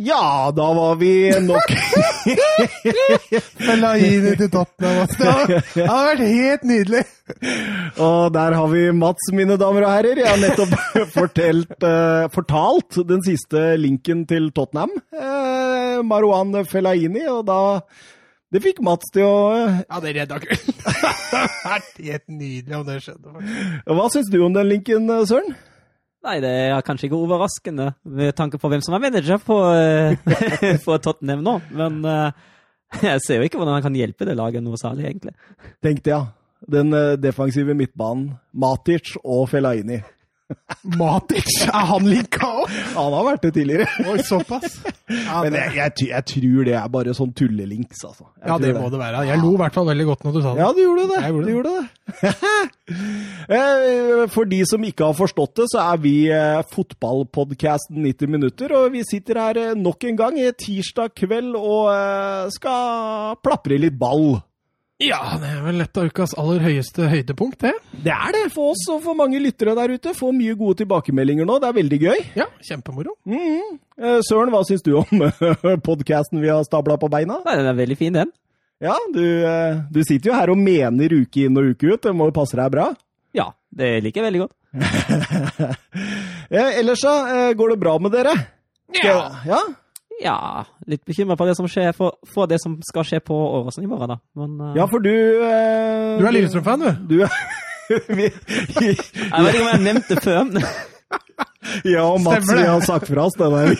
Ja, da var vi nok Fellaini til Tottenham. altså. Det har, vært helt nydelig! Og der har vi Mats, mine damer og herrer. Jeg har nettopp fortelt, uh, fortalt den siste linken til Tottenham. Uh, Marwan Fellaini, og da Det fikk Mats til å eh, Ja, det redda kvelden. Det har vært helt nydelig om det skjedde. Hva syns du om den linken, eh, Søren? Nei, det er kanskje ikke overraskende med tanke på hvem som er manager på, eh, for Tottenham nå. Men eh, jeg ser jo ikke hvordan han kan hjelpe det laget noe særlig, egentlig. Tenkte jeg. Den eh, defensive midtbanen. Matic og Fellaini. Matic, er han linka òg? Han har vært det tidligere. Oi, såpass. Ja, Men jeg, jeg, jeg tror det er bare sånn tullelinks, altså. Jeg ja, det må det være. Jeg lo i hvert fall veldig godt når du sa det. Ja, du gjorde det. Gjorde Du det. gjorde det. Eh, For de som ikke har forstått det, så er vi fotballpodkasten fotballpodcasten 90 minutter, og vi sitter her eh, nok en gang i tirsdag kveld og eh, skal plapre litt ball. Ja, det er vel et av ukas aller høyeste høydepunkt, det. Det er det for oss og for mange lyttere der ute. Får mye gode tilbakemeldinger nå. Det er veldig gøy. Ja, kjempemoro. Mm. Eh, Søren, hva syns du om podcasten vi har stabla på beina? Nei, den er veldig fin, den. Ja, du, eh, du sitter jo her og mener uke inn og uke ut. Det må jo passe deg bra. Ja, det liker jeg veldig godt. Eh, ellers så eh, går det bra med dere? Ja. ja? Ja, litt bekymra på det som skjer, for, for det som skal skje på Åråsen i morgen, da. Men uh, Ja, for du uh, Du er Lillestrøm-fan, du. Du er vi, Jeg vet ikke om jeg nevnte det før. Ja, og Mats, vi har sagt fra oss, det der.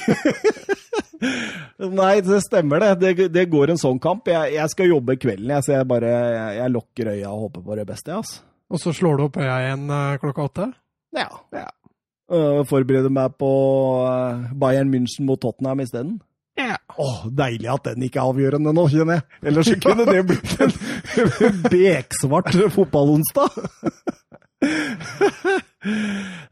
Nei, det stemmer det. det. Det går en sånn kamp. Jeg, jeg skal jobbe kvelden, jeg, så jeg bare jeg, jeg lukker øya og håper på det beste. Altså. Og så slår du opp øya igjen eh, klokka åtte. Ja. Ja. Uh, forbereder meg på Bayern München mot Tottenham isteden. Ja. Åh, deilig at den ikke er avgjørende nå, kjenner jeg. Ellers så kunne det blitt en beksvart fotballonsdag.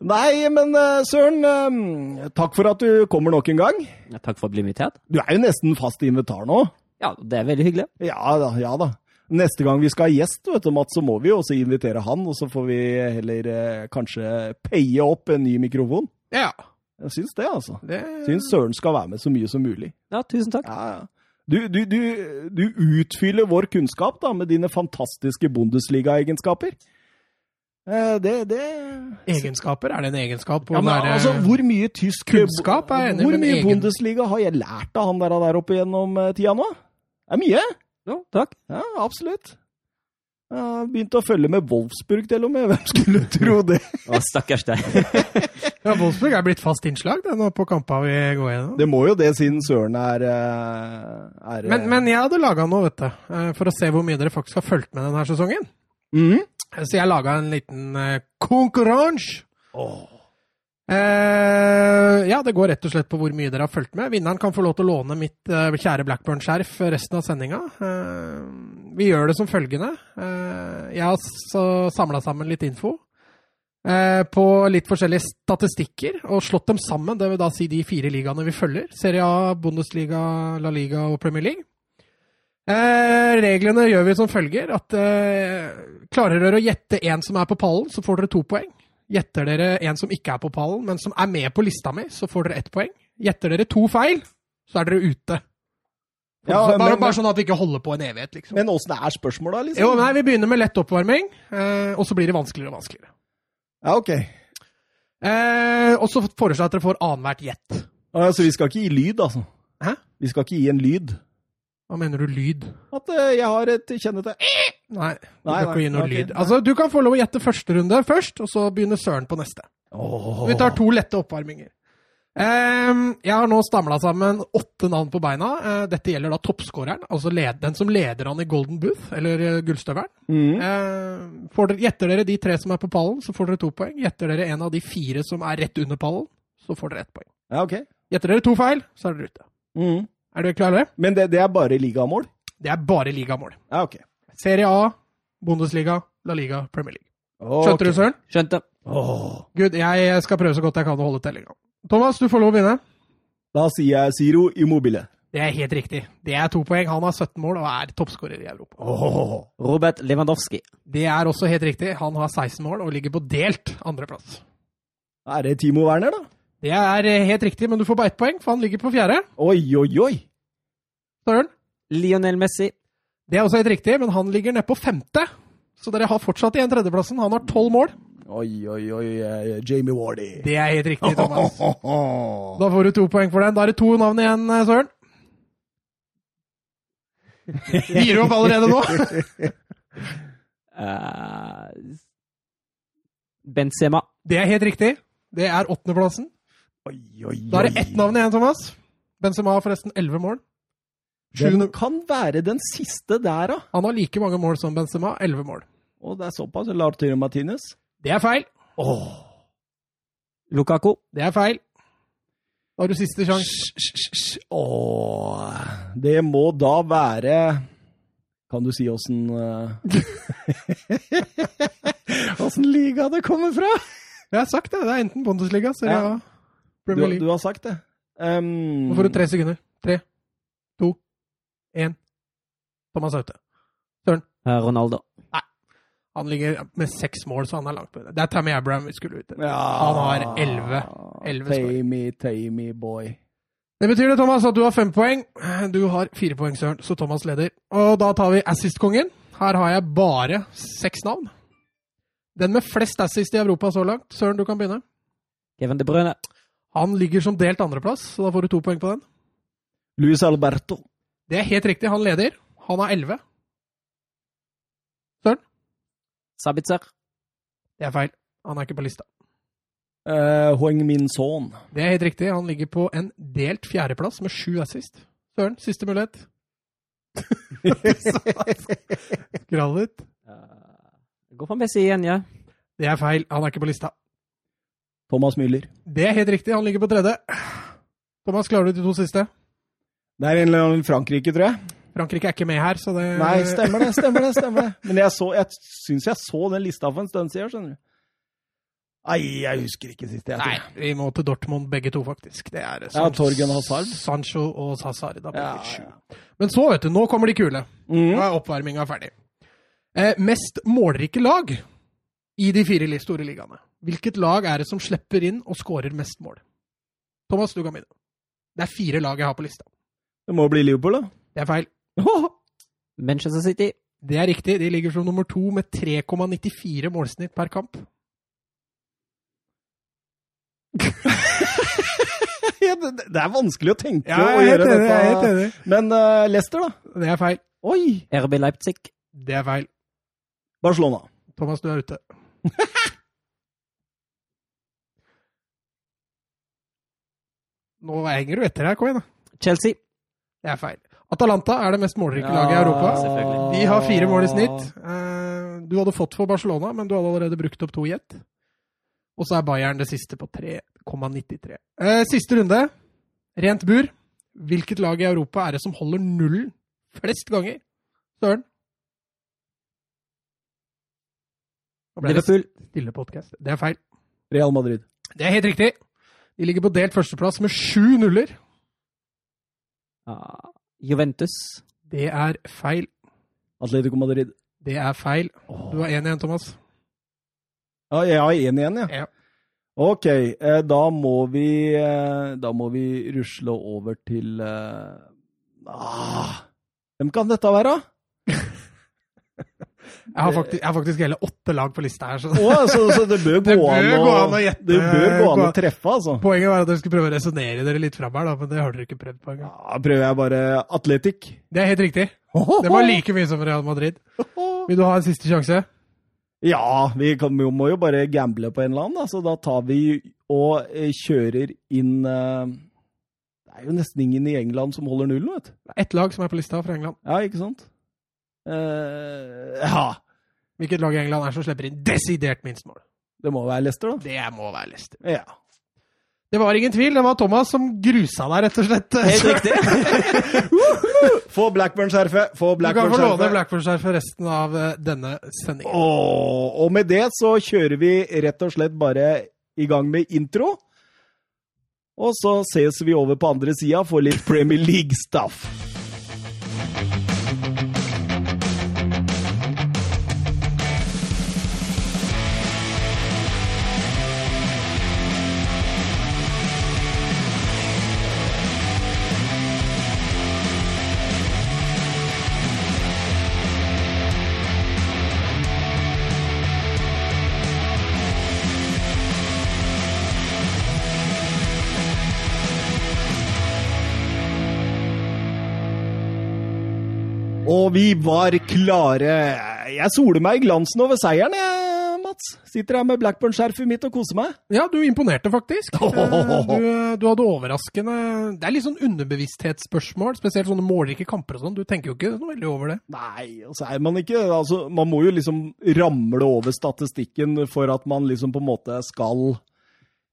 Nei, men øh, Søren, øh, takk for at du kommer nok en gang. Ja, Takk for å bli invitert. Du er jo nesten fast invitar nå. Ja, det er veldig hyggelig. Ja da, ja da. Neste gang vi skal ha gjest, vet du, Mats, så må vi jo også invitere han, og så får vi heller eh, kanskje paye opp en ny mikrofon. ja. Jeg syns det, altså. Det Syns Søren skal være med så mye som mulig. Ja, tusen takk. Ja, ja. Du, du, du, du utfyller vår kunnskap da, med dine fantastiske Bundesliga-egenskaper. Eh, Det, det Egenskaper? Er det en egenskap? ja, men, der, altså, Hvor mye tysk Kunnskap er enig, Hvor mye egen- Bundesliga har jeg lært av han der, der oppe gjennom eh, tida nå? Det er mye. Jo, takk. Ja, absolutt. Jeg har begynt å følge med Wolfsburg til og med. Hvem skulle tro det? Å, stakkars deg. Ja, Wolfsburg er blitt fast innslag det, nå på kampene vi går gjennom. Det må jo det, siden Søren er, eh, er Men, men jeg hadde laga noe, vet du, eh, for å se hvor mye dere faktisk har fulgt med denne sesongen. Mm. Så jeg laga en liten konkurranse. konkurranse. Eh, ja, det går rett og slett på hvor mye dere har fulgt med. Vinneren kan få lov til å låne mitt uh, kjære Blackburn-skjerf resten av sendinga. Uh, vi gjør det som følgende. Jeg har samla sammen litt info på litt forskjellige statistikker og slått dem sammen. Det vil da si de fire ligaene vi følger. Serie A, Bundesliga, La Liga og Premier League. Reglene gjør vi som følger at klarer dere å gjette en som er på pallen, så får dere to poeng. Gjetter dere en som ikke er på pallen, men som er med på lista mi, så får dere ett poeng. Gjetter dere to feil, så er dere ute. Ja, Så bare, men- bare sånn at vi ikke holder på en evighet, liksom. Men åssen er spørsmåla, liksom? Jo, nei, Vi begynner med lett oppvarming, eh, og så blir det vanskeligere og vanskeligere. Ja, ok. Eh, og så foreslår jeg at dere får annethvert gjett. Så vi skal ikke gi lyd, altså. Hæ? Vi skal ikke gi en lyd. Hva mener du lyd? At uh, jeg har et kjennete Nei, du kan ikke gi noe okay. lyd. Altså, Du kan få lov å gjette første runde først, og så begynner Søren på neste. Vi tar to lette oppvarminger. Um, jeg har nå stamla sammen åtte navn på beina. Uh, dette gjelder da toppskåreren, altså den som leder han i Golden Booth, eller uh, Gullstøvelen. Mm. Uh, gjetter dere de tre som er på pallen, så får dere to poeng. Gjetter dere en av de fire som er rett under pallen, så får dere ett poeng. Ja, ok. Gjetter dere to feil, så er dere ute. Mhm. Er dere klare? Men det, det er bare ligamål? Det er bare ligamål. Ja, ok. Serie A, Bundesliga, La Liga, Premier League. Skjønte du, Søren? Skjønte. Oh. Gud, Jeg skal prøve så godt jeg kan å holde tellinga. Thomas, du får lov å begynne. Da sier jeg Ziro Immobile. Det er helt riktig. Det er to poeng. Han har 17 mål og er toppskårer i Europa. Oh. Robert Lewandowski. Det er også helt riktig. Han har 16 mål og ligger på delt andreplass. Er det Timo Werner, da? Det er eh, helt riktig, men du får bare ett poeng, for han ligger på fjerde. Oi, oi, oi! Søren. Lionel Messi. Det er også helt riktig, men han ligger nede på femte. Så dere har fortsatt igjen tredjeplassen. Han har tolv mål. Oi, oi, oi, eh, Jamie Wardy. Det er helt riktig, Thomas. Da får du to poeng for den. Da er det to navn igjen, eh, Søren. Gir du opp allerede nå? Eh, Benzema. Det er helt riktig. Det er åttendeplassen. Oi, oi, Da er det ett navn igjen, Thomas. Benzema har forresten elleve mål. Den kan være den siste der, da. Han har like mange mål som Benzema, elleve mål. Og det er såpass. Lautaro Martinez. Det er feil. Lukaku. Det er feil. Da har du siste sjanse. Åh, det må da være Kan du si åssen Åssen liga det kommer fra? Jeg har sagt det. Det er enten Bundesliga, eller Ja. Du, Premier League. du har sagt det. Um, Nå får du tre sekunder. Tre, én. Thomas Haute. Søren. Ronaldo. Nei. Han ligger med seks mål, så han er langt på det. Er Tammy Abraham vi skulle ut etter. ja, Han har elleve. Tamey, Tamey boy. Det betyr det, Thomas, at du har fem poeng. Du har fire poeng, Søren, så Thomas leder. Og da tar vi assist-kongen. Her har jeg bare seks navn. Den med flest assist i Europa så langt. Søren, du kan begynne. Kevin De Bruyne. Han ligger som delt andreplass, så da får du to poeng på den. Luis Alberto. Det er helt riktig, han leder. Han har elleve. Søren? Sabitzer. Det er feil. Han er ikke på lista. Uh, Hoeng Min Son. Det er helt riktig. Han ligger på en delt fjerdeplass med sju assist. Søren, siste mulighet. Skral litt. går Gå for Messi igjen, ja. Det er feil. Han er ikke på lista. Thomas Müller. Det er helt riktig. Han ligger på tredje. Thomas, klarer du de to siste? Det er en eller annen Frankrike, tror jeg. Frankrike er ikke med her, så det Nei, stemmer det, stemmer det. stemmer det. Men jeg, så, jeg syns jeg så den lista for en stund siden, skjønner du. Nei, jeg husker ikke sist. Jeg, Nei, vi må til Dortmund begge to, faktisk. Det er Ja, Torgen Hazard. Sancho og Hazard. Da blir Ja, det sju. ja. Men så, vet du, nå kommer de kule. Nå Mm. er oppvarminga ferdig. Eh, mest målrike lag i de fire store ligaene. Hvilket lag er det som slipper inn og skårer mest mål? Thomas, du kan begynne. Det er fire lag jeg har på lista. Det må bli Liverpool, da. Det er feil. Manchester City. Det er riktig. De ligger som nummer to med 3,94 målsnitt per kamp. ja, det, det er vanskelig å tenke Ja, og gjøre er dette. enig. Men uh, Leicester, da? Det er feil. Oi! RB Leipzig. Det er feil. Barcelona. Thomas, du er ute. Nå henger du etter her, kom igjen. da. Chelsea. Det er feil. Atalanta er det mest målrike Ja, laget i Europa. De har fire mål i snitt. Eh, Du hadde fått for Barcelona, men du hadde allerede brukt opp to i ett. Og så er Bayern det siste på 3,93. Eh, Siste runde. Rent bur. Hvilket lag i Europa er det som holder nullen flest ganger? Søren? Liverpool. stille podcast. Det er feil. Real Madrid. Det er helt riktig. De ligger på delt førsteplass med sju nuller. Ah, Juventus. Det er feil. Atletico Madrid. Det er feil. Du har én igjen, Thomas. Ja, jeg har én igjen, ja. Ja. Ok, eh, da må vi eh, Da må vi rusle over til eh, ah, Hvem kan dette være? Jeg har, faktisk, jeg har faktisk hele åtte lag på lista her. Så oh, så, så det bør gå, an, å. Det bør gå an å treffe, altså. Poenget var at dere skulle prøve å resonnere dere litt fram her, da, men det har dere ikke prøvd på engang. Da prøver jeg bare Atletic. Det er helt riktig. Det var like mye som Real Madrid. Vil du ha en siste sjanse? Ja, vi, kan, vi må jo bare gamble på en eller annen, da. Så da tar vi og eh, kjører inn eh, Det er jo nesten ingen i England som holder nullen, vet du. Ett lag som er på lista fra England. Ja, ikke sant? Eh, ja. Hvilket lag i England er som slipper inn desidert minst mål? Det må være Leicester, da. Det må være Leicester. Ja. Det var ingen tvil. Det var Thomas som grusa deg, rett og slett. Helt riktig. Få Blackburn-skjerfet! Få Du kan få låne Blackburn-skjerfet! Resten av eh, denne sendingen. Åh, og med det så kjører vi rett og slett bare i gang med intro. Og så ses vi over på andre sida for litt Premier League-stuff. Og vi var klare. Jeg soler meg i glansen over seieren, jeg, Mats. Sitter her med Blackburn-skjerfet mitt og koser meg. Ja, du imponerte faktisk. Eh, Du, du hadde overraskende Det er litt sånn underbevissthetsspørsmål, spesielt sånne målrike kamper og sånn. Du tenker jo ikke noe veldig over det. Nei, altså så er man ikke altså, Man må jo liksom ramle over statistikken for at man liksom på en måte skal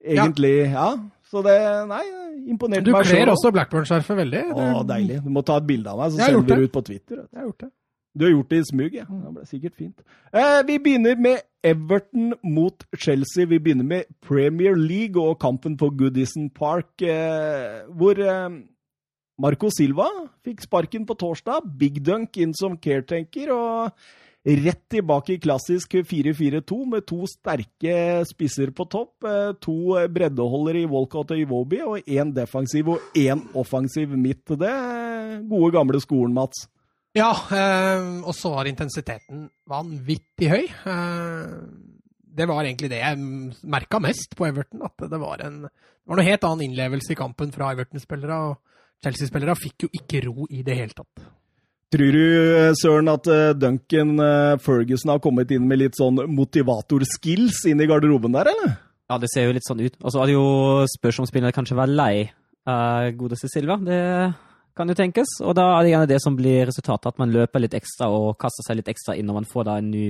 egentlig Ja. Så det Nei, imponerte meg. Du kler også Blackburn-skjerfet veldig. Å, deilig. Du må ta et bilde av meg, så sender du det. ut på Twitter. Jeg har gjort det. Du har gjort det i smug, ja. Det ble sikkert fint. Eh, vi begynner med Everton mot Chelsea. Vi begynner med Premier League og kampen på Goodison Park, eh, hvor eh, Marco Silva fikk sparken på torsdag. Big Dunk inn som caretaker, og rett tilbake i klassisk 4-4-2 med to sterke spisser på topp. Eh, to breddeholdere i Walcott og Iwobi, og én defensiv og én offensiv midt. Det gode, gamle skolen, Mats. Ja, eh, og så var intensiteten vanvittig høy. Eh, det var egentlig det jeg merka mest på Everton. At det var en det var noe helt annen innlevelse i kampen fra Everton-spillere. Og Chelsea-spillere fikk jo ikke ro i det hele tatt. Tror du, Søren, at eh, Duncan eh, Ferguson har kommet inn med litt sånn motivator-skills inn i garderoben der, eller? Ja, det ser jo litt sånn ut. Og så det jo spørs om spillerne kanskje var lei av godeste Silva. Det kan jo tenkes. Og da er det gjerne det som blir resultatet, at man løper litt ekstra og kaster seg litt ekstra inn når man får da en ny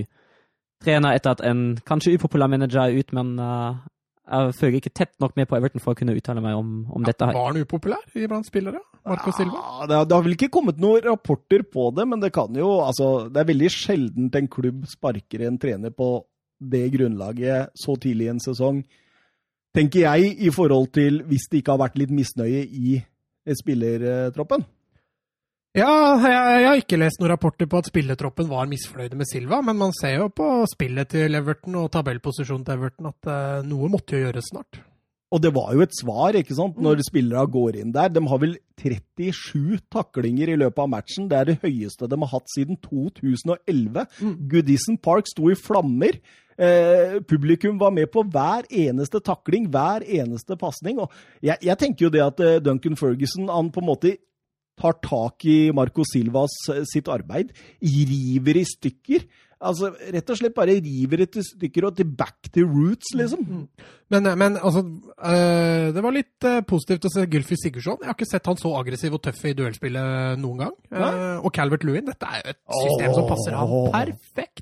trener etter at en kanskje upopulær manager er ut, men eh, jeg følger ikke tett nok med på Everton for å kunne uttale meg om, om dette her. Var han upopulær iblant spillere? Marco Silva? Det, det har vel ikke kommet noen rapporter på det, men det kan jo Altså, det er veldig sjeldent en klubb sparker en trener på det grunnlaget så tidlig i en sesong. Tenker jeg, i forhold til hvis det ikke har vært litt misnøye i spillertroppen. Ja, jeg, jeg har ikke lest noen rapporter på at spillertroppen var misfornøyde med Silva, men man ser jo på spillet til Everton og tabellposisjonen til Everton at uh, noe måtte jo gjøres snart. Og det var jo et svar, ikke sant, når spillere går inn der. De har vel 37 taklinger i løpet av matchen. Det er det høyeste de har hatt siden 2011. Goodison Park sto i flammer. Eh, publikum var med på hver eneste takling, hver eneste pasning. Jeg, jeg tenker jo det at eh, Duncan Ferguson han på en måte tar tak i Marco Silvas eh, sitt arbeid, river i stykker. Altså, Rett og slett bare river det til stykker og til back to roots, liksom. Men, men altså, øh, det var litt øh, positivt å se Gylfi Sigurdsson. Jeg har ikke sett han så aggressiv og tøff i duellspillet noen gang. Eh, og Calvert Lewin, dette er jo et system som passer han perfekt.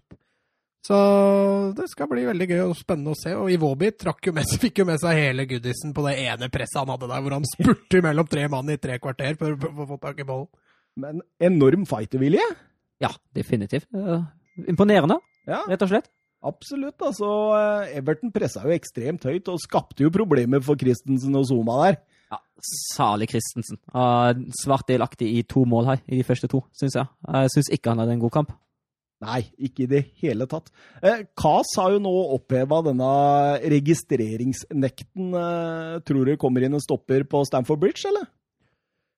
Så det skal bli veldig gøy og spennende å se. Og Iwobi trakk jo med, seg- fikk jo med seg hele goodisen på det ene presset han hadde der, hvor han spurte mellom tre mann i tre kvarter for å få tak i ballen. Men enorm fightervilje. Ja, definitivt. Uh, Imponerende, Ja, rett og slett. absolutt. Altså, Everton pressa jo ekstremt høyt og skapte jo problemer for Christensen og Zuma der. Ja, Salig Christensen. Uh, Svart delaktig i to mål her, i de første to, syns jeg. Jeg syns ikke han hadde en god kamp. Nei, ikke i det hele tatt. Eh, har jo nå oppheva denne registreringsnekten. Eh, tror du kommer inn en stopper på Stamford Bridge, eller?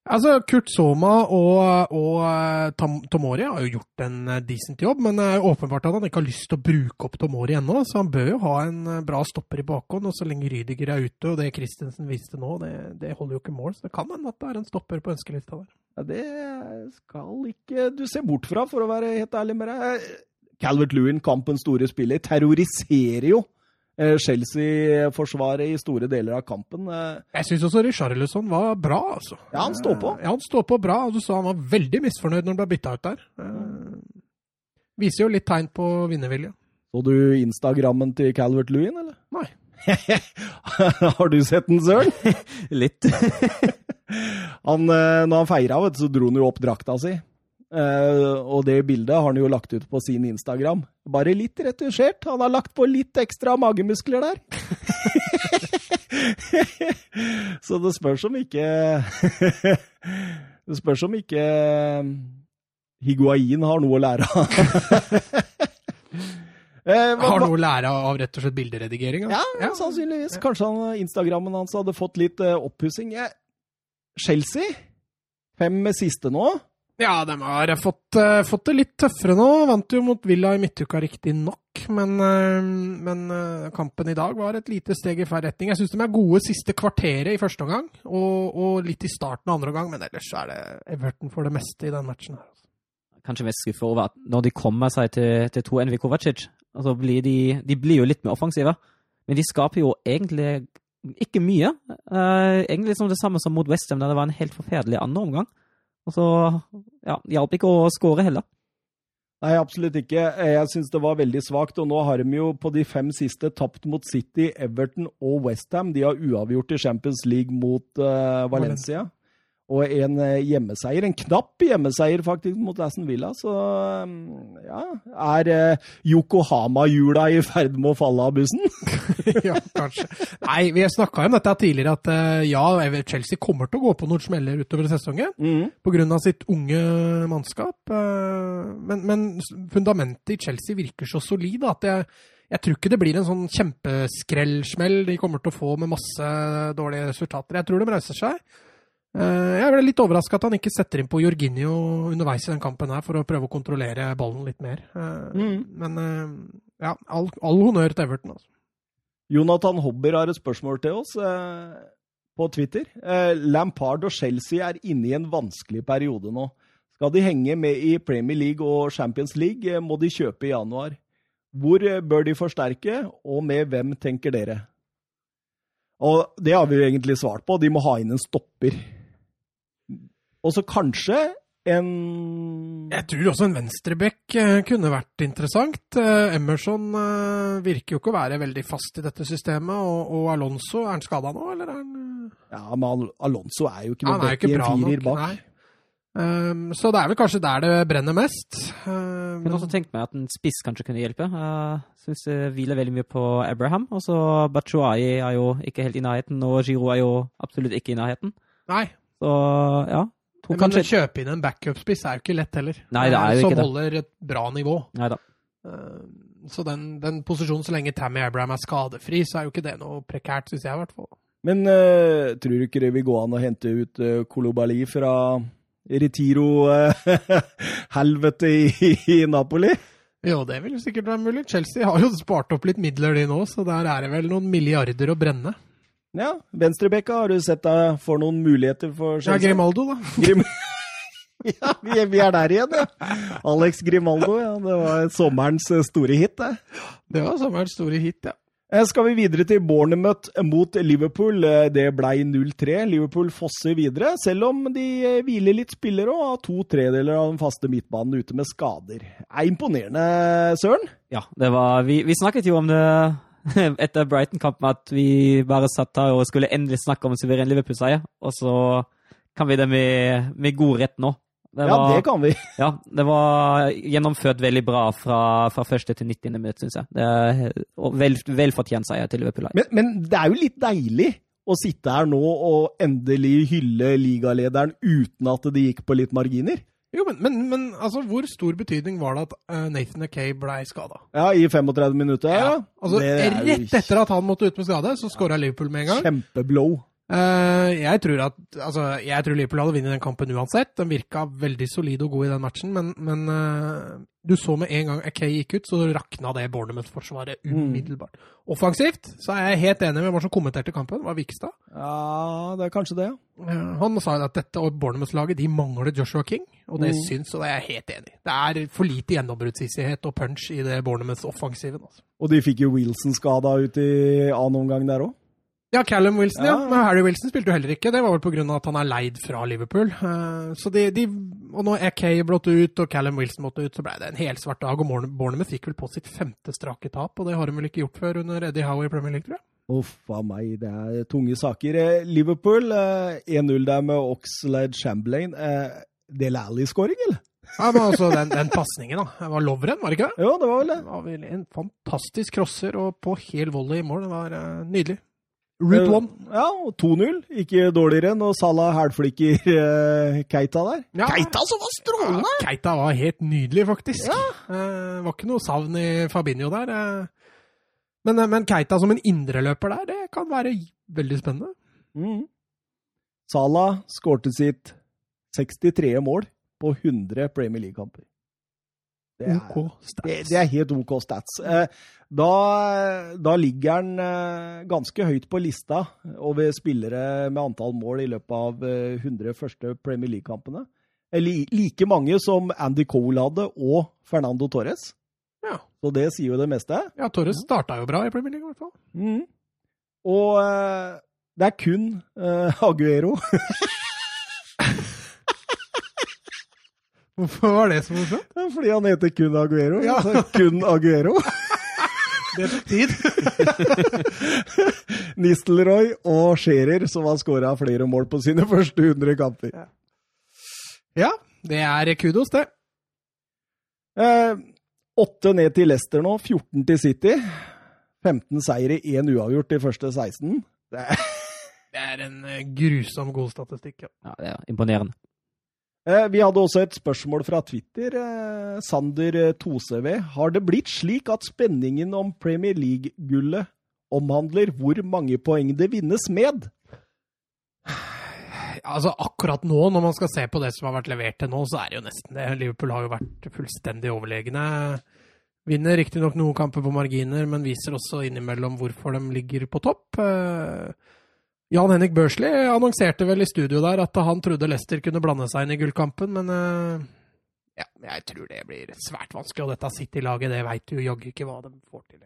Altså, Kurt Soma og, og Tom, Tomori har jo gjort en eh, decent jobb, men er åpenbart at han ikke har lyst til å bruke opp Tomori ennå, så han bør jo ha en eh, bra stopper i bakhånd. Og så lenge Rydiger er ute, og det Christensen viste nå, det, det holder jo ikke mål. Så det kan hende at det er en stopper på ønskelista der. Ja, det skal ikke du se bort fra, for å være helt ærlig med deg. Calvert Lewin, kampens store spiller, terroriserer jo eh, Chelsea-forsvaret i store deler av kampen. Eh, Jeg syns også Richarlison var bra, altså. Ja, han står på. Ja, han står på bra, og du sa han var veldig misfornøyd når han ble bytta ut der. Eh, Viser jo litt tegn på vinnervilje. Så du Instagrammen til Calvert Lewin, eller? Nei. Har du sett den, Søren? Litt. Han, eh, når han feira, vet du, så dro han jo opp drakta si. Eh, og det bildet har han jo lagt ut på sin Instagram. Bare litt retusjert. Han har lagt på litt ekstra magemuskler der. så det spørs om ikke Det spørs om ikke Higuain har noe å lære av. Eh, Har noe å lære av rett og slett bilderedigering? ja, sannsynligvis. Kanskje han, Instagrammen hans hadde fått litt uh, oppussing. Eh, Chelsea, fem siste nå. Ja, de har fått, eh, fått det litt tøffere nå. Vant jo mot Villa i midtuka, riktignok. Men, eh, men eh, kampen i dag var et lite steg i feil retning. Jeg syns de er gode siste kvarteret i første omgang, og, og litt i starten av andre omgang. Men ellers er det Everton for det meste i den matchen. her. altså. kanskje mest skuffa over at når de kommer seg til, til to NV Kovacic, altså blir de, de blir jo litt mer offensive. Men de skaper jo egentlig ikke mye. Egentlig som det samme som mot Westham, der det var en helt forferdelig andre omgang. Og så ja, hjalp ikke å skåre heller. Nei, absolutt ikke. Jeg syns det var veldig svakt. Og nå har de jo på de fem siste tapt mot City, Everton og Westham. De har uavgjort i Champions League mot uh, Valencia og en eh, hjemmeseier. En knapp hjemmeseier, faktisk, mot Aston Villa. Så mm, ja Er uh, Yokohama-hjula i ferd med å falle av bussen? ja, kanskje. Nei, vi snakka om dette tidligere, at uh, ja, Chelsea kommer til å gå på noen smeller utover sesongen. Mm. Pga. sitt unge mannskap. Men, men, fundamentet i Chelsea virker så solid at jeg jeg tror ikke det blir en sånn kjempeskrellsmell de kommer til å få med masse dårlige resultater. Jeg tror de reiser seg. Eh, jeg ble litt overraska at han ikke setter inn på Jorginho underveis i den kampen her for å prøve å kontrollere ballen litt mer. Eh, mm. Men eh, ja, all, all honnør til Everton, altså. Jonathan Hobber har et spørsmål til oss eh, på Twitter. Eh, Lampard og Chelsea er inne i en vanskelig periode nå. Skal de henge med i Premier League og Champions League, må de kjøpe i januar. Hvor bør de forsterke, og med hvem tenker dere? Og det har vi jo egentlig svart på. De må ha inn en stopper. Og så kanskje en Jeg tror også en venstreback eh, kunne vært interessant. Eh, Emerson eh, virker jo ikke å være veldig fast i dette systemet. Og, og Alonso, er han skada nå, eller er han Ja, men Alonso er jo ikke noen back i en firer bak. Um, så det er vel kanskje der det brenner mest. Um, kunne også tenkt meg at en spiss kanskje kunne hjelpe. Jeg uh, syns det hviler veldig mye på Abraham. Og så Bachuayi er jo ikke helt i nærheten, og Giro er jo absolutt ikke i nærheten. Nei. Så ja, men kanskje... å kjøpe inn en backup-spiss er jo ikke lett heller. Nei, det er jo ikke det. Som holder et bra nivå. Neida. Uh, så den, den, posisjonen, så lenge Tammy Abraham er skadefri, så er jo ikke det noe prekært, syns jeg i hvert fall. Men uh, tror du ikke det vil gå an å hente ut uh, Kolobali fra Retiro-helvete i, i Napoli? Jo, det vil sikkert være mulig. Chelsea har jo spart opp litt midler, de nå, så der er det vel noen milliarder å brenne. Ja, venstrebekka, har du sett deg for noen muligheter for Chelsea? Ja, Grimaldo, da. Grim ja, vi, vi, er der igjen, ja. Alex Grimaldo, ja. Det var sommerens store hit, det. Det var sommerens store hit, ja. Eh, skal vi videre til Bournemouth mot Liverpool. Eh, det ble 0-3. Liverpool fosser videre, selv om de eh, hviler litt spillere og har to tredeler av den faste midtbanen ute med skader. Det Er imponerende, Søren? Ja, det var Vi, vi snakket jo om det etter Brighton-kampen at vi bare satt her og skulle endelig snakke om en suveren Liverpool-seier, og så kan vi det med, med god rett nå. Det var, ja, det kan vi. ja, det var gjennomført veldig bra fra, fra første til 90. minutt, syns jeg. Det er vel, Velfortjent seier til Liverpool. Men, men, det er jo litt deilig å sitte her nå og endelig hylle ligalederen uten at det gikk på litt marginer. Jo, men, men, men altså, hvor stor betydning var det at uh, Nathan Akay ble skada? Ja, i 35 minutter. Ja. Altså, Rett etter at han måtte ut med skade, så skåra Liverpool med en gang. Kjempeblow. Uh, jeg, tror at, altså, jeg tror Liverpool hadde vunnet den kampen uansett. Den virka veldig solid og god i den matchen, men, men uh, du så med en gang Akay gikk ut, så rakna det Bournemouth-forsvaret mm. umiddelbart. Mm. Offensivt så er jeg helt enig med hvem som kommenterte kampen. Var Vikstad. Ja, det er kanskje det. Uh, han sa at dette Bournemouth-laget de mangler Joshua King, og det mm. syns, og det er jeg helt enig i. Det er for lite gjennombruddshissighet og punch i det Bournemouth-offensiven. Altså. Og de fikk jo Wilson skada ut i annen omgang der òg? Ja, Callum Wilson, ja. ja. Men Harry Wilson spilte jo heller ikke. Det var vel pga. at han er leid fra Liverpool. Uh, så de, de, og når AK blåtte ut og Callum Wilson måtte ut, så ble det en helsvart dag. Og Bournemouth fikk vel på sitt femte strake tap, og det har de vel ikke gjort før under Eddie Howe i Premier League, tror jeg. Uff a meg, det er tunge saker. Eh, Liverpool uh, eh, 1-0 der med Oxlade Chamberlain. Uh, Del Alli-skåring, eller? Ja, men altså, Den, den pasningen, da. Det var Lovren, var det ikke det? Jo, det var vel det. det var vel en fantastisk crosser og på hel volley i mål. Det var nydelig. Route one. Ja, 2-0. Ikke dårligere enn når Salah hælflikker eh, Keita der. Ja. Keita som var strålende! Ja, Keita var helt nydelig, faktisk. Ja. Eh, var ikke noe savn i Fabinho der. Eh. men, men, Keita som en indreløper der, det kan være veldig spennende. Mm. Salah skårte sitt 63. mål på 100 Premier League-kamper. Det OK. Det, det er helt OK stats. Eh, da, da, ligger han eh, ganske høyt på lista over spillere med antall mål i løpet av 100 eh, første Premier League-kampene. Eller like mange som Andy Cole hadde, og Fernando Torres. Ja. Så det sier jo det meste. Ja, Torres starta jo bra i Premier League, i hvert fall. Mm. Og eh, det er kun uh, Aguero Hvorfor var det så morsomt? Fordi han heter kun Aguero. Ja. Altså kun Aguero. Det tok tid. Nistelrooy og Scherer, som har skåra flere mål på sine første 100 kamper. Ja, det er kudos, det. Eh, ned til Leicester nå, 14 til City. 15 seire, én uavgjort de første 16. Det er, Det er en eh, grusom god statistikk. Ja. Ja, det er imponerende. Eh, vi hadde også et spørsmål fra Twitter. Eh, Sander eh, Toseve. Har det blitt slik at spenningen om Premier League-gullet omhandler hvor mange poeng det vinnes med? Altså Akkurat nå, når man skal se på det som har vært levert til nå, så er det jo nesten det. Liverpool har jo vært fullstendig overlegne. Vinner riktignok noen kamper på marginer, men viser også innimellom hvorfor de ligger på topp. Jan Henrik Børsli annonserte vel i studio der at han trodde Leicester kunne blande seg inn i gullkampen, men eh, ja, jeg tror det blir svært vanskelig. Og dette City-laget, det veit jo jaggu ikke hva de får til.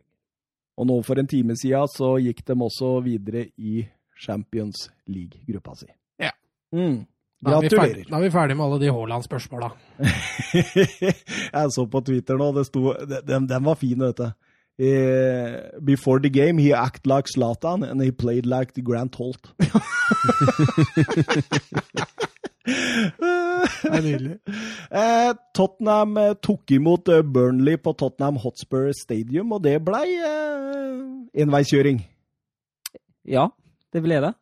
Og nå for en time siden så gikk de også videre i Champions League-gruppa si. Ja. Mm. Er, Gratulerer. da er vi ferdig med alle de Haaland-spørsmåla. jeg så på Twitter nå, det sto, den, den var fin, vet du. Eh, before the game, he act like Zlatan, and he played like the Grant Holt. Det er nydelig. Eh, Tottenham eh, tok imot eh, Burnley på Tottenham Hotspur Stadium, og det blei eh, enveiskjøring. Ja, det ble det.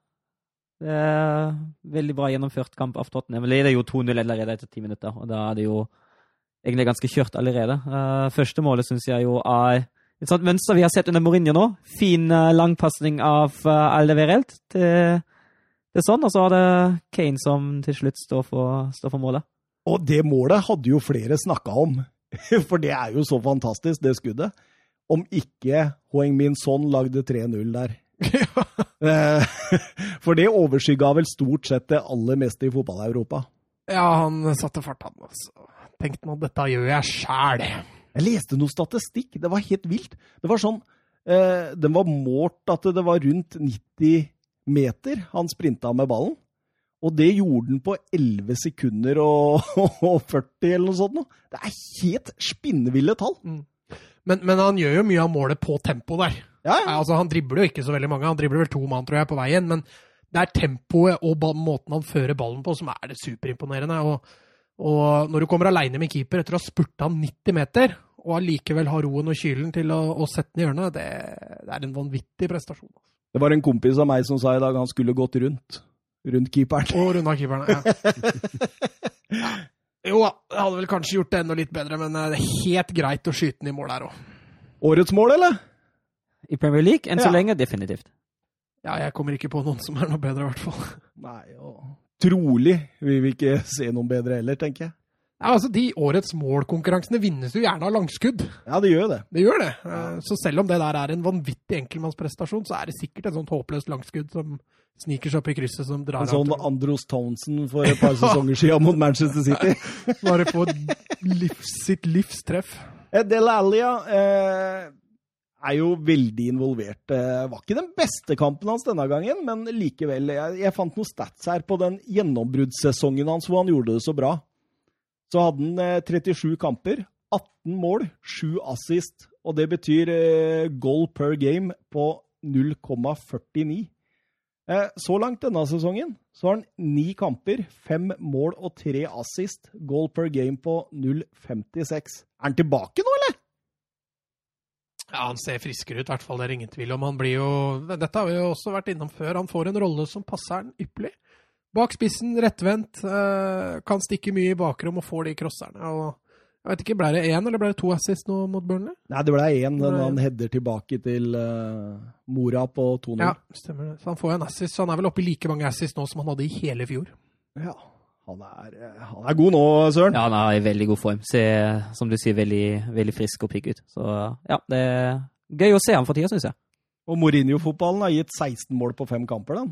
Det er veldig bra gjennomført kamp av Tottenham. Det er jo 2-0 allerede etter ti minutter, og da er det jo egentlig ganske kjørt allerede. Uh, første målet syns jeg jo er et sånt mønster vi har sett under Mourinho nå. Fin uh, langpasning av uh, Aldeverelt til, til sånn, og så er det Kane som til slutt står for, står for målet. Og det målet hadde jo flere snakka om, for det er jo så fantastisk, det skuddet. Om ikke Hoeng Min Son lagde 3-0 der. Eh, For det overskygga vel stort sett det aller meste i fotball-Europa. Ja, han satte fart, han. Altså. Tenkte nå, dette gjør jeg sjæl. Jeg leste noe statistikk, det var helt vilt. Det var sånn eh, Den var målt at det var rundt 90 meter han sprinta med ballen. Og det gjorde han på 11 sekunder og, og 40 eller noe sånt. noe. Det er helt spinnville tall. Men, men han gjør jo mye av målet på tempo der. Ja, ja. Altså, han dribler jo ikke så veldig mange, han dribler vel to mann tror jeg, på veien. Men det er tempoet og måten han fører ballen på som er det superimponerende. Og, og når du kommer aleine med keeper etter å ha spurta 90 meter, og allikevel ha roen og kylen til å, å sette den i hjørnet, det, det er en vanvittig prestasjon. Det var en kompis av meg som sa i dag han skulle gått rundt. Rundt keeperen. Og runda keeperen, ja. Jo da, det hadde vel kanskje gjort det enda litt bedre, men eh, det er helt greit å skyte den i mål her òg. Årets mål, eller? I Premier League enn så lenge, definitivt. Ja, jeg kommer ikke på noen som er noe bedre, i hvert fall. Nei, og trolig vil vi ikke se noen bedre heller, tenker jeg. Ja, altså, De årets målkonkurransene vinnes jo gjerne av langskudd. Ja, det gjør det. Det gjør det. Eh, Så selv om det der er en vanvittig enkeltmannsprestasjon, så er det sikkert et sånt håpløst langskudd som sniker seg opp i krysset, som drar En sånn Andros Townsend for et par sesonger siden mot Manchester City. Bare på livs, sitt livstreff. treff. Del Allia eh, er jo veldig involvert. Eh, var ikke den beste kampen hans denne gangen, men likevel. Jeg, jeg fant noen stats her på den gjennombruddssesongen hans hvor han gjorde det så bra. Så hadde han eh, 37 kamper, 18 mål, 7 assist. Og det betyr eh, goal per game på 0,49. Eh, så langt denne sesongen så har han ni kamper, fem mål og tre assist. Goal per game på 0,56. Er han tilbake nå, eller? Ja, Han ser friskere ut, i hvert fall. Det er ingen tvil om. Han blir jo Dette har vi jo også vært innom før. Han får en rolle som passer han ypperlig. Bak spissen, rettvendt, eh, kan stikke mye i bakrom og får de crosserne. og jeg vet ikke, Ble det én eller ble det to assist nå mot Burnley? Nei, det ble én når han header tilbake til uh, Mora på 2-0. Ja, stemmer det. Så han får en assist. Så han er vel oppe i like mange assist nå som han hadde i hele fjor. Ja. Han, er, eh, han er god nå, Søren. Ja, han er i veldig god form. Ser, som du sier, veldig, veldig frisk og pigg ut. Så ja, det er gøy å se ham for tida, syns jeg. Og Mourinho-fotballen har gitt 16 mål på fem kamper, den.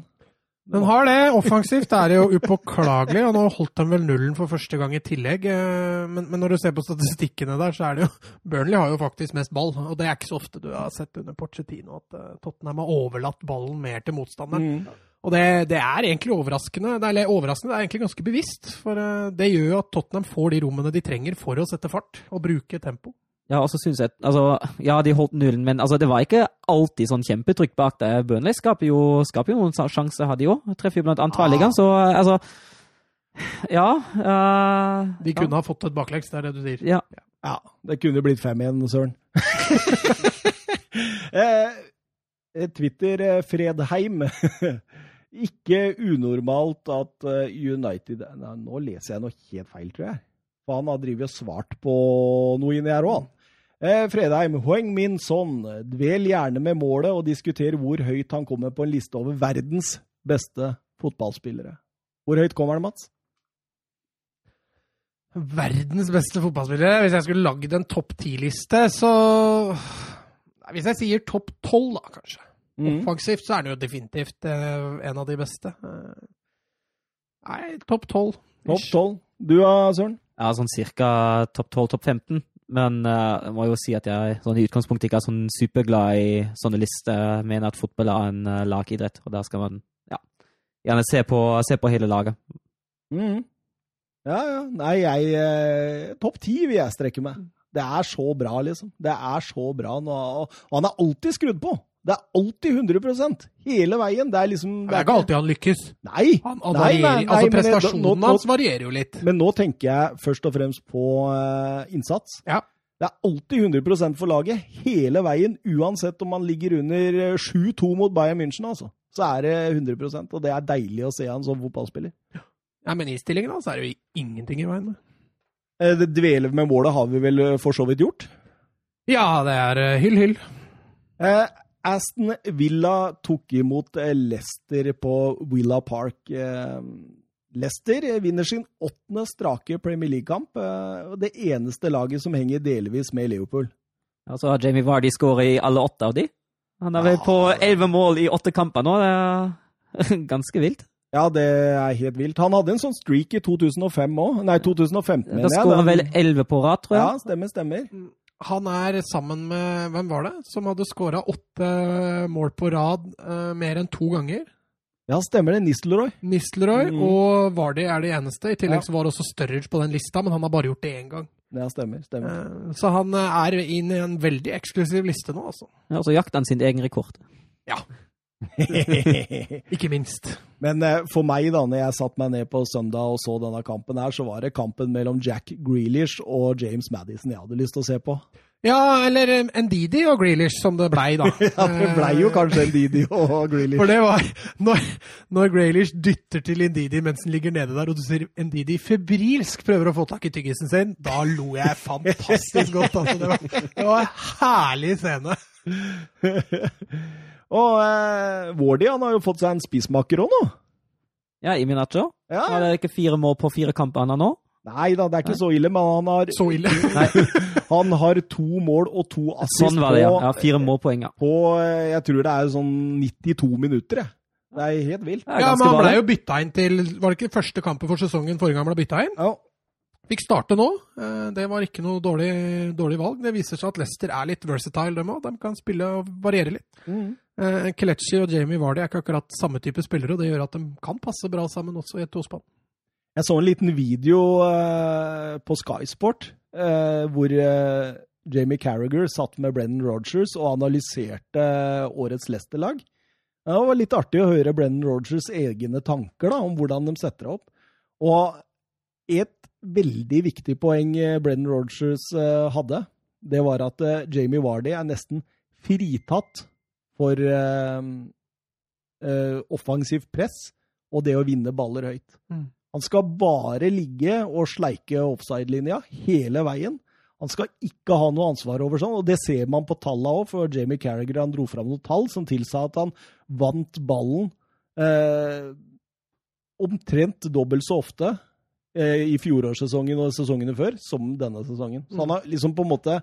Den har det. Offensivt er det jo upåklagelig, og nå holdt de vel nullen for første gang i tillegg. eh, Men, men når du ser på statistikkene der, så er det jo Burnley har jo faktisk mest ball, og det er ikke så ofte du har sett under Porcetino at eh, Tottenham har overlatt ballen mer til motstanderen. Og det, det er egentlig overraskende. Det er, overraskende, det er egentlig ganske bevisst. For eh, det gjør jo at Tottenham får de rommene de trenger for å sette fart og bruke tempo. Ja, og så synes jeg altså, Ja, de holdt nullen, men altså, det var ikke alltid sånn kjempetrykk bak det. Burnley skaper jo, skaper jo noen sjanser, hadde jo. Treffer jo blant annet tverrliggeren, så altså Ja. Uh, De kunne ha fått et baklengs, det er det du sier. ja. Ja, det kunne blitt fem igjen, Søren. eh, Twitter eh, Fredheim. Ikke unormalt at United Nå leser jeg noe helt feil, tror jeg. For han har drevet og svart på noe inni her òg, han. Eh, Fredheim, Hoeng, Min Son, dvel gjerne med målet og diskuter hvor høyt han kommer på en liste over verdens beste fotballspillere. Hvor høyt kommer han, Mats? Verdens beste fotballspillere. Hvis jeg skulle lagd en topp ti-liste, så Hvis jeg sier topp tolv, da, kanskje. Mm. Offensivt så er han jo definitivt eh, en av de beste. Eh, nei, topp tolv. Topp tolv. Du da, Søren? ja, sånn cirka topp 12, topp 15. Men eh, jeg må jo si at jeg sånn i utgangspunktet ikke er sånn superglad i sånne lister. Jeg mener at fotball er en eh, lagidrett, og der skal man ja, gjerne se på, se på hele laget. Mm. Ja, ja. Nei, jeg eh, Topp ti vil jeg strekke meg. Det er så bra, liksom. Det er så bra. Nå, og han er alltid skrudd på! Det er alltid 100% Hele veien. Det er liksom Det er ikke alltid han lykkes. Nei! Han, han Nei, varierer, nei, nei, altså Prestasjonen hans varierer jo litt. Men nå tenker jeg først og fremst på uh, innsats. Ja. Det er alltid 100% for laget. Hele veien, uansett om man ligger under eh, 7-2 mot Bayern München, altså. Så er det 100% og det er deilig å se han som fotballspiller. Ja, Men i stillingen hans er det jo ingenting i veien med. Eh, Det dvele med målet har vi vel eh, for så vidt gjort. Ja, det er eh, hyll, hyll. Eh, Aston Villa tok imot eh, Leicester på Villa Park. Eh, Leicester vinner sin åttende strake Premier League-kamp. Eh, og det eneste laget som henger delvis med Liverpool. Ja, så har Jamie Vardy skåret i alle åtte av de. Han er vel på elleve mål i åtte kamper nå. Det er ganske vilt. Ja, det er helt vilt. Han hadde en sånn streak i 2005 òg. Nei, 2015, mener jeg. Da skårer han vel elleve på rad, tror jeg. Ja, stemmer, stemmer. Han er sammen med Hvem var det? Som hadde skåra åtte mål på rad uh, mer enn to ganger. Ja, stemmer det. Nistelrooy. Nistelrooy Mm. og Vardy er det eneste. I tillegg Ja. så var også Sturridge på den lista, men han har bare gjort det én gang. Ja, stemmer. stemmer. Uh, Så han er inne i en veldig eksklusiv liste nå, altså. Ja, og så jakter han sin egen rekord. Ikke minst. Men eh, for meg, da, når jeg satte meg ned på søndag og så denne kampen her, så var det kampen mellom Jack Grealish og James Madison jeg hadde lyst til å se på. Ja, eller eh, Ndidi og Grealish, som det blei, da. Ja, Det blei jo kanskje Ndidi og Grealish. For det var når, når Grealish dytter til Ndidi mens han ligger nede der, og du ser Ndidi febrilsk prøver å få tak i tyggisen sin, da lo jeg fantastisk godt. Altså. Det, var, det var en herlig scene. og eh, Wardy han har jo fått seg en spissmaker òg nå. Ja, i Minacho Ja. Har det ikke fire mål på fire kamper han har nå? Nei da, det er ikke så ille, men han har, Så ille. han har to mål og to assist Sånn var det, ja. ja fire målpoeng, ja. på eh, Jeg tror det er sånn 92 minutter, jeg. Det er helt vilt. Er Ja, men han blei ble jo bytta inn til Var det ikke første kampen for sesongen forrige gang han ble bytta inn? Ja. Fikk starte nå. Eh, Det var ikke noe dårlig, dårlig valg. Det viser seg at Leicester er litt versatile, dem òg. De kan spille og variere litt. Mhm. Eh, Kelechi og Jamie Vardy er ikke akkurat samme type spillere, og det gjør at de kan passe bra sammen også i et tospann. Jeg så en liten video uh, på Sky Sport eh, hvor Jamie Carragher satt med Brennan Rogers og analyserte årets Leicester-lag. Det var litt artig å høre Brennan Rogers egne tanker da, om hvordan de setter opp. Og et veldig viktig poeng Brennan Rogers hadde, det var at Jamie Vardy er nesten fritatt for uh, uh, offensivt press og det å vinne baller høyt. Mm. Han skal bare ligge og sleike offside-linja hele veien. Han skal ikke ha noe ansvar over sånn, og det ser man på tallene òg, for Jamie Carragher han dro fram noen tall som tilsa at han vant ballen eh, omtrent dobbelt så ofte eh, i fjorårssesongen og sesongene før som denne sesongen. Så han har liksom på en måte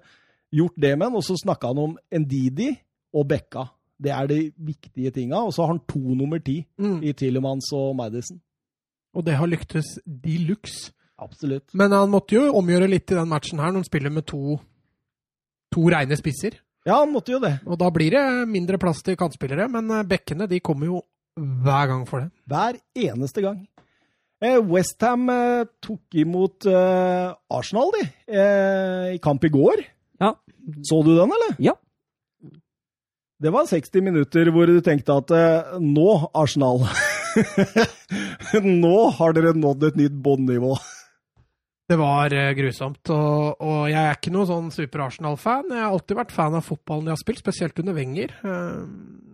gjort det med han, og så snakka han om Ndidi og Bekka. Det er de viktige tinga. Og så har han to nummer ti Mm. i Tillemans og Madison. Og det har lyktes de luxe. Absolutt. Men han måtte jo omgjøre litt i den matchen her, når han spiller med to, to reine spisser. Ja, han måtte jo det. Og da blir det mindre plass til kantspillere, men eh, bekkene de kommer jo hver gang for det. Hver eneste gang. Eh, Westham eh, tok imot eh, Arsenal, de, eh, i kamp i går. Ja. Så du den, eller? Ja. Det var 60 minutter hvor du tenkte at eh, nå, Arsenal Nå har dere nådd et nytt bånnivå. Det var eh, grusomt, og, og jeg er ikke noen sånn super-Arsenal-fan. Jeg har alltid vært fan av fotballen de har spilt, spesielt under Wenger. Eh,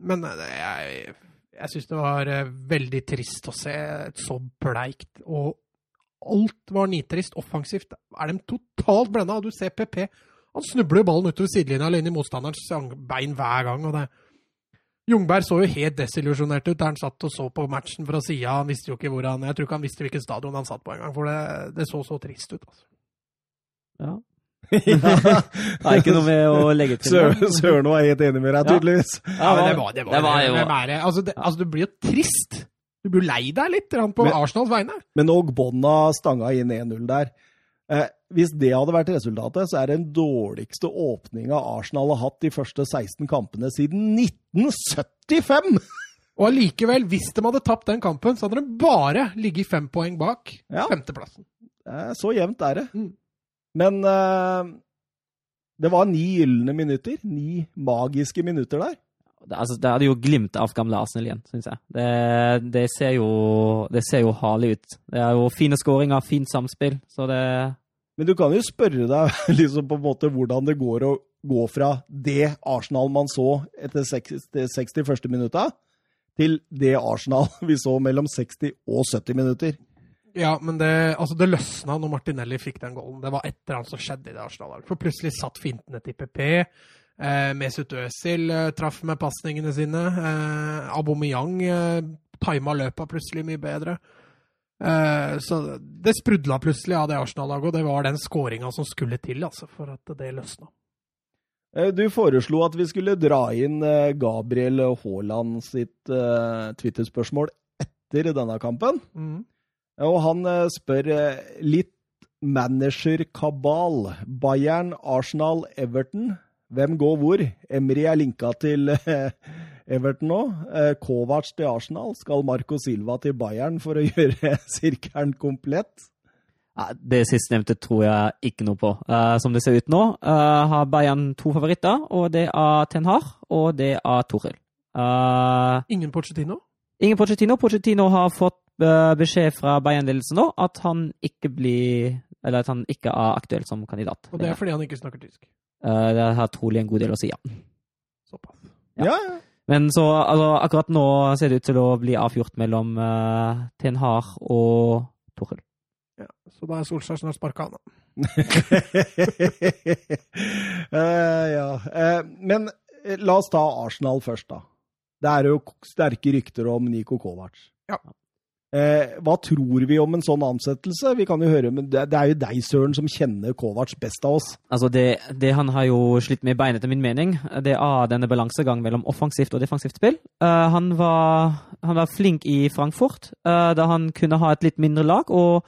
Men jeg, jeg syns det var veldig trist å se et så bleikt og Alt var nitrist. Offensivt er de totalt blenda. Du ser PP. Han snubler ballen utover sidelinja eller inn i motstanderens bein hver gang. og det Jungberg så jo helt desillusjonert ut der han satt og så på matchen fra sida. Han visste jo ikke hvor han Jeg tror ikke han visste hvilken stadion han satt på engang, for det, det så så trist ut. altså. Ja. Det er ikke noe med å legge til. Søren. Var helt enig med deg, tydeligvis. Ja, men det var, det var, det var jo? Altså, det, altså, du blir jo trist. Du blir lei deg litt på Men- Arsenals vegne. Men Ogbonna stanga inn 1-0 der. Eh, hvis det hadde vært resultatet, så er det den dårligste åpninga Arsenal har hatt de første 16 kampene siden 1975! Og allikevel, hvis de hadde tapt den kampen, så hadde de bare ligget fem poeng bak Ja. femteplassen. Så jevnt er det. Mm. Men uh, det var ni gylne minutter. Ni magiske minutter der. Det, altså, det hadde jo glimt av gamle Arsenal igjen, syns jeg. Det, det, ser jo, det ser jo herlig ut. Det er jo fine skåringer, fint samspill. Så det Men du kan jo spørre deg liksom på en måte hvordan det går å gå fra det Arsenal man så etter 60, 60 første minutta, til det Arsenal vi så mellom 60 og 70 minutter. Ja, men det, altså det løsna når Martinelli fikk den goalen. Det var et eller annet som skjedde i det Arsenal-laget. For plutselig satt fintene til PP. Eh, Mesut Özil eh, traff med pasningene sine. Eh, Aubameyang eh, tima løpa plutselig mye bedre. Eh, så det sprudla plutselig av det Arsenal-laget, og det var den skåringa som skulle til altså, for at det løsna. Eh, Du foreslo at vi skulle dra inn eh, Gabriel Haaland sitt Twitter-spørsmål etter denne kampen. Mm. Og han spør litt manager-kabal. Bayern, Arsenal, Everton. Hvem går hvor? Emry er linka til Everton nå. Eh, Kovac til Arsenal. Skal Marco Silva til Bayern for å gjøre sirkelen komplett? Det sistnevnte tror jeg ikke noe på. Eh, som det ser ut nå, eh, har Bayern to favoritter, og det er Ten Hag, og det er Toril. Ingen Pochettino? ingen Pochettino. Pochettino har fått beskjed fra Bayern-ledelsen nå at han ikke blir Eller at han ikke er aktuell som kandidat. Og det er fordi han ikke snakker tysk. Eh, det har trolig en god del å si, ja. Såpass. Ja. Ja, ja. Men så altså, akkurat nå ser det ut til å bli avgjort mellom uh, Ten Hag og Toril. Ja, så da er Solskjær snart sparka da. uh, ja. Uh, men la oss ta Arsenal først, da. Det er jo sterke rykter om Niko Kovac. Ja. Eh, hva tror vi om en sånn ansettelse? Vi kan jo høre, men det, det er jo deg, Søren, som kjenner Kovac best av oss. Altså det, det han har jo slitt med i beinet, etter min mening, det er denne balansegang mellom offensivt og defensivt spill. Uh, han, var, han var flink i Frankfurt, uh, da han kunne ha et litt mindre lag og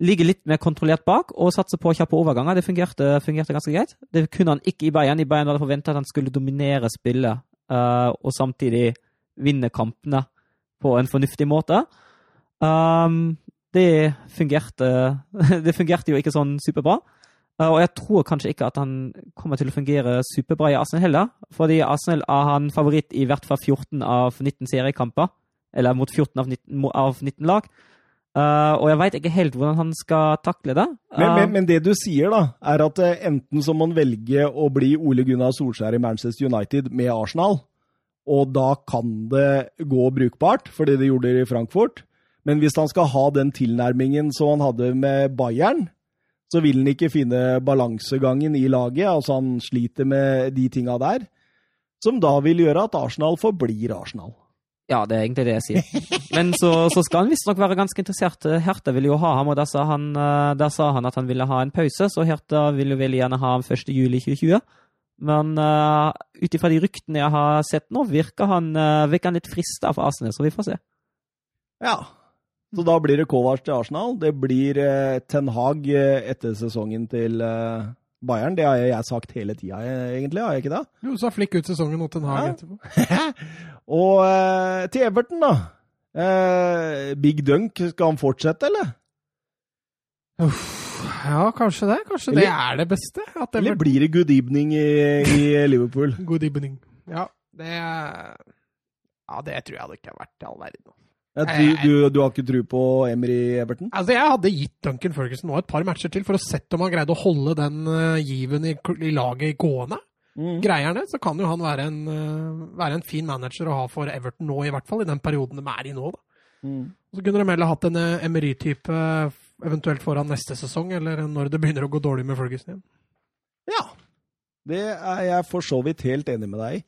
ligge litt mer kontrollert bak og satse på kjappe overganger. Det fungerte, fungerte ganske greit. Det kunne han ikke i Bayern. I Bayern var det forventa at han skulle dominere spillet uh, og samtidig vinne kampene på en fornuftig måte. Um, det fungerte Det fungerte jo ikke sånn superbra. Uh, og jeg tror kanskje ikke at han kommer til å fungere superbra i Arsenal heller. Fordi Arsenal er han favoritt i hvert fall 14 av 19 seriekamper. Eller mot 14 av 19, av 19 lag. Uh, og jeg veit ikke helt hvordan han skal takle det. Men, Uh, men, men det du sier, da, er at eh, enten så må man velge å bli Ole Gunnar Solskjær i Manchester United med Arsenal, og da kan det gå brukbart, fordi det gjorde det i Frankfurt. Men hvis han skal ha den tilnærmingen som han hadde med Bayern, så vil han ikke finne balansegangen i laget. Altså han sliter med de tinga der, som da vil gjøre at Arsenal forblir Arsenal. Ja, det er egentlig det jeg sier. Men så, så skal han visstnok være ganske interessert. Hertha ville jo ha ham, og da sa, han, eh, da sa han at han ville ha en pause, så Hertha ville jo veldig gjerne ha ham 1. juli 2020. Men uh, ut ifra de ryktene jeg har sett nå, virker han, uh, virker han litt frista for Arsenal, så vi får se. Ja. Så da blir det Kovac til Arsenal. Det blir eh, Ten Hag etter sesongen til eh, Bayern. Det har jeg sagt hele tida, egentlig. Har jeg ikke det? Jo, så har flikk ut sesongen og Ten Hag Ja. etterpå. Og eh, til Everton, da. Uh, Big Dunk, skal han fortsette, eller? Ja, kanskje det. Kanskje det er det beste. Eller blir det good evening i, i Liverpool? Good evening. Ja, det Ja, det tror jeg det ikke har vært i all verden. Du, du, du har ikke tro på Emery Everton? Altså, Jeg hadde gitt Duncan Ferguson nå et par matcher til for å sette om han greide å holde den uh, given i, i laget gående. Mm. Greier han det, så kan jo han være en, eh, være en fin manager å ha for Everton nå, i hvert fall i den perioden de er i nå. da. Mm. Så kunne de heller hatt en eh, Emery-type eh, eventuelt foran neste sesong, eller når det begynner å gå dårlig med Ferguson igjen. Ja. Det er jeg for så vidt helt enig med deg i.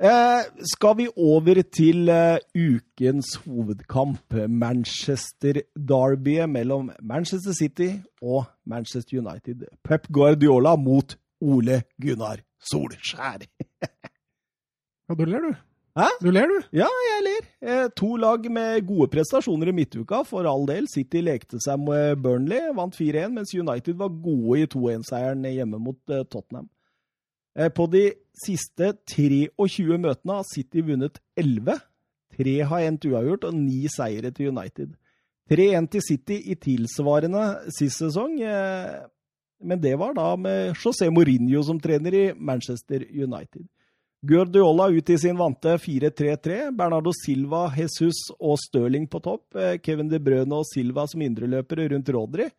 Eh, skal vi over til eh, ukens hovedkamp, Manchester Derby mellom Manchester City og Manchester United. Pep Guardiola mot Ole Gunnar Solskjær. Ja, du ler, du. Hæ? Du ler, du. Ja, jeg ler. Eh, to lag med gode prestasjoner i midtuka, for all del. City lekte seg med Burnley, vant 4-1, mens United var gode i 2-1-seieren hjemme mot eh, Tottenham. Eh, på de siste 23 møtene har City vunnet 11. Tre har endt uavgjort, og ni seire til United. 3-1 til City i tilsvarende sist sesong, eh, men det var da med José Mourinho som trener i Manchester United. Guardiola ut i sin vante 4-3-3. Bernardo Silva, Jesus og Stirling på topp. Eh, Kevin De Brøne og Silva som indreløpere rundt Rodri.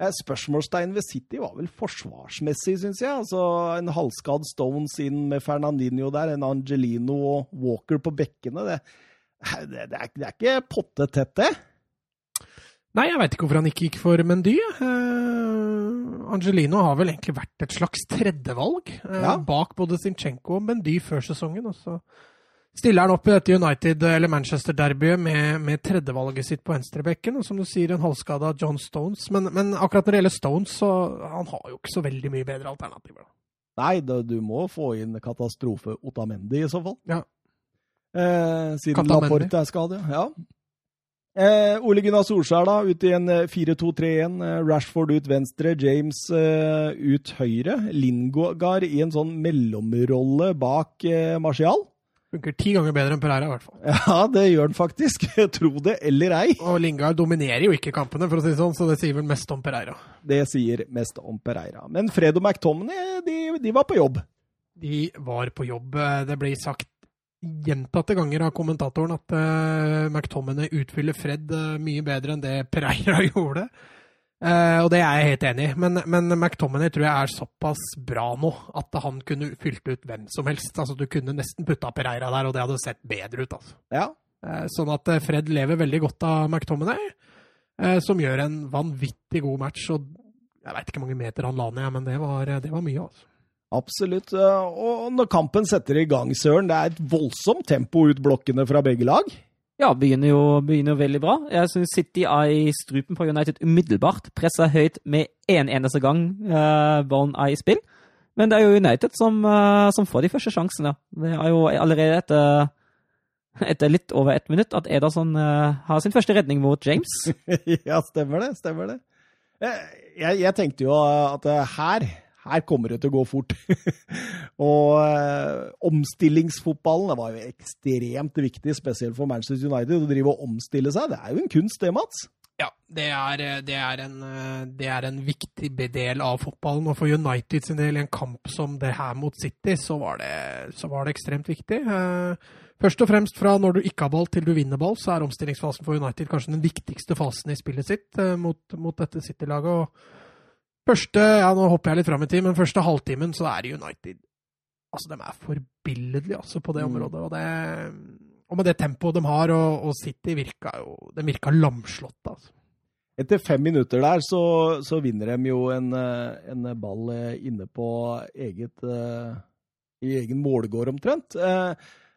Eh, Spørsmålstegn ved City var vel forsvarsmessig, syns jeg. Altså, En halvskadd Stones inn med Fernandinho der, en Angelino og Walker på bekkene. Det, det, det, er, det er ikke pottetett, det. Nei, jeg veit ikke hvorfor han ikke gikk for Mendy. Uh, Angelino har vel egentlig vært et slags tredjevalg uh, Ja. bak både Zinchenko og Mendy før sesongen. Og så stiller han opp i dette United- eller Manchester-derbyet med, med tredjevalget sitt på venstrebekken. Og som du sier, en halvskada John Stones. Men, men akkurat når det gjelder Stones, så han har jo ikke så veldig mye bedre alternativer. Nei, da, du må få inn katastrofe Otamendi i så fall. Ja. Eh, siden Laporte er skadet. Ja. Eh, Ole Gunnar Solskjær da, ut i en eh, 4-2-3-1. Eh, Rashford ut venstre, James eh, ut høyre. Lingogard i en sånn mellomrolle bak eh, Martial. Funker ti ganger bedre enn Pereira, i hvert fall. Ja, det gjør han faktisk. Tro det eller ei. Og Lingard dominerer jo ikke kampene, for å si det sånn, så det sier vel mest om Pereira. Det sier mest om Pereira. Men Fred og McTominay, de, de var på jobb. De var på jobb. Det blir sagt gjentatte ganger av kommentatoren at uh, McTominay utfyller Fred eh, mye bedre enn det Pereira gjorde. Eh, og det er jeg helt enig i, men, men McTominay tror jeg er såpass bra nå at han kunne fylt ut hvem som helst. Altså, du kunne nesten putta Pereira der, og det hadde sett bedre ut. Altså. Ja, Uh, sånn at eh, Fred lever veldig godt av McTominay, uh, som gjør en vanvittig god match. og Jeg veit ikke hvor mange meter han la ned, men det var, det var mye. altså. Absolutt. Og når kampen setter i gang, Søren, det er et voldsomt tempo ut blokkene fra begge lag. Ja, begynner jo, begynner jo veldig bra. Jeg syns City er i strupen på United umiddelbart. Presser høyt med en eneste gang uh, ballen er i spill. Men det er jo United som, eh, som får de første sjansene. Det er jo allerede etter, etter litt over ett minutt at Ederson eh, har sin første redning mot James. ja, stemmer det. Stemmer det. Eh, Jeg, jeg tenkte jo at eh, her, her kommer det til å gå fort. og eh, omstillingsfotballen det var jo ekstremt viktig, spesielt for Manchester United, å drive og omstille seg. Det er jo en kunst, det, Mats. Ja, det er, det, er en, det er en viktig del av fotballen. Og for United sin del, i en kamp som det her mot City, så var det, så var det ekstremt viktig. Eh, Først og fremst fra når du ikke har ball til du vinner ball, så er omstillingsfasen for United kanskje den viktigste fasen i spillet sitt eh, mot, mot dette City-laget. Og første, ja nå hopper jeg litt fram i tid, men første halvtimen så er det United Altså, de er forbilledlige altså, på det Mm. området. Og, det, og med det tempoet de har, og, og City virka jo De virka lamslått, altså. Etter fem minutter der så, så vinner de jo en, en ball eh, inne på eget eh, i egen målgård omtrent. Eh,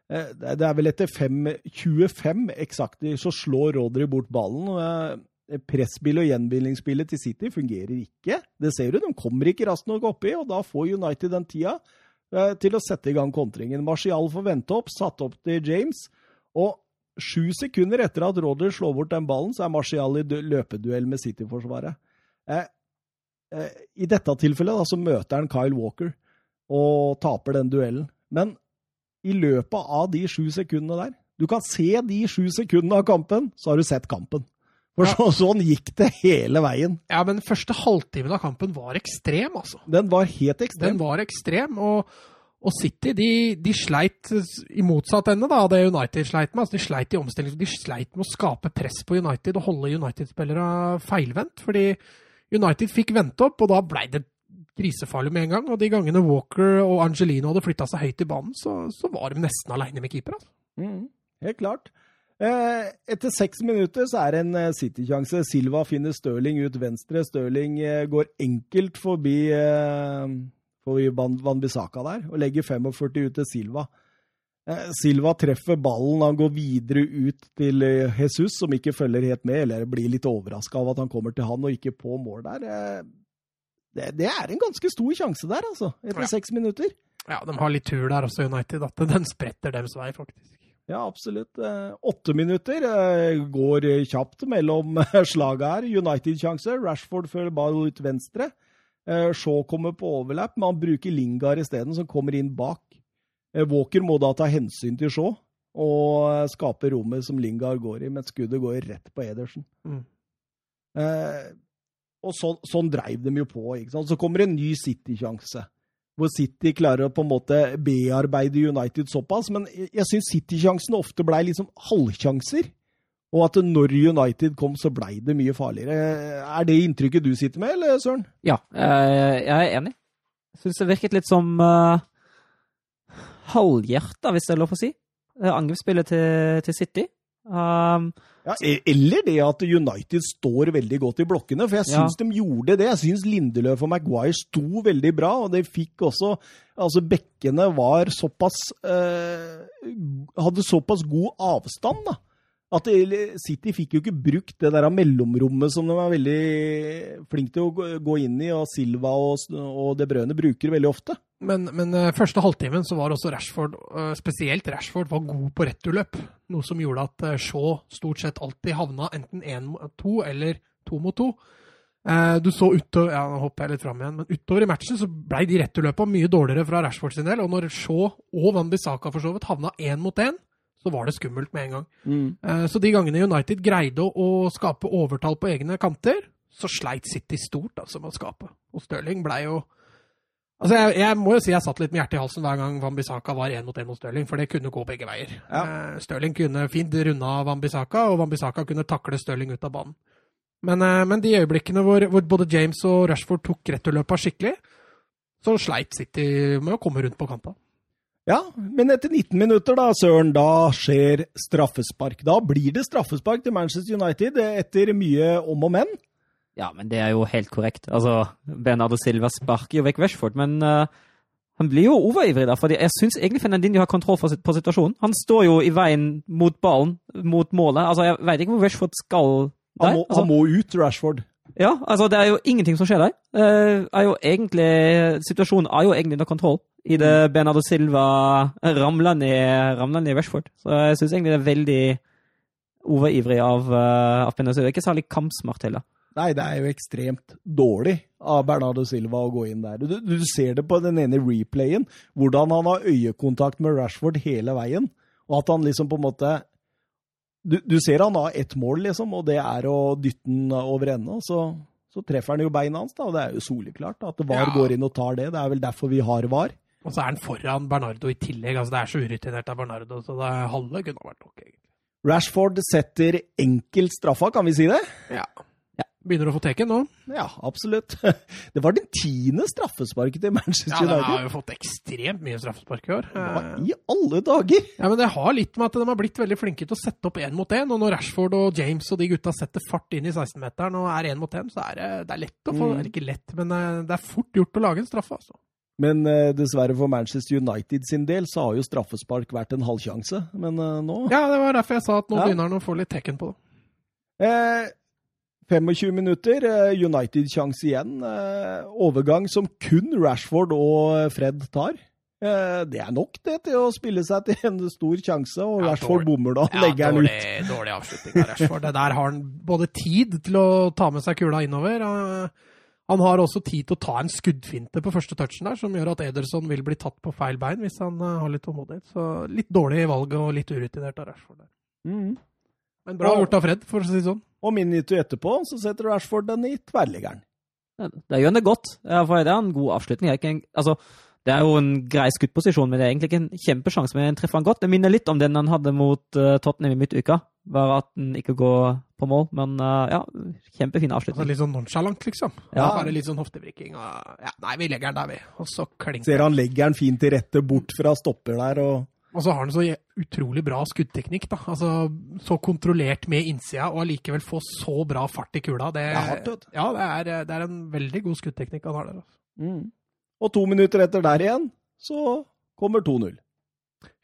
Det er vel etter fem, 25 eksakt så slår Rodri bort ballen. Eh, og gjenvinningsspillet til City fungerer ikke. Det ser du, de kommer ikke raskt nok oppi, og da får United den tida. eh, til å sette i gang kontringen. Martial får vente opp, satt opp til James. Og sju sekunder etter at Roder slår bort den ballen, så er Martial i løpeduell med City-forsvaret. Eh, I dette tilfellet da, så møter han Kyle Walker og taper den duellen. Men i løpet av de sju sekundene der Du kan se de sju sekundene av kampen, så har du sett kampen. For så, sånn gikk det hele veien. Ja, men første halvtimen av kampen var ekstrem, altså. Den var helt ekstrem. Den var ekstrem, og, og City de, de, sleit i motsatt ende da, det United sleit med. Altså, de sleit i omstilling, de sleit med å skape press på United og holde United-spillere feilvendt. Fordi United fikk vente opp, og da blei det grisefarlig med en gang. Og de gangene Walker og Angelino hadde flytta seg høyt i banen, så, så var de nesten aleine med keeper. Altså. Mm, helt klart. Eh, etter seks minutter så er det en eh, City-sjanse. Silva finner Stirling ut venstre. Stirling eh, går enkelt forbi, forbi Van-Bissaka der og legger 45 ut til Silva. Silva treffer ballen, han går videre ut til Jesus, som ikke følger helt med, eller blir litt overraska av at han kommer til han og ikke på mål der. Det, det er en ganske stor sjanse der, altså, etter seks minutter. Ja, de har litt tur der også, United. At den spretter deres vei, faktisk. Ja, absolutt. Eh, åtte minutter eh, går kjapt mellom slaget her. United-sjanse. Rashford følger ball ut venstre. Eh, Shaw kommer på overlapp, men han bruker Lingard isteden, som kommer inn bak. Walker må da ta hensyn til Shaw og skape rommet som Lingard går i, men skuddet går rett på Edersen. Mm. Eh, og så, sånn dreiv de jo på. ikke sant? Så kommer en ny City-sjanse hvor City klarer å på en måte bearbeide United såpass. Men jeg syns City-sjansene ofte blei liksom halvsjanser. Og at når United kom, så blei det mye farligere. Er det inntrykket du sitter med, eller Søren? Ja, eh, jeg er enig. Jeg syns det virket litt som uh, halvhjerta, hvis det er lov å si. Angrepsspillet til, til City. Um, ja, e- eller det at United står veldig godt i blokkene, for jeg syns ja. de gjorde det. Jeg syns Lindeløf og Maguire sto veldig bra, og de fikk også Altså, bekkene var såpass eh, Hadde såpass god avstand, da. At City fikk jo ikke brukt det der mellomrommet som de er veldig flinke til å gå inn i, og Silva og, og De Brøne bruker veldig ofte. Men, men uh, første halvtimen så var også Rashford, uh, spesielt Rashford, var god på returløp. Noe som gjorde at uh, Shaw stort sett alltid havna enten én mot to eller to mot to. du så utover ja, nå hopper jeg litt fram igjen, men utover i matchen så ble de returløpa mye dårligere fra Rashford sin del. Og når Shaw og Van Bissaka for så vidt havna én mot én, så var det skummelt med en gang. Mm. så de gangene United greide å, å skape overtall på egne kanter, så sleit City stort altså med å skape. Og Stirling blei jo Altså, jeg, jeg, må jo si jeg satt litt med hjertet i halsen hver gang Wambisaka var én mot én mot Stirling, for det kunne gå begge veier. Ja. Uh, Stirling kunne fint runde av Wambisaka, og Wambisaka kunne takle Stirling ut av banen. Men, uh, men de øyeblikkene hvor, hvor, både James og Rashford tok returløpa skikkelig, så sleit City med å komme rundt på kanta. Ja, men etter 19 minutter, da, Søren, da skjer straffespark. Da blir det straffespark til Manchester United etter mye om og men. Ja, men det er jo helt korrekt. Altså, Bernardo Silva sparker jo vekk Rashford, men uh, han blir jo overivrig der. fordi jeg syns egentlig Fernandinho har kontroll på situasjonen. Han står jo i veien mot ballen, mot målet. Altså, Jeg veit ikke hvor Rashford skal der. Han må, altså, han må ut, Rashford. Ja, altså det er jo ingenting som skjer der. Uh, er jo egentlig, situasjonen er jo egentlig under kontroll i det mm. Bernardo Silva ramler ned, ramler ned Rashford. Så jeg syns egentlig det er veldig overivrig av, uh, av Bernardo Silva. Ikke særlig kampsmart heller. Nei, det er jo ekstremt dårlig av Bernardo Silva å gå inn der. Du, du, ser det på den ene replayen, hvordan han har øyekontakt med Rashford hele veien. Og at han liksom på en måte Du, du ser han har ett mål, liksom, og det er å dytte den over ende. Så, så treffer han jo beina hans, da, og det er jo soleklart at VAR ja. går inn og tar det. Det er vel derfor vi har VAR. Og så er han foran Bernardo i tillegg. altså Det er så urutinert av Bernardo, så det halve kunne vært nok, egentlig. Rashford setter enkelt straffa, kan vi si det? Ja. Begynner å få teken nå? Ja, absolutt. Det var den tiende straffesparket til Manchester United. Ja, de har jo fått ekstremt mye straffespark i år. Hva i alle dager? Ja, men Det har litt med at de har blitt veldig flinke til å sette opp én mot én. Og når Rashford og James og de gutta setter fart inn i 16-meteren og er én mot én, så er det, det er lett å få mm. Eller ikke lett, men eh, det er fort gjort å lage en straffe, altså. Men uh, dessverre for Manchester United sin del så har jo straffespark vært en halvsjanse. Men uh, nå Ja, det var derfor jeg sa at nå ja. begynner han å få litt tekken på det. Eh, 25 minutter, eh, United-sjanse igjen. Eh, overgang som kun Rashford og Fred tar. Eh, Det er nok det til å spille seg til en stor sjanse, og Ja, Rashford dårlig. bommer da. Ja, legger dårlig, ut. dårlig avslutning av Rashford. Det der har han både tid til å ta med seg kula innover. Han har også tid til å ta en skuddfinte på første touchen der, som gjør at Ederson vil bli tatt på feil bein hvis han har litt tålmodighet. Så litt dårlig valg og litt urutinert av Rashford der. Mm. Men bra gjort av Fred, for å si det sånn. Og minutter etterpå så setter Rashford den i tverrliggeren. Det gjør det godt. For det er en god avslutning. Er, en, altså, det er jo en grei skuddposisjon, men det er egentlig ikke en kjempesjanse. Men den treffer han godt. Det minner litt om den han hadde mot uh, Tottenham i midtuka. Bare at den ikke går på mål. Men uh, ja, kjempefin Altså, avslutning. litt sånn nonchalant, liksom. Ja. Bare litt sånn hoftevrikking. og- Ja, nei, vi legger den der, vi. Og så klinker Ser han legger den fint til rette bort fra stopper der, og Og så har han så utrolig bra skuddteknikk. da. Altså, Så kontrollert med innsida, og allikevel få så bra fart i kula. Det, Det er hardt, vet. Ja, det er, det er en veldig god skuddteknikk han har der. Altså. Og to minutter etter der igjen, så kommer 2-0.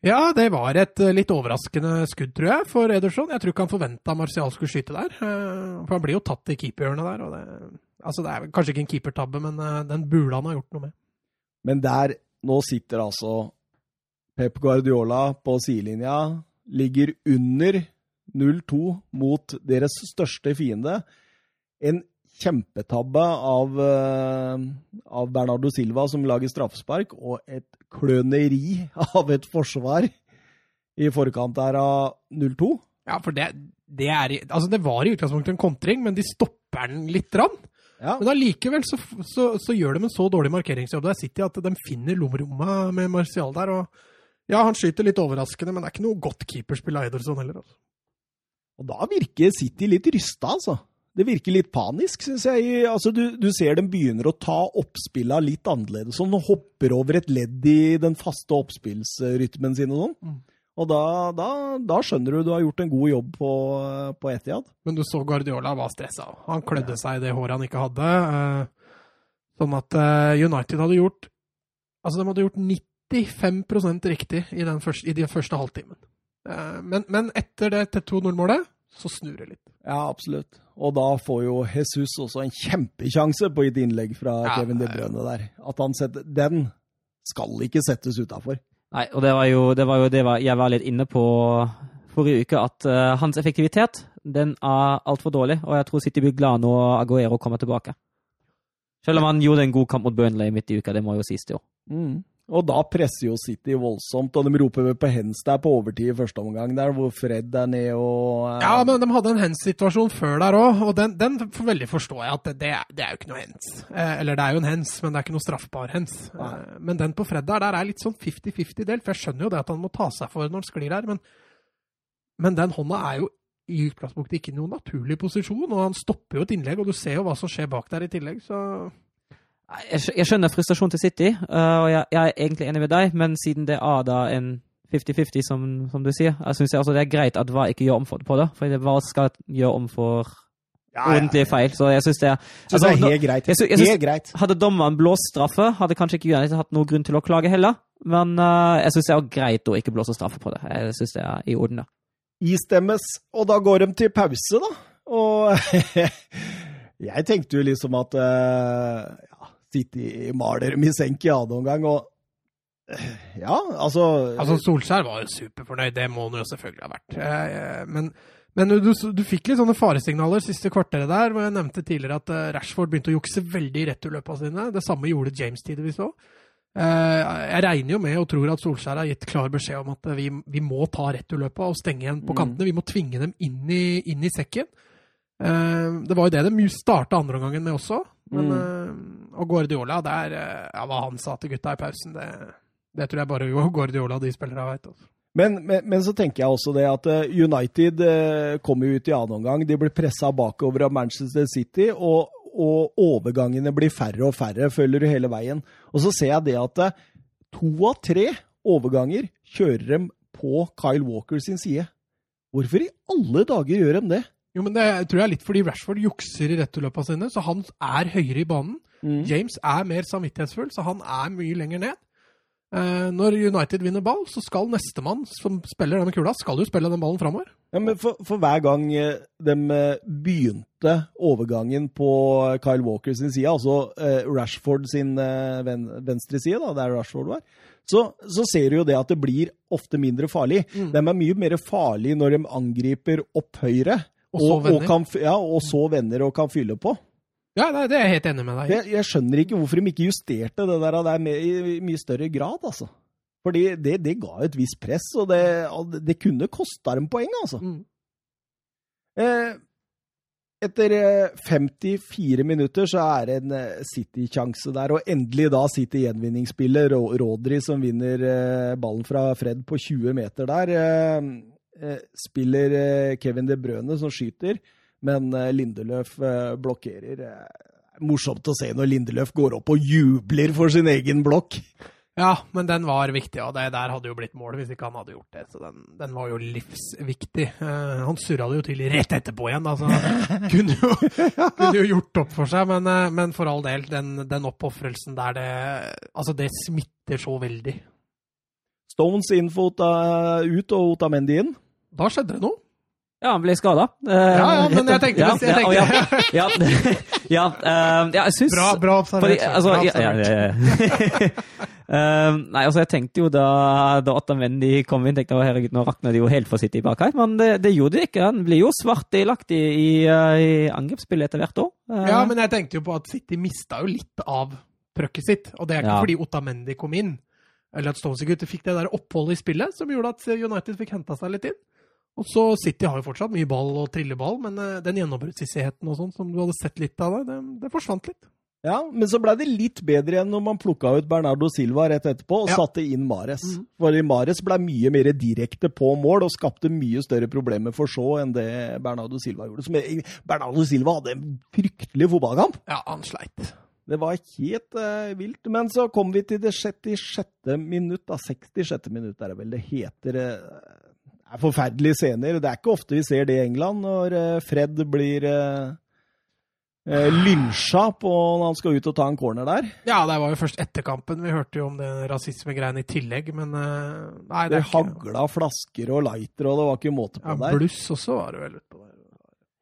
Ja, det var et eh, litt overraskende skudd, tror jeg, for Ederson. Jeg tror ikke han forventa Martial skulle skyte der. eh, For han blir jo tatt i keeperhjørnet der. og det, altså Det er kanskje ikke en keepertabbe, men eh, den burde han ha gjort noe med. Men der, nå sitter altså Pep Guardiola på sidelinja, ligger under 0-2 mot deres største fiende. En kjempetabbe av, eh, av Bernardo Silva som lager straffespark, og et kløneri av et forsvar i forkant der av 0-2. Ja, for det, det er Altså, det var i utgangspunktet en kontring, men de stopper den litt. Rann. Ja. Men allikevel så, så, så gjør de en så dårlig markeringsjobb der City at de finner lommerommet med Martial der. og Ja, han skyter litt overraskende, men det er ikke noe godt keeperspill av Ederson heller. Altså. Og da virker City litt rysta, altså. Det virker litt panisk, syns jeg. Altså, du, du ser dem begynner å ta oppspilla litt annerledes. Sånn, hopper over et ledd i den faste oppspillsrytmen sin og sånn. Mm. Og da, da, da skjønner du du har gjort en god jobb på, på Etiad. Men du så Guardiola var stressa. Han klødde seg i det håret han ikke hadde. eh, Sånn at eh, United hadde gjort Altså, de hadde gjort 95 riktig i den første, i de første halvtimen. Eh, Men, men etter det til 2-0-målet, så snur det litt. Ja, absolutt. Og da får jo Jesus også en kjempekjanse på et innlegg fra Ja, Kevin De. Bruyne der. At han setter Den skal ikke settes utafor. Nei, og det var jo det, var jo det var, jeg var litt inne på forrige uke, at uh, hans effektivitet den er altfor dårlig. Og jeg tror City blir glad når Aguero kommer tilbake. Selv om han gjorde en god kamp mot Burnley midt i uka, det må jo sies, det jo. Og da presser jo City voldsomt, og de roper på hens der på overtid i første omgang, der hvor Fred er ned og uh... Ja, men de hadde en hens-situasjon før der òg, og den, den for veldig forstår jeg at det, det, er- det jo ikke noe hens. Eh, eller det er jo en hens, men det er ikke noe straffbar hens. Eh, men den på Fred der, der er litt sånn 50-50 delt, for jeg skjønner jo det at han må ta seg for når han sklir der, men, men den hånda er jo i utgangspunktet ikke noen naturlig posisjon, og han stopper jo et innlegg, og du ser jo hva som skjer bak der i tillegg, så Jeg, skjønner frustrasjonen til City, eh, og jeg, jeg er egentlig enig med deg, men siden det er da en 50-50, som, som du sier, jeg syns også det er greit at VAR ikke gjør om for, på det. For hva VAR skal gjøre om for ordentlige feil, så jeg syns det altså, det altså, er helt greit. jeg synes, jeg synes- helt greit. Hadde dommeren blåst straffe, hadde kanskje ikke United hatt noen grunn til å klage heller. Men uh, jeg syns det er greit å ikke blåse straffe på det. Jeg syns det er i orden. da. Istemmes, og da går de til pause, da. Og jeg tenkte jo liksom at eh, ja, dem i senk i annen omgang, og eh, ja, altså, Altså, Solskjær var jo superfornøyd, det må han jo selvfølgelig ha vært. Eh, Men, men du, du fikk litt sånne faresignaler siste kvarteret der, hvor jeg nevnte tidligere at eh, Rashford begynte å jukse veldig i returløpene sine. Det samme gjorde James tidvis òg. Jeg regner jo med og tror at Solskjær har gitt klar beskjed om at eh, vi, vi må ta returløpa og stenge igjen på Mm. kantene. Vi må tvinge dem inn i, inn i sekken. Eh, Det var jo det de starta andreomgangen med også. Men, Mm. Og Guardiola, det er, eh, ja, hva han sa til gutta i pausen, det, det tror jeg bare Guardiola og de spillere veit. Altså. men, men, men så tenker jeg også det at eh, United eh, kommer ut i annen omgang. De blir pressa bakover av Manchester City, og, og overgangene blir færre og færre, følger du hele veien. Og så ser jeg det at to av tre overganger kjører dem på Kyle Walker sin side. Hvorfor i alle dager gjør de det? Jo, men Det tror jeg er litt fordi Rashford jukser i returløpene sine, så han er høyere i banen. James er mer samvittighetsfull, så han er mye lenger ned. Eh, når United vinner ball, så skal nestemann som spiller denne kula, skal jo spille den ballen framover. Ja, men for, for, hver gang eh, de eh, begynte overgangen på Kyle Walker sin side, altså eh, Rashford sin eh, ven, venstre side, da, der Rashford var, så, så, ser du jo det at det blir ofte mindre farlig. Mm. De er mye mer farlig når de angriper opp høyre, og og, og, kan, ja, og så venner og kan fylle på. Ja, det er jeg helt enig med deg jeg, jeg, skjønner ikke hvorfor de ikke justerte det der, der med, i mye større grad, altså. Fordi det, det ga et visst press, og det, det kunne kosta dem poeng, altså. Mm. Eh, etter 54 eh, minutter så er det en eh, City-sjanse der, og endelig da sitter gjenvinningsspiller Rodri som vinner eh, ballen fra Fred på 20 meter der. Spiller Kevin De Brøne som skyter men eh, Lindeløf eh, blokkerer. Eh, morsomt å se når Lindeløf går opp og jubler for sin egen blokk. Ja, men den var viktig, og det der hadde jo blitt mål hvis ikke han hadde gjort det. Så den, den var jo livsviktig. Uh, han surra det jo til rett etterpå igjen, altså. kunne, jo, kunne jo gjort opp for seg, men, uh, men for all del, den, den oppofrelsen der, det Altså, det smitter så veldig. Stones inn for ut og Otamendi inn. Da skjedde det noe. Ja, han ble skada. Uh, ja, ja, men jeg tenkte, ja, jeg tenkte. Ja, ja, ja, uh, jeg syns Bra, bra observert. Altså, uh, nei, altså, jeg tenkte jo da, da Otamendi kom inn, tenkte jeg herregud, nå rakner de jo helt for City bak her. Men det, det, gjorde de ikke. Han blir jo svart i, i, i angrepsspillet etter hvert år. ja, men jeg tenkte jo på at City mista jo litt av trøkket sitt. Og det er ikke fordi Otamendi kom inn, eller at Stones-gutter fikk det der oppholdet i spillet som gjorde at United fikk henta seg litt inn. Og så City har jo fortsatt mye ball og trilleball, men uh, den gjennombruddshissigheten og sånn som du hadde sett litt av, det, det forsvant litt. Ja, men så ble det litt bedre igjen når man plukka ut Bernardo Silva rett etterpå og ja. satte inn Mares. Mm. For Mares ble mye mer direkte på mål og skapte mye større problemer for så enn det Bernardo Silva gjorde. Som, Bernardo Silva hadde en fryktelig fotballkamp. Ja, han sleit. Det var helt uh, vilt. Men så kom vi til det 66. minutt, da. 66. minutt er det vel det heter. Uh, er forferdelige scener. Det er ikke ofte vi ser det i England, når eh, Fred blir eh, lynsja på når han skal ut og ta en corner der. Ja, det var jo først etter kampen. Vi hørte jo om det rasismegreiene i tillegg, men eh, nei, det, det hagla flasker og lighter, og det var ikke måte på ja, der. Bluss også var det vel utpå der.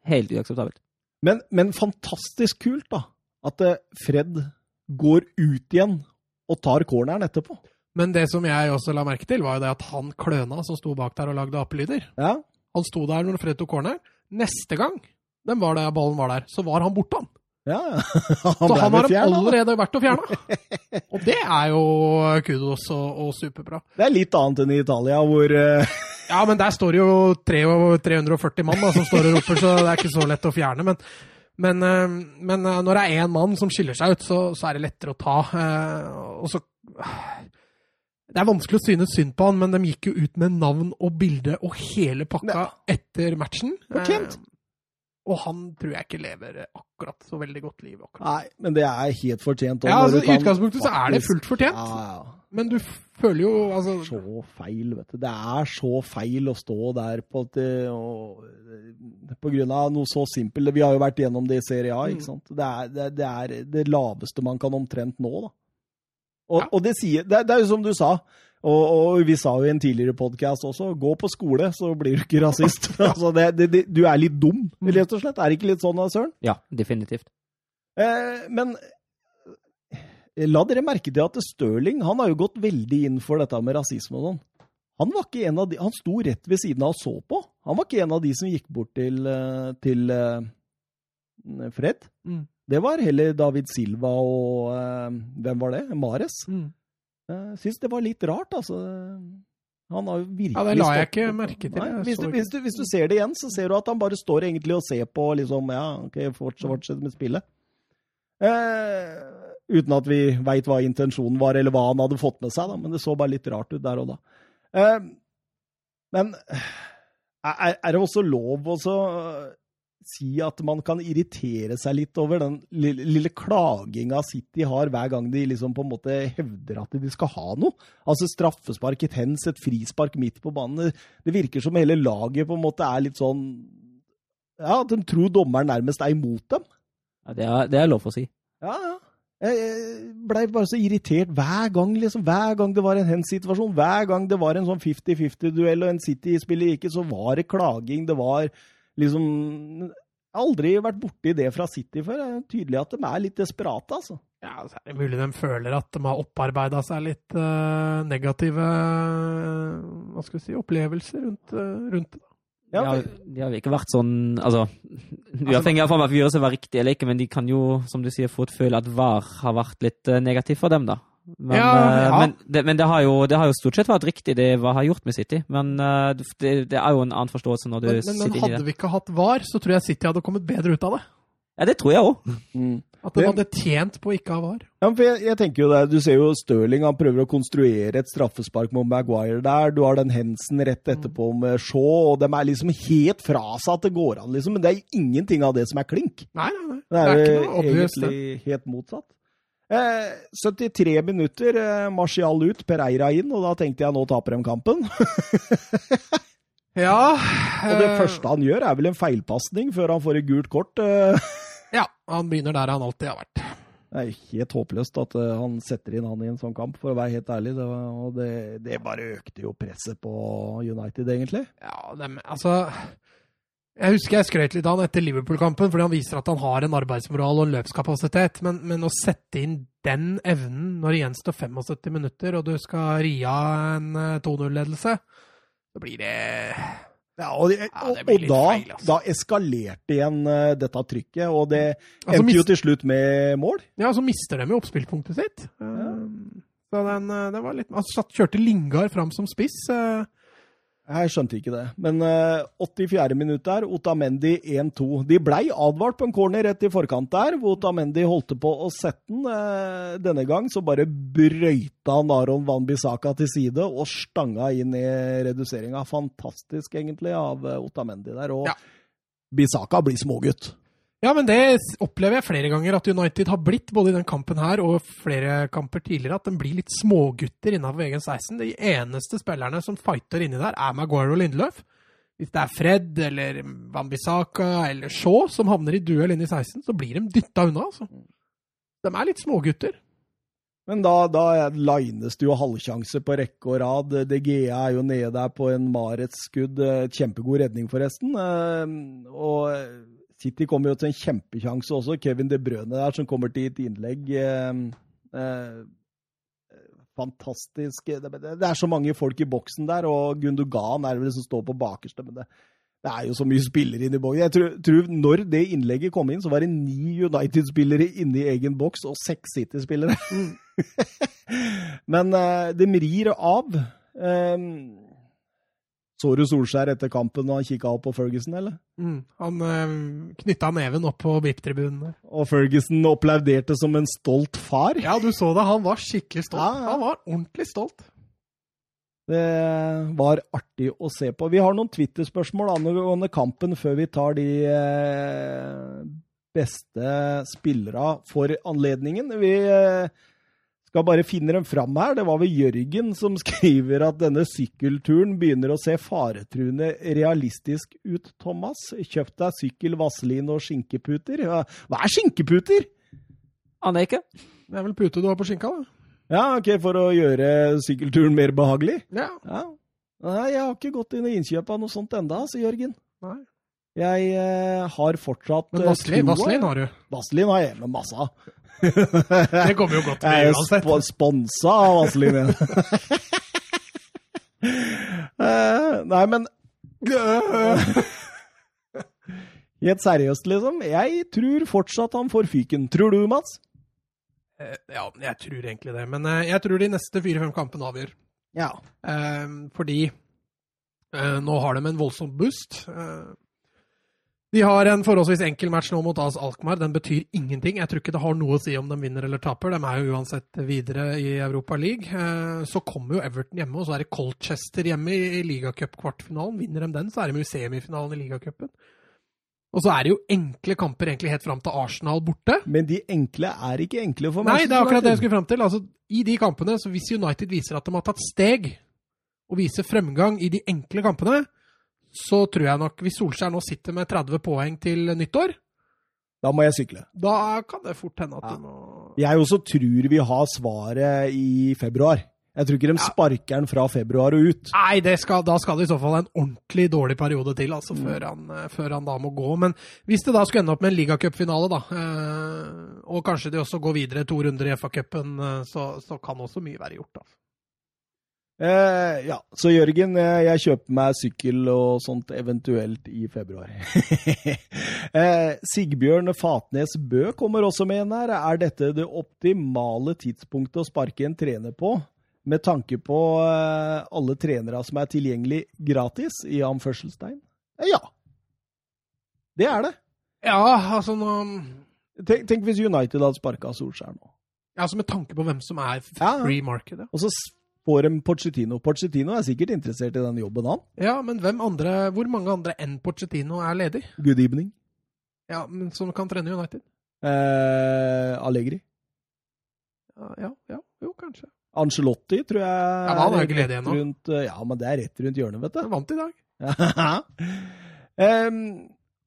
Helt uakseptabelt. Men, men, fantastisk kult, da. At eh, Fred går ut igjen og tar corneren etterpå. Men det som jeg også la merke til, var jo det at han kløna som sto bak der og lagde apelyder. Ja. Han sto der når Fred tok corner. Neste gang den var der, ballen var der, så var han borte, han. Ja, han så han har allerede vært og fjerna. og det er jo kudos og, og, superbra. Det er litt annet enn i Italia, hvor uh... Ja, men der står det jo 340 mann da, som står og roper, så det er ikke så lett å fjerne. Men, men, uh, men uh, når det er én mann som skiller seg ut, så, så, er det lettere å ta. og så det er vanskelig å synes synd på han, men de gikk jo ut med navn og bilde og hele pakka ja. etter matchen. Fortjent. Eh, og han tror jeg ikke lever akkurat så veldig godt liv. akkurat. Nei, men det er helt fortjent. Ja, altså, I utgangspunktet så er det fullt fortjent. Ja, ja. Men du føler jo altså... Så feil, vet du. Det er så feil å stå der på, til, og, på grunn av noe så simpelt. Vi har jo vært gjennom det i Serie A. ikke mm. sant? Det er det, det er det, laveste man kan omtrent nå. da. Og, ja. og det, sier, det, det, er jo som du sa, og, og vi sa jo i en tidligere podkast også, gå på skole, så blir du ikke rasist. altså det, du er litt dum, mm. rett og slett. Er det ikke litt sånn, Søren? Ja, definitivt. Eh, men eh, la dere merke til at Stirling han har jo gått veldig inn for dette med rasisme og sånn. Han var ikke en av de, han sto rett ved siden av og så på. Han var ikke en av de som gikk bort til, eh, til uh, Fred. Mm. Det var heller David Silva og uh, Hvem var det? Mares. Mm. Uh, Syns det var litt rart, altså. Han har jo virkelig Ja, Det la jeg ikke merke til. Nei, hvis, du, hvis, du, hvis, du, ser det igjen, så ser du at han bare står egentlig og ser på liksom, Ja, OK, fortsett, fortsett med spillet. Uh, uten at vi veit hva intensjonen var, eller hva han hadde fått med seg, da. Men det så bare litt rart ut der og da. Uh, men er, er, det også lov å si at man kan irritere seg litt over den lille, klaginga City har hver gang de liksom på en måte hevder at de skal ha noe. Altså straffespark, et hens, et frispark midt på banen. Det virker som hele laget på en måte er litt sånn Ja, de tror dommeren nærmest er imot dem. Ja, Det er, det er lov å si. Ja, ja. Jeg blei bare så irritert hver gang, liksom. Hver gang det var en hens-situasjon, hver gang det var en sånn 50-50-duell og en City-spiller ikke, så var det klaging. Det var liksom aldri vært borti det fra City før. Det er tydelig at de er litt desperate, altså. Ja, så er det mulig de føler at de har opparbeida seg litt uh, negative uh, hva skal vi si, opplevelser rundt, uh, rundt det. Ja, de, har, de har ikke vært sånn altså, Uavhengig av om avgjørelsen var riktig eller ikke, men de kan jo, som du sier, fort føle at VAR har vært litt negativ for dem, da. Men, ja, ja. men, det, men det, har jo, det, har jo, stort sett vært riktig, det hva har gjort med City. Men uh, det, det, er jo en annen forståelse når du men, sitter inni det. Men hadde vi ikke hatt VAR, så tror jeg City hadde kommet bedre ut av det. Ja, det tror jeg òg. Mm. At de hadde tjent på å ikke ha VAR. Ja, for jeg, jeg, tenker jo det, Du ser jo Stirling han prøver å konstruere et straffespark mot Maguire der. Du har den Hensen rett etterpå med Shaw. og De er liksom helt fra seg at det går an, liksom. Men det er ingenting av det som er klink. Nei, nei, nei. Det er, det er ikke noe egentlig helt motsatt. Eh, 73 minutter, eh, Martial ut, Pereira inn, og da tenkte jeg nå taper de kampen. ja. og det eh, første han gjør, er vel en feilpasning før han får et gult kort. Eh. Ja, han begynner der han alltid har vært. Det er helt håpløst at uh, han setter inn han i en sånn kamp, for å være helt ærlig. Det, var, og det, det bare økte jo presset på United, egentlig. Ja, det, altså Jeg husker jeg skrøt litt av han etter Liverpool-kampen, fordi han viser at han har en arbeidsmoral og en løpskapasitet. Men, men, å sette inn den evnen når det gjenstår 75 minutter, og du skal ri av en 2-0-ledelse, uh, så blir det ja, og, ja, og, og da, feil, altså. da, eskalerte igjen uh, dette trykket, og det altså, endte jo til slutt med mål. Ja, så mister de jo oppspillpunktet sitt. Ja. Uh, så den, uh, det var litt Altså, kjørte Lingard fram som spiss. Uh, jeg skjønte ikke det. Men uh, eh, 84. minutt der, Otamendi 1-2. De blei advart på en corner rett i forkant der, hvor Otamendi holdt på å sette den. Uh, denne gang så bare brøyta Naron Van Bissaka til side og stanga inn i reduseringa. Fantastisk, egentlig, av uh, Otamendi der. Og ja. Bissaka blir smågutt. Ja, men det opplever jeg flere ganger at United har blitt, både i den kampen her og flere kamper tidligere, at de blir litt smågutter innenfor egen 16. De eneste spillerne som fighter inni der, er Maguire og Lindløf. Hvis det er Fred eller Wambisaka eller Shaw som havner i duell inne i 16, så blir de dytta unna, altså. De er litt smågutter. Men da, da lines det jo halvsjanse på rekke og rad. DGA er jo nede der på en Marets-skudd. Kjempegod redning, forresten. Eh, og City kommer jo til en kjempekjanse også. Kevin De Brøne der som kommer til et innlegg. Eh, eh, fantastisk. Det, det, er så mange folk i boksen der, og Gundogan er vel det som står på bakerste. men det, det er jo så mye spillere inne i boksen. Jeg tror, tror Når det innlegget kom inn, så var det ni United-spillere inne i egen boks og seks City-spillere. Mm. men eh, det rir av. Um, så du Solskjær etter kampen og han kikka opp på Ferguson, eller? Mm, han øh, knytta neven opp på BIP-tribunen. Og Ferguson applauderte som en stolt far? Ja, du så det. Han var skikkelig stolt. Ja, ja. Han var ordentlig stolt. Det var artig å se på. Vi har noen Twitter-spørsmål angående kampen før vi tar de eh, beste spillerne for anledningen. Vi eh, skal bare finne dem fram her. Det var vel Jørgen som skriver at denne sykkelturen begynner å se faretruende realistisk ut, Thomas. Kjøpt deg sykkel, vaselin og skinkeputer. Hva er skinkeputer? Aner ikke. Det er vel pute du har på skinka, da? Ja, ok, for å gjøre sykkelturen mer behagelig? Ja. ja. Nei, jeg har ikke gått inn og innkjøpa noe sånt enda, sier Jørgen. Nei. Jeg eh, har fortsatt Men Vaselin, Vaselin har du? Vaselin har jeg med masse av. det kommer jo godt med uansett. Jeg er sponsa av Vazelin. uh, nei, men Helt seriøst, liksom. Jeg tror fortsatt han får fyken. Tror du, Mats? Uh, ja, jeg tror egentlig det. Men jeg tror de neste fire-fem kampene avgjør. Ja. fordi nå har de en voldsom boost. De har en forholdsvis enkel match nå mot AS Alkmaar. Den betyr ingenting. Jeg tror ikke det har noe å si om de vinner eller taper. De er jo uansett videre i Europa League. Eh, så kommer jo Everton hjemme, og så er det Colchester hjemme i ligacup-kvartfinalen. Vinner de den, så er de jo i semifinalen i ligacupen. Og så er det jo enkle kamper egentlig helt fram til Arsenal borte. Men de enkle er ikke enkle for meg. Nei, det er akkurat det jeg skulle fram til. Altså, I de kampene, så hvis United viser at de har tatt steg, og viser fremgang i de enkle kampene, så tror jeg nok, hvis Solskjær nå sitter med 30 poeng til nyttår Da må jeg sykle. Da kan det fort hende at ja. du må Jeg også tror vi har svaret i februar. Jeg tror ikke de sparker den fra februar og ut. Nei, skal, da skal det i så fall en ordentlig dårlig periode til altså, mm. før, han, eh, før, han, da må gå. Men hvis det da skulle ende opp med en ligacupfinale, da, eh, og kanskje de også går videre to runder i FA-cupen, eh, så, så, kan også mye være gjort. da. Eh, ja, så Jørgen, eh, jeg kjøper meg sykkel og sånt eventuelt i februar. eh, Sigbjørn Fatnes Bø kommer også med en her. Er dette det optimale tidspunktet å sparke en trener på? med tanke på eh, alle trenere som er tilgjengelig gratis, i anførselstegn? Eh, ja. Det er det. Ja, altså nå Tenk, tenk hvis United hadde sparka Solskjær nå. Ja, altså Med tanke på hvem som er free ja. market. Ja. Og så får de Pochettino. Pochettino er sikkert interessert i den jobben, han. Ja, men hvem andre, hvor mange andre enn Pochettino er ledig? Good evening. Ja, men Som kan trene United? Eh, Allegri. Ja, ja, jo, kanskje. Angelotti tror jeg ja, han er ikke ledig ennå. Eh, ja, men det er rett rundt hjørnet, vet du. Han vant i dag. um,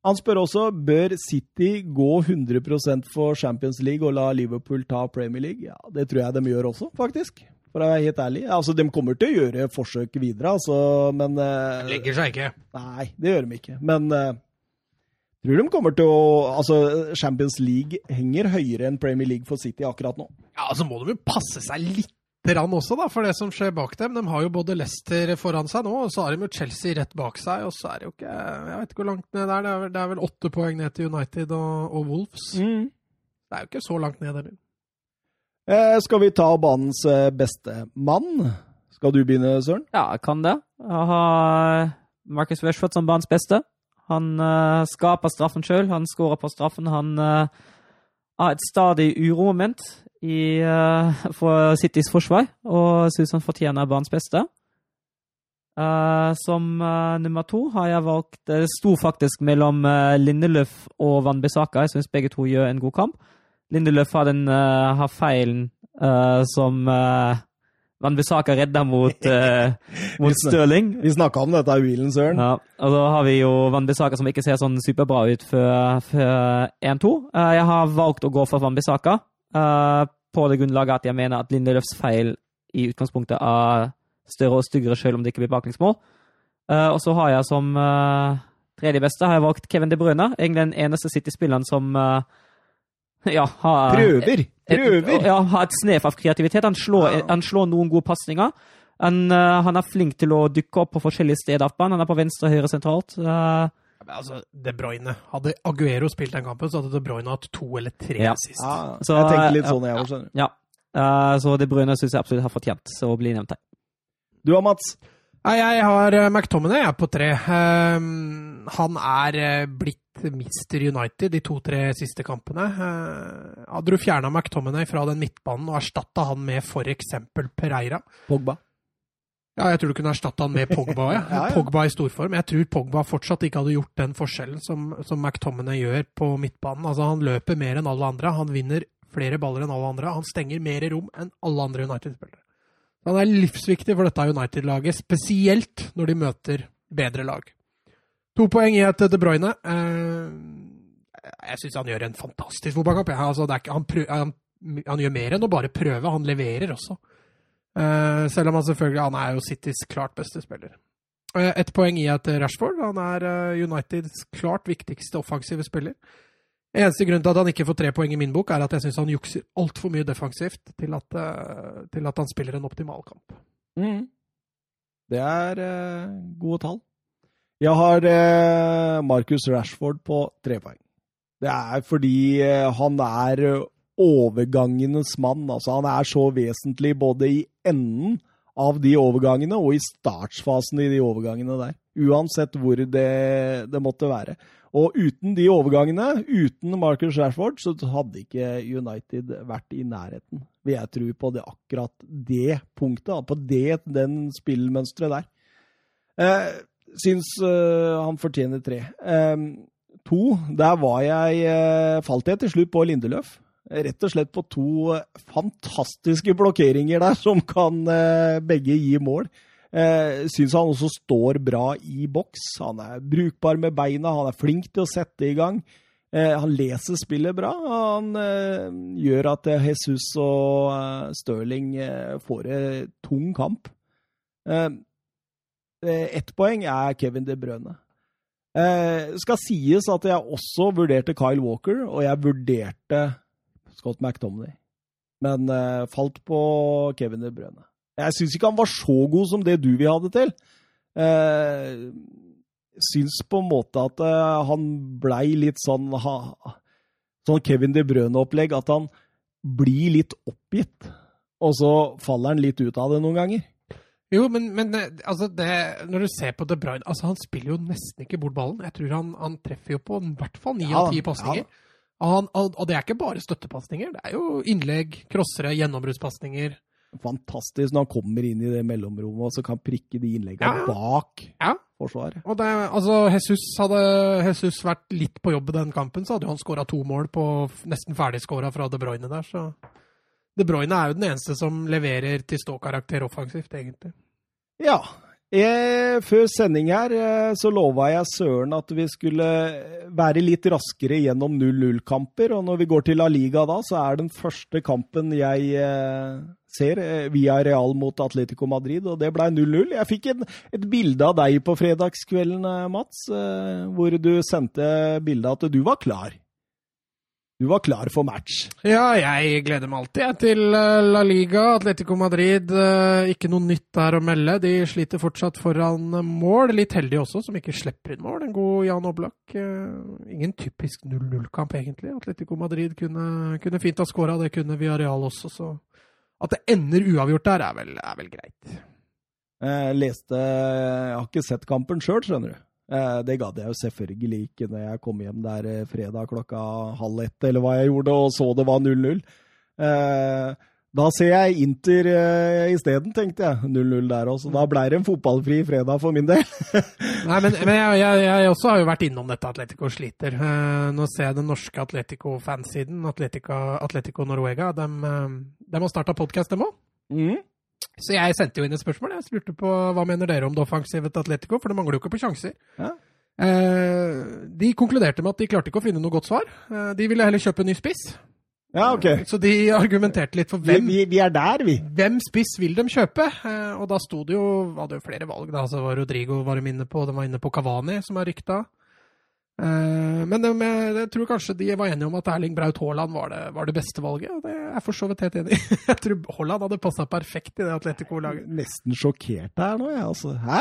han spør også bør City gå 100% for Champions League og la Liverpool ta Premier League. Ja, Det tror jeg de gjør også, faktisk. For å være helt ærlig. Altså, De kommer til å gjøre forsøk videre, altså, men uh, Legger seg ikke. Nei, det gjør de ikke. Men uh, tror de kommer til å Altså, Champions League henger høyere enn Premier League for City akkurat nå. Ja, altså må de jo passe seg litt rann også, da, for det som skjer bak dem. De har jo både Leicester foran seg nå, og så har de jo Chelsea rett bak seg. Og så er det jo ikke Jeg vet ikke hvor langt ned det er. Det er vel, åtte poeng ned til United og, og Wolves. Mm. Det er jo ikke så langt ned, det. Eh, skal vi ta banens eh, beste mann? Skal du begynne, Søren? Ja, jeg kan det. Jeg har Marcus Rashford som banens beste. Han uh, skaper straffen sjøl, han skårer på straffen. Han uh, har et stadig uromoment i, uh, for Citys forsvar, og syns han fortjener banens beste. Uh, som uh, nummer to har jeg valgt Det sto faktisk mellom Lindeløf og Van Bissaka. Jeg syns begge to gjør en god kamp. Lindeløf har, den, har feilen som Van Bissaka redda mot, mot Stirling. Vi snakka om dette i bilen, Søren. Ja, og så har vi jo Van Bissaka som ikke ser sånn superbra ut før, før 1-2. jeg har valgt å gå for Van Bissaka. Uh, på det grunnlaget at jeg mener at Lindeløfs feil i utgangspunktet er større og styggere, selv om det ikke blir baklengsmål. Uh, og så har jeg som uh, tredje beste har jeg valgt Kevin De Bruyne. Egentlig den eneste City-spilleren som ja, ha, Prøver! Prøver! Et, ja, har et snev av kreativitet. Han slår, ja. han slår noen gode pasninger. Han, han, er flink til å dukke opp på forskjellige steder av banen. Han er på venstre og høyre sentralt. Uh, Altså, De Bruyne. Hadde Aguero spilt den kampen, så hadde De Bruyne hatt to eller tre ja. sist. Ja, så, jeg tenker litt sånn, jeg òg, skjønner Ja. Uh, så De Bruyne syns jeg absolutt har fortjent å bli nevnt her. Du da, Mats? Jeg har uh, McTominay jeg, er på tre. Um, han er uh, blitt Mr. United de to-tre siste kampene. Uh, hadde du fjerna McTominay fra den midtbanen og erstatta han med f.eks. Pereira Pogba? Ja, jeg tror du kunne erstatta han med Pogba. Ja. ja, ja. Pogba i storform. Jeg tror Pogba fortsatt ikke hadde gjort den forskjellen som, som McTominay gjør på midtbanen. Altså, Han løper mer enn alle andre. Han vinner flere baller enn alle andre. Han stenger mer rom enn alle andre United-spillere. Han er livsviktig for dette United-laget, spesielt når de møter bedre lag. To poeng i et De Bruyne. Eh, jeg syns han gjør en fantastisk fotballkamp. Altså, han, han, han, gjør mer enn å bare prøve, han leverer også. Uh, selv om han selvfølgelig han er jo Citys klart beste spiller. Uh, Ett poeng i at Rashford han er Uniteds klart viktigste offensive spiller. Eneste grunn til at han ikke får tre poeng i min bok, er at jeg syns han jukser altfor mye defensivt til at, til at, han spiller en optimal kamp. Mm. Det er gode tall. Jeg har Marcus Rashford på tre poeng. Det er fordi han er overgangenes mann. Altså, han er så vesentlig både i enden av de overgangene og i startsfasen i de overgangene der. Uansett hvor det, det måtte være. Og uten de overgangene, uten Marcus Rashford, så hadde ikke United vært i nærheten, vil jeg tro, på det, akkurat det punktet. På det, den spillmønsteret der. Eh, syns eh, han fortjener tre. Eh, to, der var jeg eh, Falt jeg til slutt på Lindeløf rett og slett på to fantastiske blokkeringer der, som kan eh, begge gi mål. Eh, Syns han også står bra i boks. Han er brukbar med beina, han er flink til å sette i gang. Eh, han leser spillet bra. Han eh, gjør at eh, Jesus og eh, Stirling eh, får en tung kamp. Eh, eh, Ett poeng er Kevin De Brøne. Eh, skal sies at jeg også vurderte Kyle Walker, og jeg vurderte Scott McTomney. Men falt på Kevin De Brøne. Jeg syns ikke han var så god som det du vil ha det til. Eh, syns på en måte at eh, han blei litt sånn ha, Sånn Kevin De Brøne-opplegg, at han blir litt oppgitt. Og så faller han litt ut av det noen ganger. Jo, men, men eh, altså det, når du ser på De Bruyne altså Han spiller jo nesten ikke bort ballen. Jeg tror han, han treffer jo på i hvert fall ni av ti ja. pasninger. Og, han- og, og det er ikke bare støttepasninger. Det er jo innlegg, crossere, gjennombruddspasninger. Fantastisk når han kommer inn i det mellomrommet og så kan prikke de innleggene Ja, bak Ja. forsvaret. Og det, altså, Jesus hadde Jesus vært litt på jobb i den kampen, så hadde han skåra to mål på nesten ferdigskåra fra De Bruyne der, så De Bruyne er jo den eneste som leverer til ståkarakter offensivt, egentlig. Ja. jeg, før sending her eh, så lova jeg Søren at vi skulle være litt raskere gjennom 0-0-kamper. Og når vi går til La Liga da, så er den første kampen jeg eh, ser eh, via Real mot Atletico Madrid, og det ble 0-0. Jeg fikk en, et bilde av deg på fredagskvelden, eh, Mats, eh, hvor du sendte bilde av at du var klar. Du var klar for match. Ja, jeg gleder meg alltid til La Liga, Atletico Madrid. Ikke noe nytt der å melde. De sliter fortsatt foran mål. Litt heldige også, som ikke slipper inn mål. En god Jan Oblak. Ingen typisk 0-0-kamp, egentlig. Atletico Madrid kunne, kunne fint ha skåra, det kunne Villarreal også, så At det ender uavgjort der, er vel, er vel greit. Jeg leste Jeg har ikke sett kampen sjøl, skjønner du. Eh, Det gadd jeg jo selvfølgelig ikke når jeg kom hjem der eh, fredag klokka halv ett, eller hva jeg gjorde, og så det var 0-0. Da ser jeg Inter uh, isteden, tenkte jeg. 0-0 der også. Da ble det en fotballfri fredag for min del. Nei, men, men jeg, jeg, jeg også har jo vært innom dette Atletico sliter. Uh, nå ser jeg den norske Atletico-fansiden, Atletico, Atletico Noruega. de, har starta podkast, dem òg. Mm. Så jeg sendte jo inn et spørsmål. Jeg spurte på hva mener dere om det offensive til Atletico, for det mangler jo ikke på sjanser. Ja. Eh, de konkluderte med at de klarte ikke å finne noe godt svar. Eh, de ville heller kjøpe en ny spiss. Ja, OK. Så de argumenterte litt for hvem, vi, vi er der, vi. hvem spiss vil de kjøpe. Eh, og da sto det jo hadde jo flere valg. da, så var Rodrigo var de inne på, de var inne på Cavani, som er rykta. Eh, men de, jeg tror kanskje de var enige om at Erling Braut Haaland var det, var det beste valget. og Det er jeg for så vidt helt enig i. Jeg tror Haaland hadde passa perfekt i det Atletico-laget. Nesten sjokkert her nå, jeg. Altså. Hæ?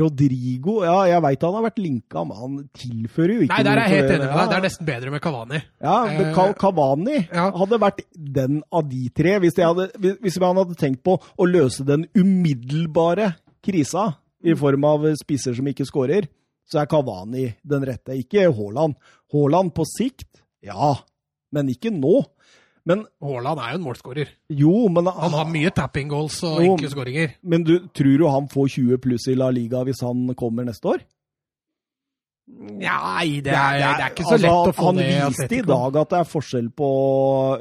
Rodrigo Ja, jeg veit han har vært linka, men han tilfører jo ikke Nei, der er jeg helt enig med deg. Det er nesten bedre med Cavani. Ja, men Eh, Ka- Cavani ja. hadde vært den av de tre. Hvis, hadde, hvis man hadde tenkt på å løse den umiddelbare krisa i form av spisser som ikke skårer, så er Cavani den rette. Ikke Haaland. Haaland på sikt, ja, men ikke nå. Men Haaland er jo en målskårer. jo, men, Han har mye tapping goals og Jo, enkle skåringer. men du, tror du han får 20 pluss i La Liga hvis han kommer neste år? Nei, det er, det er ikke så altså, lett å få han det Han viste i dag at det er forskjell på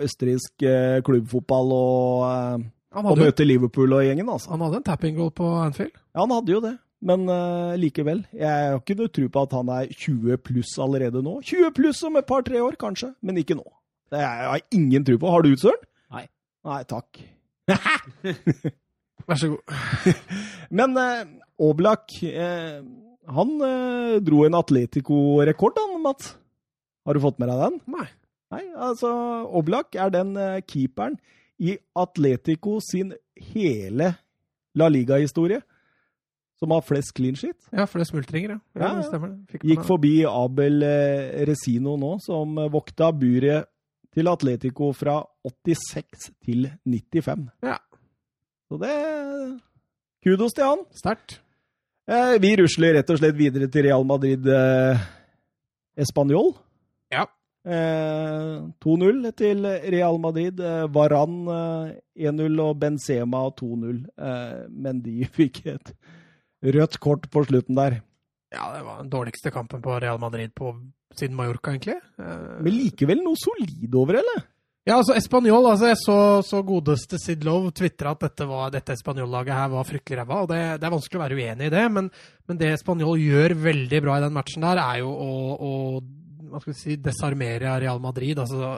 østerriksk eh, klubbfotball og eh, å møte Liverpool og gjengen, altså. han hadde en tapping goal på Anfield. Ja, han hadde jo det. Men uh, likevel. Jeg har ikke noe tro på at han er 20 pluss allerede nå. 20 pluss om et par-tre år, kanskje, men ikke nå. Det har jeg ingen tro på. Har du, Søren? Nei. Nei, takk. Vær så god. Men uh, Oblak, uh, han dro en Atletico-rekord, han, Mats. Har du fått med deg den? Nei. Nei, altså Oblak er den keeperen i Atletico sin hele La Liga-historie som har flest clean shit. Ja, flest er smultringer, ja. ja. Ja, Gikk forbi Abel eh, Resino nå, som eh, vokta buret til Atletico fra 86 til 95. Ja. Så det Kudos til han. Sterkt. Eh, vi rusler rett og slett videre til Real Madrid eh, Español. Ja. Eh, 2-0 til Real Madrid. Eh, Varan eh, 1-0 og Benzema 2-0. Eh, men de fikk et rødt kort på slutten der. Ja, det var den dårligste kampen på Real Madrid på, siden Mallorca, egentlig. Eh, Men likevel noe solid over, eller? Ja, altså Español, altså jeg så, så godeste Sid Love tvitra at dette, var- dette Español-laget her var fryktelig ræva. og det, det er vanskelig å være uenig i det, men, men det Español gjør veldig bra i den matchen der, er jo å, å, hva skal vi si, desarmere Real Madrid. Altså,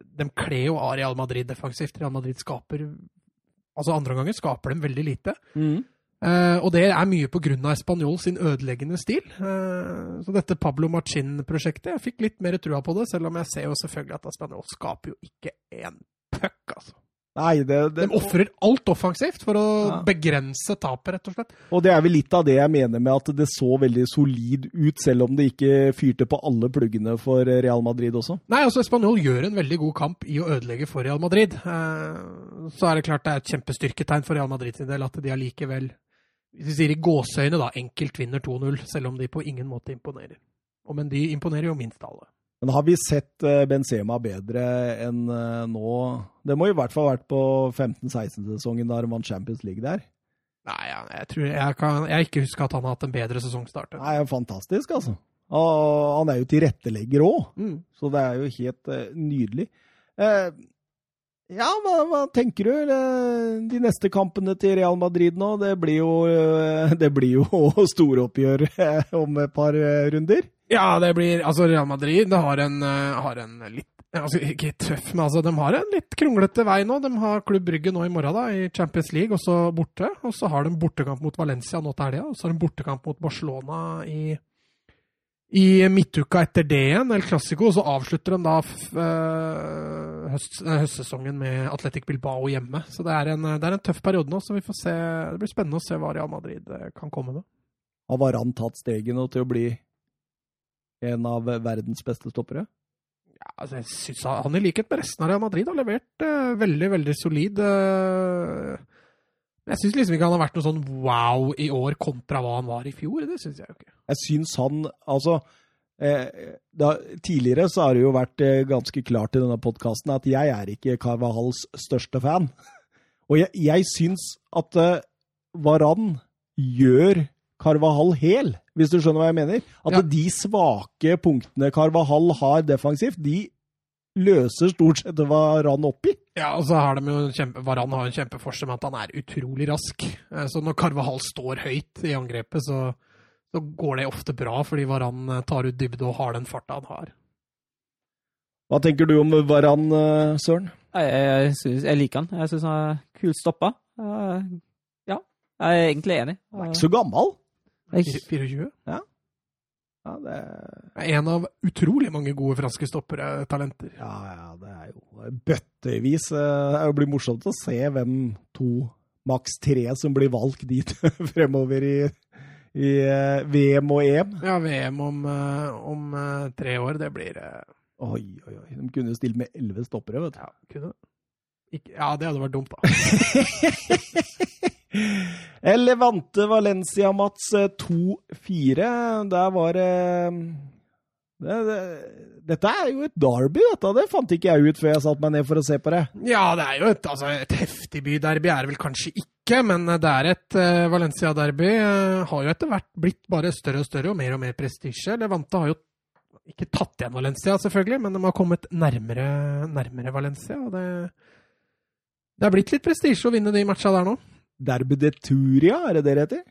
de kler jo av Real Madrid defensivt. Real Madrid skaper Altså andre ganger skaper de veldig lite. Mm. Eh, og det er mye pga. Spanjol sin ødeleggende stil. Uh, så dette Pablo Machin-prosjektet Jeg fikk litt mer trua på det, selv om jeg ser jo selvfølgelig at Spanjol skaper jo ikke en puck, altså. Nei, det, det, De ofrer alt offensivt for å Ja. begrense tapet, rett og slett. og det er vel litt av det jeg mener med at det så veldig solid ut, selv om det ikke fyrte på alle pluggene for Real Madrid også. Nei, altså Spanjol gjør en veldig god kamp i å ødelegge for Real Madrid. Eh, så er det klart det er et kjempestyrketegn for Real Madrid sin del at de allikevel, hvis vi sier i gåseøyne, da, enkelt vinner 2-0, selv om de på ingen måte imponerer. Og, men de imponerer jo minst alle. Men har vi sett eh, Benzema bedre enn eh, nå? Det må i hvert fall ha vært på 15-16-sesongen da han vant Champions League der. Nei, ja, jeg tror jeg kan jeg ikke husker at han har hatt en bedre sesongstart. Nei, fantastisk, altså. Og han er jo tilrettelegger òg, Mm. så det er jo helt eh, nydelig. Eh, ja, hva, hva tenker du? De neste kampene til Real Madrid nå, det blir jo, eh, det blir jo storoppgjør eh, om et par eh, runder. Ja, det blir Altså, Real Madrid har en, har en litt altså, Ikke tøff, men altså, de har en litt kronglete vei nå. De har Klubb Brygge nå i morgen, da, i Champions League, og så borte. Og så har de bortekamp mot Valencia nå til helga, og så har de bortekamp mot Barcelona i i midtuka etter det igjen, El Clásico, så avslutter de da eh, høst, eh, høstsesongen med Atletic Bilbao hjemme. Så det er, en, det er en tøff periode nå, så vi får se. Det blir spennende å se hva Real Madrid eh, kan komme med. Har Varan tatt steget nå til å bli en av verdens beste stoppere? Ja, altså, jeg synes han, i likhet med resten av Real Madrid har levert uh, veldig, veldig solid. eh. Men jeg syns liksom ikke han har vært noe sånn wow i år kontra hva han var i fjor. Det syns jeg jo ikke. Jeg syns han Altså eh, da, Tidligere så har det jo vært eh, ganske klart i denne podkasten at jeg er ikke Carvahals største fan. Og jeg, jeg syns at eh, Varan gjør Carvahall hel, hvis du skjønner hva jeg mener. At Ja. de svake punktene Carvahall har defensivt, de løser stort sett Varan opp i. Ja, og så har de jo en kjempe, Varan har en kjempeforskjell med at han er utrolig rask. Eh, Så når Carvahall står høyt i angrepet, så, så går det ofte bra, fordi Varan eh, tar ut dybde og har den farta han har. Hva tenker du om Varan, eh, Søren? Jeg, jeg, synes, jeg liker han. Jeg syns han er kult stoppa. Eh, ja, jeg er egentlig enig. Han er ikke så gammel. 24? Ja, det Er en av utrolig mange gode franske stoppere, talenter. Ja, ja, det er jo bøttevis. Eh, Det blir morsomt å se hvem to, maks tre, som blir valgt dit fremover i, i eh, VM og EM. Ja, VM om, eh, om tre år, det blir Oi, oi, oi. De kunne stille med elleve stoppere, vet du. Ja, kunne ikke, Ja, det hadde vært dumt, da. Levante Valencia, Mats. eh, 2-4. Der var det det, det, Dette er jo et derby, dette. Det fant ikke jeg ut før jeg satte meg ned for å se på det. Ja, det er jo et, altså, et heftig byderby, er det vel kanskje ikke, men eh, det er et uh, Valencia-derby. Uh, har jo etter hvert blitt bare større og større og mer og mer prestisje. Levante har jo ikke tatt igjen Valencia, selvfølgelig, men de har kommet nærmere, nærmere Valencia. og det, det er blitt litt prestisje å vinne de matcha der nå. Derby de Turia, er det det det heter?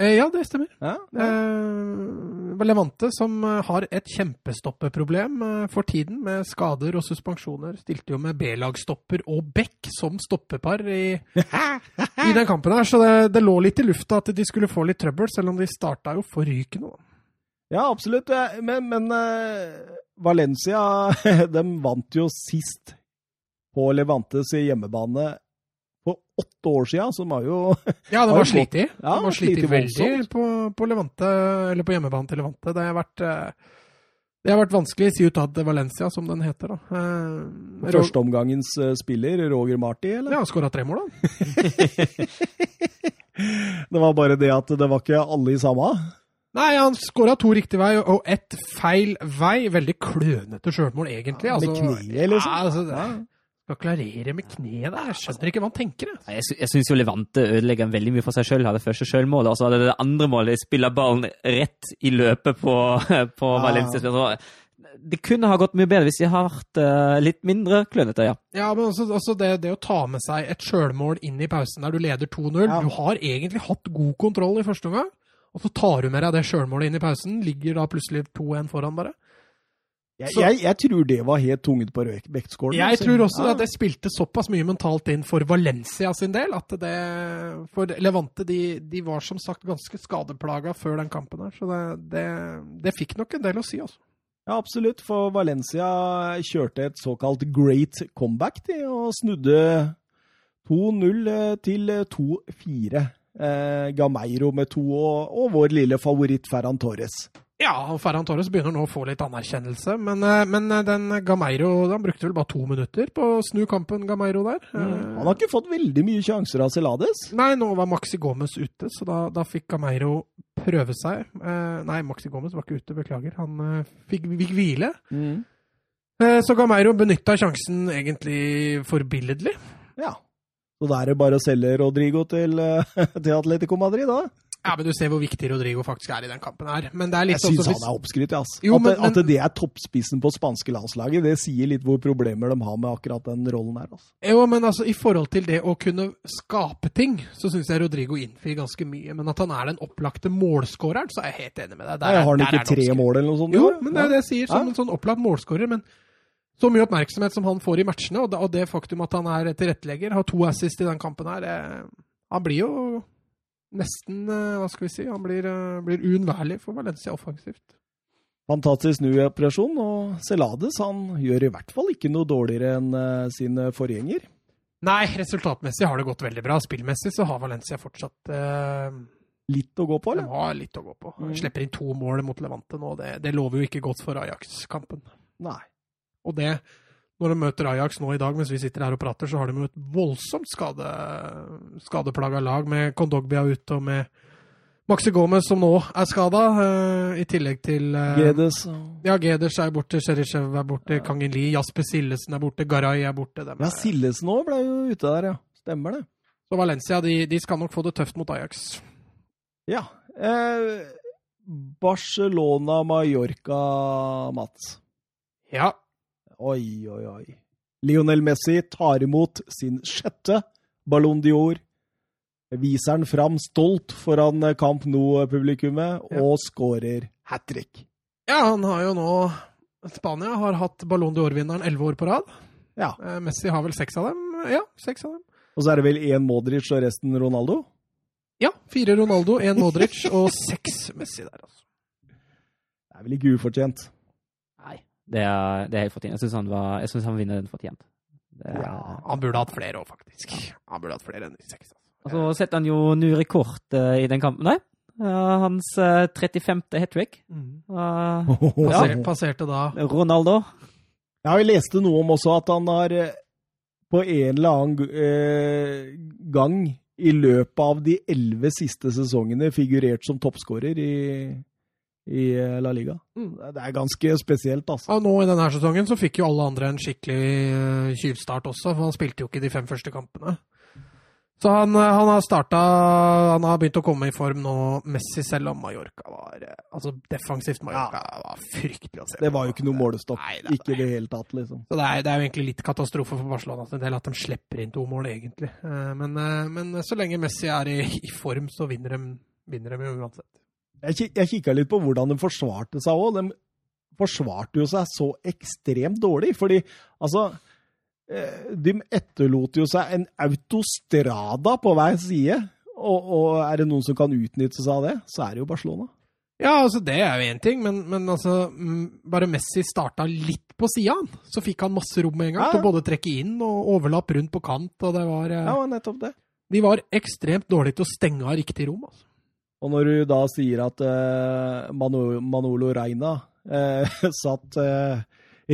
Eh, ja, det stemmer. Ja, Eh, Levante, som eh, har et kjempestoppeproblem eh, for tiden, med skader og suspensjoner, stilte jo med B-lagstopper og Beck som stoppepar i, i den kampen her. Så det, det lå litt i lufta at de skulle få litt trøbbel, selv om de starta jo forrykende. Ja, absolutt. Men, men eh, Valencia de vant jo sist på Levantes hjemmebane åtte år siden, som var jo Ja, det var slitt i. Ja, det var slitt veldig på, på Levante, eller på hjemmebane til Levante. Det har vært eh, det har vært vanskelig. Ciutat de Valencia, som den heter. da. Eh, førsteomgangens eh, spiller, Roger Marti, eller? Ja, skåra tre mål, da. Det var bare det at det var ikke alle i samme. Nei, han skåra to riktig vei og ett feil vei. Veldig klønete sjølmål, egentlig. Ja, med Altså, kniet, liksom. Ja, altså, Ja. Skal klarere med kneet der. Jeg skjønner ikke hva han tenker. jeg. jeg, sy- jeg syns jo Levante ødelegger veldig mye for seg sjøl. Hadde første sjølmålet, og så hadde det det andre målet. Spiller ballen rett i løpet på, på Ja. Valencia. Det kunne ha gått mye bedre hvis de har vært eh, litt mindre klønete, ja. Ja, men også, også det, det å ta med seg et sjølmål inn i pausen der du leder 2-0 Ja. Du har egentlig hatt god kontroll i første omgang, og så tar du med deg det sjølmålet inn i pausen. Ligger da plutselig 2-1 foran, bare. Jeg, jeg, jeg tror det var helt tunget på vekt- vektskålen. Jeg altså. tror også Ja. at det spilte såpass mye mentalt inn for Valencia sin del, at det For Levante de, de var som sagt ganske skadeplaga før den kampen her, så det, det, det fikk nok en del å si, altså. Ja, absolutt. For Valencia kjørte et såkalt great comeback de, og snudde 2-0 til 2-4. Eh, Gameiro med to, og, og vår lille favoritt Ferran Torres. Ja, og Ferran Torres begynner nå å få litt anerkjennelse, men, eh, men den Gameiro Han brukte vel bare to minutter på å snu kampen, Gameiro der. Mm. Han har ikke fått veldig mye sjanser av Celades. Nei, nå var Maxi Gomez ute, så da, da fikk Gameiro prøve seg. Eh, nei, Maxi Gomez var ikke ute, beklager. Han eh, fikk, fikk hvile. Mm. så Gameiro benytta sjansen egentlig forbilledlig. Ja. Så da er det bare å selge Rodrigo til, eh, til Atletico Madrid, da. Ja, men du ser hvor viktig Rodrigo faktisk er i den kampen her. Men er Jeg syns han er oppskrytt, ass. Jo, at, det- at det er toppspissen på spanske landslaget, det sier litt hvor problemer de har med akkurat den rollen her. Altså. Jo, men altså, i forhold til det å kunne skape ting, så syns jeg Rodrigo innfrir ganske mye. Men at han er den opplagte målskåreren, så er jeg helt enig med deg. Der er- har han ikke tre mål eller noe sånt? Jo, men det er det jeg sier, som Ja. en sånn opplagt målskårer. Men så mye oppmerksomhet som han får i matchene, og det, og det faktum at han er tilrettelegger, har to assist i den kampen her, det, han blir jo nesten eh, Hva skal vi si? Han blir, eh, blir uunnværlig for Valencia offensivt. Fantastisk snuoperasjon, og Celades han gjør i hvert fall ikke noe dårligere enn sine sin forgjenger. Nei, resultatmessig har det gått veldig bra. Spillmessig så har Valencia fortsatt eh, Litt å gå på, eller? De har litt å gå på. Mm. Slipper inn to mål mot Levante nå. Det, det lover jo ikke godt for Ajax-kampen. Nei. Og det, når de møter Ajax nå i dag, mens vi sitter her og prater, så har de jo et voldsomt skade, skadeplaga lag med Kondogbia ute og med Maxi Gomez som nå er skada, i tillegg til uh, Gedes Ja, Geders er borte, Cherichev er borte, Kangin Lie, Jasper Sillesen er borte, Garay er borte. Dem Ja, Sillesen òg ble jo ute der, ja. Stemmer det. Så Valencia de, de skal nok få det tøft mot Ajax. Ja. Eh, Barcelona-Mallorca, Mats. Ja, Oi, oi, oi. Lionel Messi tar imot sin sjette Ballon d'Or. Viser den fram stolt foran Camp Nou-publikummet Ja. og skårer hat trick. Ja, han har jo nå Spania har hatt Ballon d'Or-vinneren elleve år på rad. Ja. Eh, Messi har vel seks av dem? Ja, seks av dem. Og så er det vel én Modric og resten Ronaldo? Ja, fire Ronaldo, én Modric og seks Messi der, altså. Det er vel ikke ufortjent. Det er, det er helt fortjent. Jeg syns han, var- jeg synes han vinner den fortjent. Det er, Ja. Han burde hatt flere òg, faktisk. Han burde hatt flere enn de seks. Og Altså. så setter han jo ny rekord uh, i den kampen Nei, uh, hans uh, 35. hat trick. Mm. Uh, Passer, Passerte da Ronaldo. Ja, vi leste noe om også at han har eh, på en eller annen eh, gang i løpet av de elleve siste sesongene figurert som toppskårer i, i eh, La Liga. Mm. Det er ganske spesielt, altså. Ja, nå i denne sesongen så fikk jo alle andre en skikkelig eh, tyvstart også, for han spilte jo ikke de fem første kampene. Så han, eh, han har starta Han har begynt å komme i form nå, Messi selv om Mallorca var Altså defensivt Mallorca var fryktelig å se på. Det var jo ikke noe målestopp. Nei, det Ikke i det hele tatt, liksom. Så det er, det er jo egentlig litt katastrofe for Barcelona sin del at de slipper inn to mål, egentlig. Men, men så lenge Messi er i, i form, så vinner de, vinner de jo uansett. Jeg, jeg kikka litt på hvordan de forsvarte seg òg. De forsvarte jo seg så ekstremt dårlig. Fordi altså eh, De etterlot jo seg en autostrada på hver side. Og, og er det noen som kan utnytte seg av det, så er det jo Barcelona. Ja, altså det er jo én ting, men, men altså Bare Messi starta litt på sida. Så fikk han masse rom med en gang Ja, ja. til å både trekke inn og overlapp rundt på kant, og det var eh, Ja, nettopp det. De var ekstremt dårlige til å stenge av riktig rom, altså. Og når du da sier at uh, Mano, Manolo Reina uh, satt uh,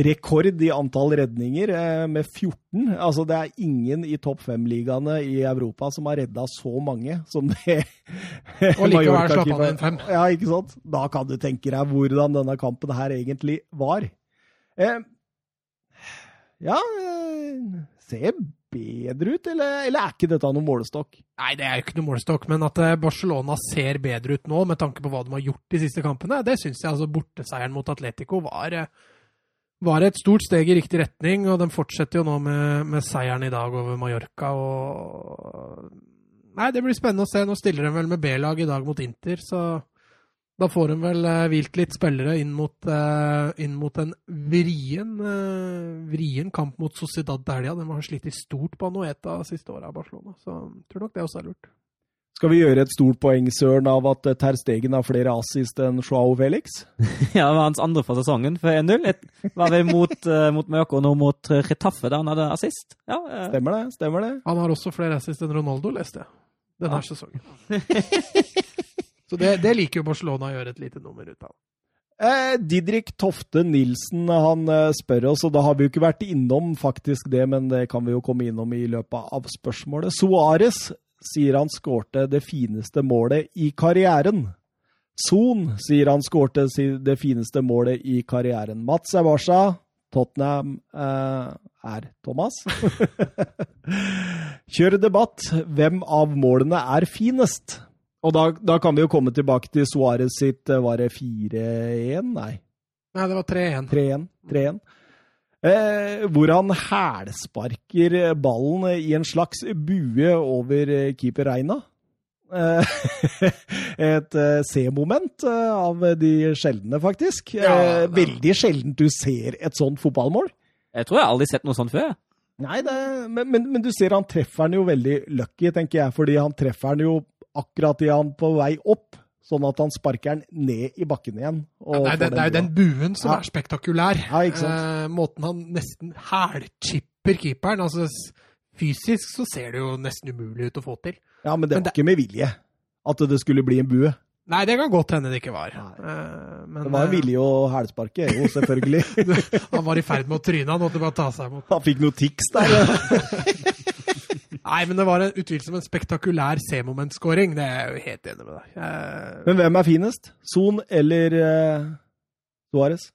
rekord i antall redninger eh, med 14 Altså, det er ingen i topp fem-ligaene i Europa som har redda så mange som det Og likevel slapp han inn fem. Ja, ikke sant? Da kan du tenke deg hvordan denne kampen her egentlig var. Eh, ja eh, Ser bedre ut, eller, eller er ikke dette noen målestokk? Nei, det er jo ikke noe målestokk, men at eh, Barcelona ser bedre ut nå, med tanke på hva de har gjort de siste kampene, det syns jeg. altså Borteseieren mot Atletico var, eh, var et stort steg i riktig retning, og de fortsetter jo nå med, med seieren i dag over Mallorca. og Nei, det blir spennende å se. Nå stiller de vel med B-lag i dag mot Inter, så Da får hun vel eh, hvilt litt spillere inn mot, eh, inn mot en vrien, eh, vrien kamp mot Sociedad Delia. De Den har slitt i stort på Anoeta siste året av Barcelona, så jeg tror nok det også er lurt. Skal vi gjøre et stort poeng, Søren, av at Ter Stegen har flere assist enn Joao Felix? Ja, det var hans andre for sesongen for 1-0. Var vel mot, uh, mot Mørko og nå mot Retaffe da han hadde assist. Ja, uh. Stemmer det? Stemmer det? Han har også flere assist enn Ronaldo, leste jeg. Denne sesongen. Så det, det liker jo Barcelona å gjøre et lite nummer ut av. Eh, Didrik Tofte Nilsen han eh, spør oss, og da har vi jo ikke vært innom faktisk det, men det kan vi jo komme innom i løpet av spørsmålet. Suárez sier han skårte det fineste målet i karrieren. Son sier han skårte det fineste målet i karrieren. Mats er Barca. Tottenham eh, er Thomas. Kjør debatt. Hvem av målene er finest? Og da, da kan vi jo komme tilbake til Suárez sitt eh, Var det 4-1? Nei, Nei, det var 3-1. 3-1. 3-1. Eh, hvor han hælsparker ballen i en slags bue over eh, keeper Reina. Eh, et eh, C-moment eh, av de sjeldne, faktisk. Ja, eh, veldig sjeldent du ser et sånt fotballmål. jeg tror jeg har aldri sett noe sånt før. Nei, det, men, men, men du ser han treffer den jo veldig lucky, tenker jeg, fordi han treffer den jo akkurat i han på vei opp, sånn at han sparker den ned i bakken igjen. og Ja, det, er, det, det er jo den buen som Ja. er spektakulær. Ja? Eh, måten han nesten hælchipper keeperen. Altså, fysisk så ser det jo nesten umulig ut å få til. Ja, men det men var ikke med vilje at det skulle bli en bue. Nei, det kan godt hende det ikke var. Nei. Eh, men Det var eh, vilje å hælsparke, jo, selvfølgelig. han var i ferd med å tryne, han måtte bare ta seg imot. Han fikk noe tics der. Nei, men det var en, utvilsomt en spektakulær C-moment-scoring. Det er jeg jo helt enig med deg. Jeg... Men hvem er finest? Son eller uh, Suárez?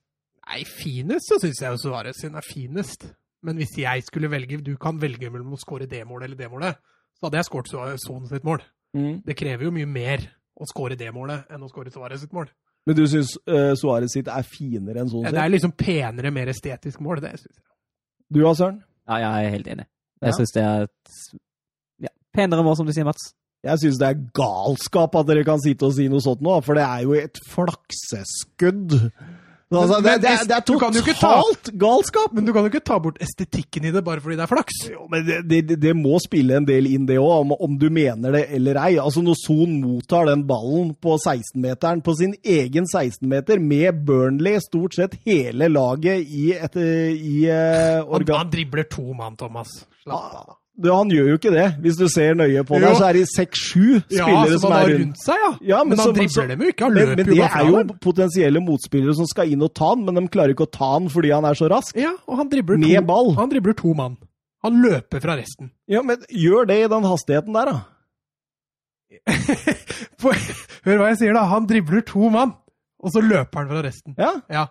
Nei, finest så syns jeg jo Suárez sin er finest. Men hvis jeg skulle velge Du kan velge mellom å score det målet eller det målet. Så hadde jeg skåret Son sitt mål. Mm. Det krever jo mye mer å score det målet enn å score Suárez sitt mål. Men du syns uh, Suárez sitt er finere enn Son Ja, sitt? det er liksom penere, mer estetisk mål. Det syns jeg. Du da, Søren? Ja, jeg er helt enig. Ja. Jeg synes det er et ja, penere mål, som du sier, Mats. Jeg syns det er galskap at dere kan sitte og si noe sånt nå, for det er jo et flakseskudd. Altså, det, det, er- det er ikke ta- totalt galskap! Men du kan jo ikke ta bort estetikken i det bare fordi det er flaks. Jo, men det, det, det må spille en del inn, det òg, om, om du mener det eller ei. Altså Når Son mottar den ballen på 16-meteren, på sin egen 16-meter, med Burnley stort sett hele laget i et i, Han, organ... han dribler to mann, Thomas. Slapp av, da. Det, han gjør jo ikke det. Hvis du ser nøye på det, Jo. så er det seks-sju Ja, spillere som er rundt. rundt seg, ja. Ja, men men, han dribler dem jo ikke. Han løper men men det bare er jo potensielle motspillere som skal inn og ta den, men de klarer ikke å ta den fordi han er så rask. Ja, og han dribler Med to, ball. Han dribler to mann. Han løper fra resten. Ja, men gjør det i den hastigheten der, da. Hør hva jeg sier, da. Han dribler to mann, og så løper han fra resten. Ja, Ja,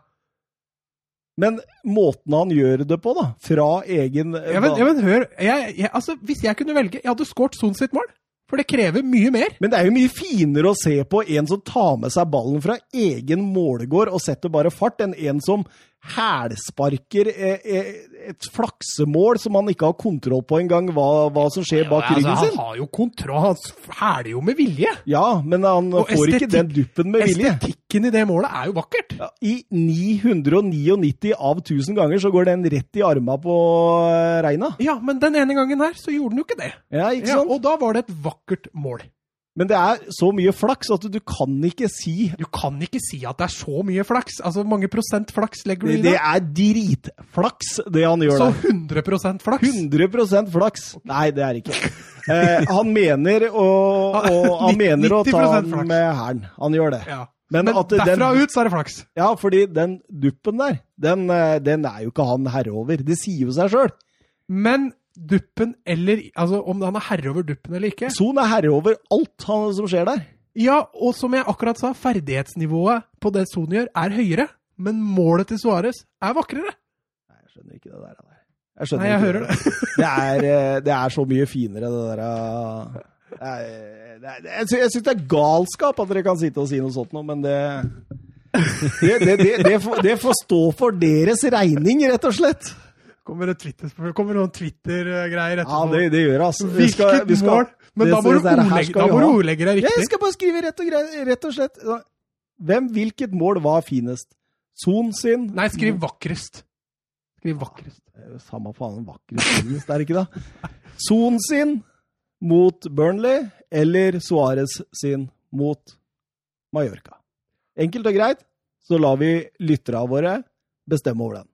Men måten han gjør det på, da, fra egen ja men, ja, men hør. Jeg, jeg, altså, hvis jeg kunne velge Jeg hadde skåret Son sitt mål. For det krever mye mer. Men det er jo mye finere å se på en som tar med seg ballen fra egen målegård og setter bare fart, enn en som hælsparker eh, eh, et flaksemål som han ikke har kontroll på engang, hva, hva som skjer bak Ja, ryggen altså, sin. han har jo kontroll. Han hæler jo med vilje. Ja, men han Og får ikke den duppen med vilje. Estetikken i det målet er jo vakkert. Ja, I 999 av 1000 ganger så går den rett i arma på eh, Reina. Ja, men den ene gangen her så gjorde den jo ikke det. Ja, ikke Ja, sant? og da var det et vakkert mål. Men det er så mye flaks at du kan ikke si Du kan ikke si at det er så mye flaks. Altså, Hvor mange prosent flaks legger du i det det? er dritflaks, det han gjør Så der. 100% flaks. 100 flaks. Nei, det er det ikke. Eh, han mener å, og, han mener å ta den med hæren. Han gjør det. Ja. Men, Men at den, derfra ut så er det flaks. Ja, fordi den duppen der, den, eh, den er jo ikke han herre over. Det sier jo seg sjøl. Men duppen eller Altså om han er herre over duppen eller ikke Son er herre over alt han, som skjer der. Ja, og som jeg akkurat sa, ferdighetsnivået på det Son gjør, er høyere. Men målet til Suárez er vakrere. Nei, jeg skjønner ikke det der. der. Jeg skjønner Nei, jeg hører det. det. er, eh, det er så mye finere, det der eh, det er, det er, Jeg sy- syns det er galskap at dere kan sitte og si noe sånt noe, men det det, det, det, det, får, det får stå for deres regning, rett og slett. Kommer det Twitter- kommer noen Twitter-greier Ja, etterpå? det, det gjør det, altså. Vi Hvilket skal- vi skal- mål? Men det- da må du ordlegge, ordlegge deg riktig. Jeg skal bare skrive rett og, grei, rett og slett Hvem, hvilket mål var finest? Son sin? Nei, skriv vakrest. Skriv vakrest. Jo Samme faen, vakrest finest, er det ikke det? Son sin mot Burnley, eller Suárez sin mot Mallorca. Enkelt og greit, så lar vi lytterne våre bestemme over den.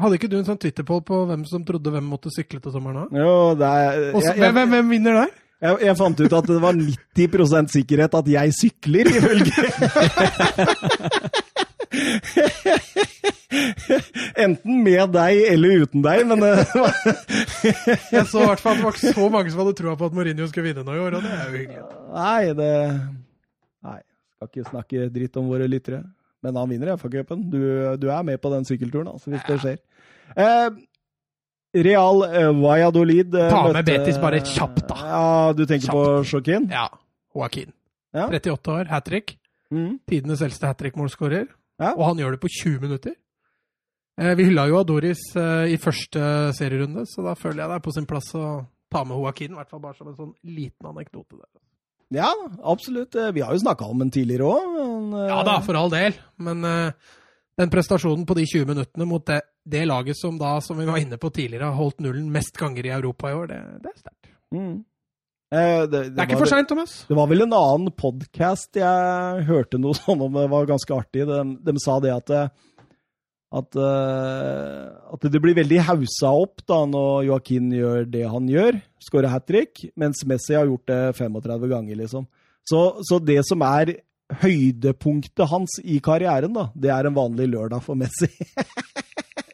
Hadde ikke du en sånn Twitter-poll på hvem som trodde hvem måtte sykle til sommeren? da? Jo, det er, Og jeg, jeg, hvem, hvem vinner der? jeg, jeg fant ut at det var 90% sikkerhet at jeg sykler, ifølge Enten med deg eller uten deg, men eh, Jeg så i hvert fall at det var så mange som hadde troa på at Mourinho skulle vinne nå i år, og det er jo hyggelig. Nei, det Nei, skal ikke snakke dritt om våre lyttere. Men han vinner FA-cupen. Du, du er med på den sykkelturen, altså, hvis det skjer. Eh, Real eh, Valladolid eh, Ta med Betis bare kjapt, da. Ja, du tenker Kjapt. på Joaquin? Ja. Joaquin. Ja. 38 år, hat trick. Mm. Tidenes eldste hat trick-målskårer. Ja. Og han gjør det på 20 minutter. Eh, vi hylla jo Adoris eh, i første serierunde, så da føler jeg det er på sin plass å ta med Joaquin, i hvert fall bare som en sånn liten anekdote. der. Ja, absolutt. Eh, Vi har jo snakka om den tidligere òg. Ja da, for all del, men uh, den prestasjonen på de 20 minuttene mot det, det laget som da, som vi var inne på tidligere, har holdt nullen mest ganger i Europa i år, det, det er sterkt. Mm. Eh, det, Det er ikke for seint, Thomas. Det var vel en annen podkast jeg hørte noe sånn om, det var ganske artig. De, de sa det at, at, uh, at det blir veldig haussa opp da når Joaquin gjør det han gjør, skårer hat trick, mens Messi har gjort det 35 ganger, liksom. Så, så det som er høydepunktet hans i karrieren, da, det er en vanlig lørdag for Messi.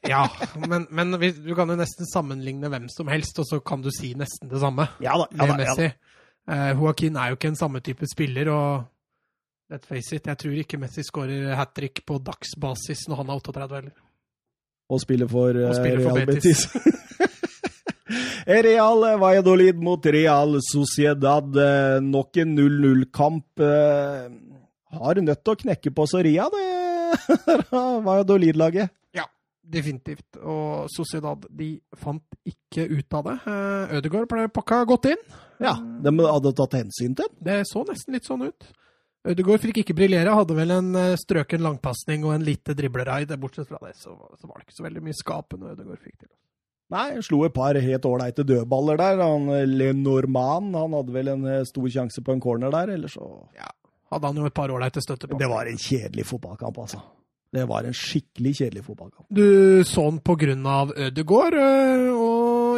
Ja, men, men du kan jo nesten sammenligne hvem som helst, og så kan du si nesten det samme Ja da, med Messi. Eh, Joaquin er jo ikke en samme type spiller, og let's face it, jeg tror ikke Messi skårer hat trick på dagsbasis når han er 38 heller. Og spiller for, eh, Og spiller for Real Betis. Betis. Real Valladolid mot Real Sociedad. eh, Nok en 0-0-kamp. eh, Har nødt til å knekke på Soria, det Valladolid-laget. Ja, definitivt. Og Sociedad de fant ikke ut av det. Eh, Ødegaard ble pakka godt inn. Ja, de hadde tatt hensyn til. Det så nesten litt sånn ut. Ødegaard fikk ikke briljere, hadde vel en eh, strøken langpasning og en lite dribleraid. Bortsett fra det så, så var det ikke så veldig mye skapende Ødegaard fikk til. Nei, slo et par helt ålreite dødballer der. Han, eh, Lenormand han hadde vel en eh, stor sjanse på en corner der, eller så Ja, Hadde han jo et par ålreite på. Det var en kjedelig fotballkamp, altså. Det var en skikkelig kjedelig fotballkamp. Du så han på grunn av Ødegaard, øh,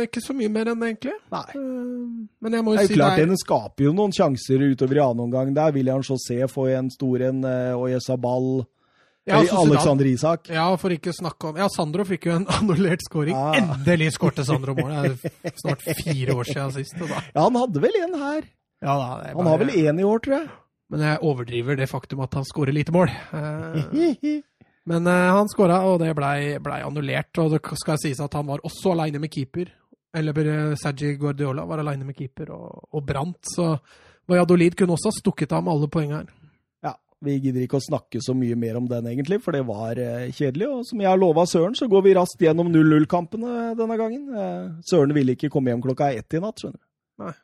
og ikke så mye mer enn det, egentlig. Nei. Eh, Men jeg må jo Det jo er si jo klart det er Den skaper jo noen sjanser utover i annen omgang. Der William José får en stor en, eh, og Yesabal ja, Alexander Isak. Ja, for ikke snakke om Ja, Sandro fikk jo en annullert scoring. Ja. Endelig skårte Sandro mål! Det er snart fire år siden sist. Da. Ja, han hadde vel en her. Ja, da, det er Han har vel én i år, tror jeg. Men jeg overdriver det faktum at han skårer lite mål. Eh, Men han skåra, og det blei ble annullert. Og det skal sies at han var også aleine med keeper. Eller Sergi Guardiola var aleine med keeper og, og brant. Så Valladolid kunne også ha stukket av med alle poengene her. Ja, Vi gidder ikke å snakke så mye mer om den, egentlig, for det var eh, kjedelig. Og som jeg har lova Søren, så går vi raskt gjennom 0-0-kampene denne gangen. Eh, Søren ville ikke komme hjem klokka ett i natt, skjønner du. Nei.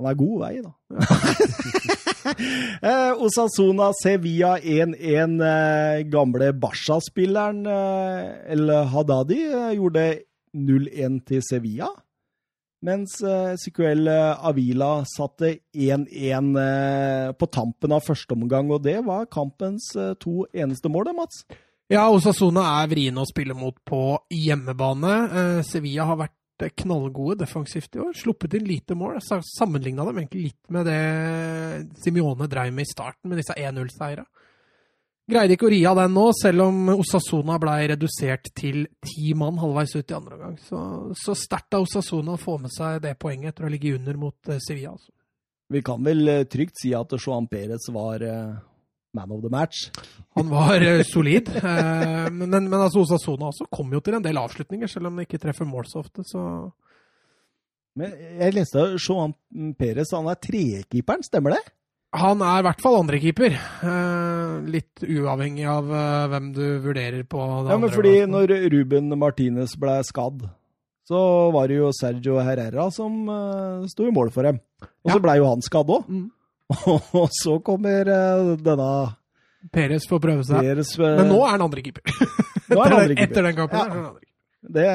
Han er god vei, da. eh, Osasuna Sevilla 1-1. Eh, gamle Barca-spilleren eh, El Hadadi eh, gjorde 0-1 til Sevilla. Mens eh, Sequel eh, Avila satte 1-1 eh, på tampen av første omgang, og det var kampens to eneste mål, Mats. Ja, Osasona er vriene å spille mot på hjemmebane. Sevilla har vært knallgode defensivt i år. Sluppet inn lite mål. Jeg sammenligna dem egentlig litt med det Simione dreiv med i starten, med disse 1-0-seira. Greide ikke å ri av den nå, selv om Osasona ble redusert til ti mann halvveis ut i andre omgang. Så, så sterkt av Osasona å få med seg det poenget etter å ligge under mot eh, Sevilla. Altså. Vi kan vel eh, trygt si at Joan Perez var eh, man of the match. Han var solid, men, men altså Osasona også kom jo til en del avslutninger, selv om de ikke treffer mål så ofte. så... Men jeg leste Joan Perez, han er trekeeperen, stemmer det? Han er i hvert fall andrekeeper. Eh, litt uavhengig av eh, hvem du vurderer på det Ja, men fordi plassen. når Ruben Martinez ble skadd, så var det jo Sergio Herrera som eh, sto i mål for dem. Og så Ja. blei jo han skadd òg. Mm. Og så kommer eh, denne Peres får prøve seg. Peres, eh, Men nå er han andre keeper. nå er han etter, andre etter den kampen. Ja. er han andre det,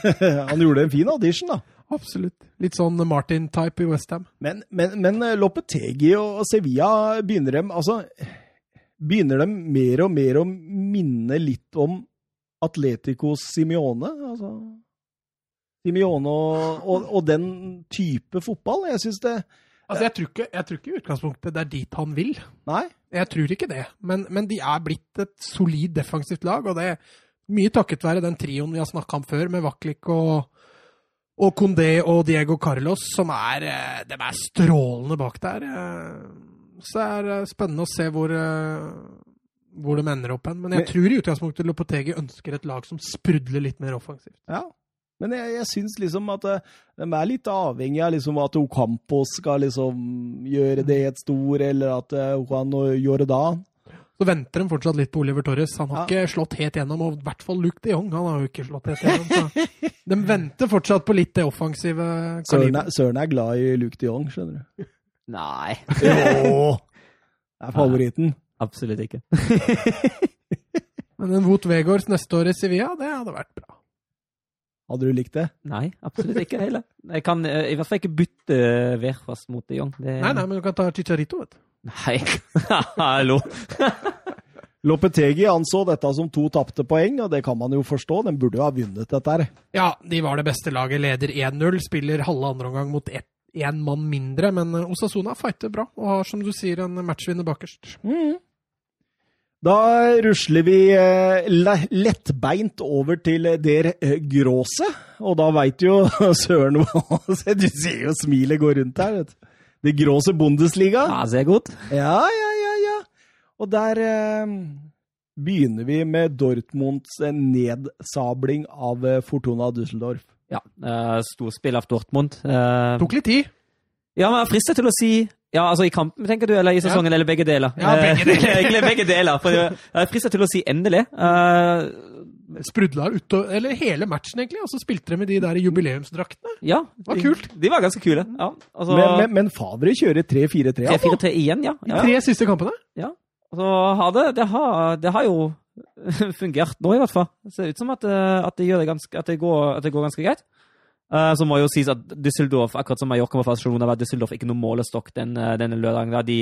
Han gjorde en fin audition, da. Absolutt. Litt sånn Martin-type i Westham. Men, men, men eh, Lopetegi og Sevilla begynner dem altså Begynner de mer og mer å minne litt om Atletico Simione? Altså Simione og, og, og den type fotball? Jeg syns det Altså, jeg tror, ikke, jeg tror ikke i utgangspunktet det er dit han vil. Nei. Jeg tror ikke det. Men, men de er blitt et solid defensivt lag, og det er mye takket være den trioen vi har snakka om før, med Vaklik og, og Condé og Diego Carlos, som er, eh, de er strålende bak der. eh. Så det er eh, spennende å se hvor, hvor de ender opp hen. Men jeg Men- tror i utgangspunktet Lopetegi ønsker et lag som sprudler litt mer offensivt. Ja. Men jeg, jeg syns liksom at de er litt avhengig av liksom at Ocampos skal liksom gjøre det et stor, eller at Juan og Jordan Så venter de fortsatt litt på Oliver Torres. Han har Ja. ikke slått helt gjennom, og i hvert fall Luke de Jong. Han har jo ikke slått helt gjennom. Så de venter fortsatt på litt det offensive Søren kaliberet. er, Søren er glad i Luke de Jong, skjønner du. Nei, Jo! Det er favoritten. absolutt ikke. Men en Wout Vegårs neste år i Sevilla, det hadde vært bra. Hadde du likt det? Nei, absolutt ikke heller. Jeg kan eh, i hvert fall ikke bytte Verfast mot de Jong. Det... Nei, nei, men du kan ta Chicharito, vet du. Nei. Hallo. Lopetegi anså dette som to tapte poeng, og det kan man jo forstå. Den burde jo ha vunnet dette her. Ja, de var det beste laget. Leder 1-0. Spiller halve andre omgang mot én mann mindre. Men Osasuna fighter bra og har, som du sier, en matchvinner bakerst. Da rusler vi eh, lettbeint over til der eh, gråse, og da veit jo søren hva Du ser jo smilet gå rundt her, vet du. Det gråse Bundesliga. Ja, ser godt. Ja, ja, ja, ja. Og der eh, begynner vi med Dortmunds eh, nedsabling av Fortuna Düsseldorf. Ja, Eh, storspill av Dortmund. Eh, Tok litt tid. ja, men jeg er fristet til å si ja, altså I kampen, tenker du, eller i sesongen, eller begge deler? Ja, begge deler. Egentlig begge deler. For jeg er fristet til å si endelig. Uh, Sprudla utover Eller hele matchen, egentlig. Og så spilte de med de der jubileumsdraktene. ja. Det var kult. De, de var ganske kule. Ja, altså, Men, men, men Favre kjører 3-4-3. altså. 3-4-3 igjen, ja. De tre siste kampene. Ja. Så har det, det, har, det har jo fungert nå, i hvert fall. Det ser ut som at, eh, at, det, gjør det ganske, at, det, går, at det går ganske greit. Eh, så må jo sies at Düsseldorf, akkurat som Mallorca med Barcelona, var Düsseldorf ikke noe målestokk den, eh, denne lørdagen. De,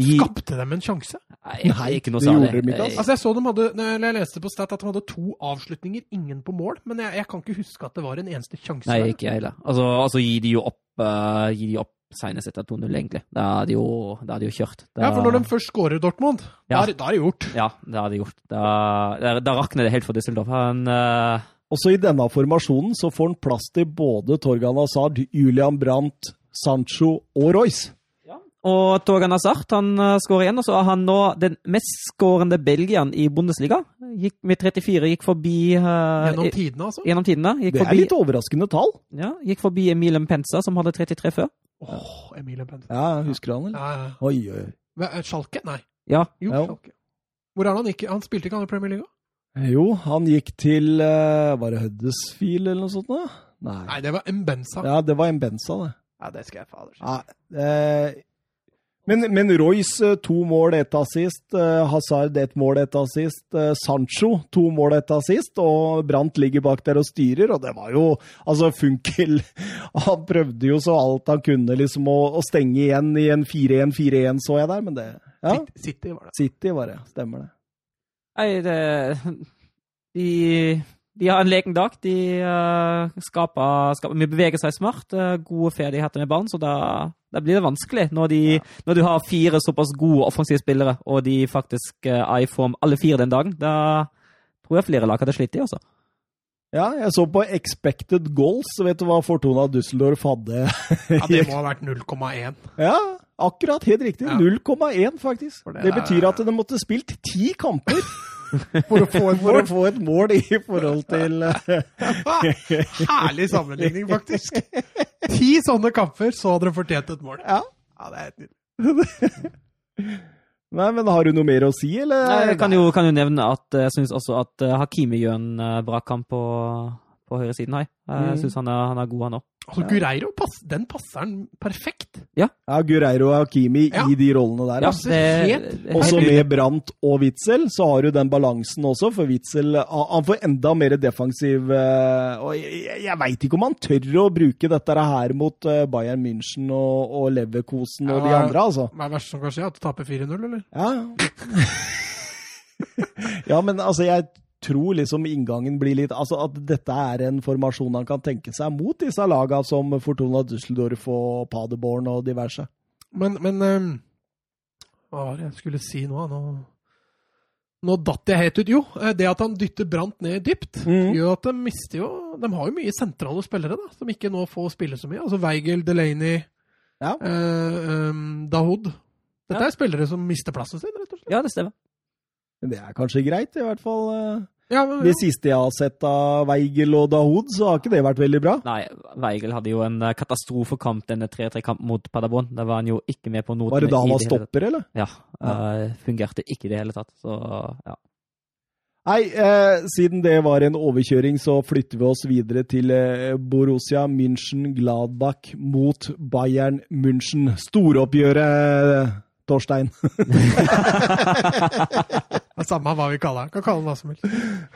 de Skapte dem en sjanse. Nei, Nei, ikke noe det særlig. gjorde altså. Altså Jeg så de hadde, eller jeg leste på Stat at de hadde to avslutninger, ingen på mål. Men jeg, jeg kan ikke huske at det var en eneste sjanse. Nei, ikke jeg heller. Altså, altså gir de jo opp, uh, gir de opp senest etter 2-0, egentlig. Da er de jo, da er de jo kjørt. Da, Ja, for når de først skårer Dortmund, Ja. da, er, da er det gjort. Ja, da har de gjort. Da, da, da rakner det helt for Düsseldorf. Han, eh, Også i denne formasjonen så får han plass til både Torgan Hazard, Julian Brandt, Sancho og Royce. Og Torgan Hazard han uh, skårer igjen, og så er han nå den mestskårende belgieren i Bundesliga. Gikk med 34, gikk forbi uh, Gjennom tidene, altså. gjennom tidene. Gikk Det er forbi, litt overraskende tall. ja, gikk forbi Emil Penza, som hadde 33 før. Åh, Emilie Pence. Ja, husker du han, eller? Ja, ja. Oi, oi. Er Schalke? Nei. Ja, Jo, Ja. Schalke. Hvor er han Ikke? Han spilte ikke han i Premier League? Også? Jo, han gikk til eh, Var det Huddersfield eller noe sånt? da? Nei. Nei, det var Mbenza. Ja. Ja, det var Mbenza, det. det. det skal jeg fader si. Ja, eh, men, men Royce eh, to mål, ett assist. Eh, Hazard ett mål, ett assist. Eh, Sancho to mål, ett assist. Og Brandt ligger bak der og styrer, og det var jo Altså, Funkel Han prøvde jo så alt han kunne liksom å, å stenge igjen i en 4-1-4-1, så jeg der, men det Ja, City, City var det. City var det. Stemmer det. Nei, det De, de har en leken dag. De uh, skaper, skaper De beveger seg smart. Uh, gode ferdigheter med barn, så da, da blir det vanskelig når, de, når du har fire såpass gode offensive spillere, og de faktisk uh, er i form alle fire den dagen. Da tror jeg flere lag hadde slitt, de også. Ja, jeg så på expected goals. Vet du hva Fortuna Düsseldorf hadde? Ja, det må ha vært 0,1. Ja, akkurat. Helt riktig. Ja. 0,1, faktisk. Det, det betyr at de måtte spilt ti kamper For å få for å få et mål i forhold til Herlig sammenligning, faktisk. Ti sånne kamper, så hadde de fortjent et mål. Ja. Ja, det er helt nydelig. Nei, men har du noe mer å si, eller? Nei, Jeg kan jo, kan jo nevne at jeg syns også at eh, Hakimi gjør en eh, bra kamp på, på høyresiden her. Jeg Mm. syns han, er- han er god, han òg. Altså, Gureiro, pass, den passer han perfekt. Ja, Gureiro og Hakimi Ja. i de rollene der. Ja, altså. det- det- helt- Også med Brandt og Witzel, så har du den balansen også, for Witzel han får enda mer defensiv eh, Og jeg, jeg- veit ikke om han tør å bruke dette her mot eh, Bayern München og, og Leverkosen og de andre, altså. Hva er det verste som kan skje? At du taper 4-0, eller? Ja. ja, men altså, jeg tror liksom inngangen blir litt Altså at dette er en formasjon han kan tenke seg mot disse laga som Fortuna Düsseldorf og Paderborn og diverse. Men, men um, Hva var det jeg skulle si nå? Nå, nå datt jeg helt ut. Jo, eh, det at han dytter Brant ned dypt, mm. gjør at de mister jo De har jo mye sentrale spillere da, som ikke nå får spille så mye. Altså Weigel, Delaney, Ja. eh, um, Dahoud. Dette Ja. er spillere som mister plassen sin, rett og slett. Ja, det stemmer. Men det er kanskje greit, i hvert fall. Ja, men, Det siste jeg har sett av Weigel og Dahoud, så har ikke det vært veldig bra. Nei, Weigel hadde jo en eh, katastrofekamp denne 3-3-kampen mot Paderborn. Da var han jo ikke med på notene. Var det da han var stopper, eller? Ja. eh, fungerte ikke i det hele tatt. Så ja. Nei, eh, siden det var en overkjøring, så flytter vi oss videre til eh, Borussia München Gladbach mot Bayern München. Storoppgjøret, Torstein. samme hva vi kaller han. Kan kalle han hva som helst.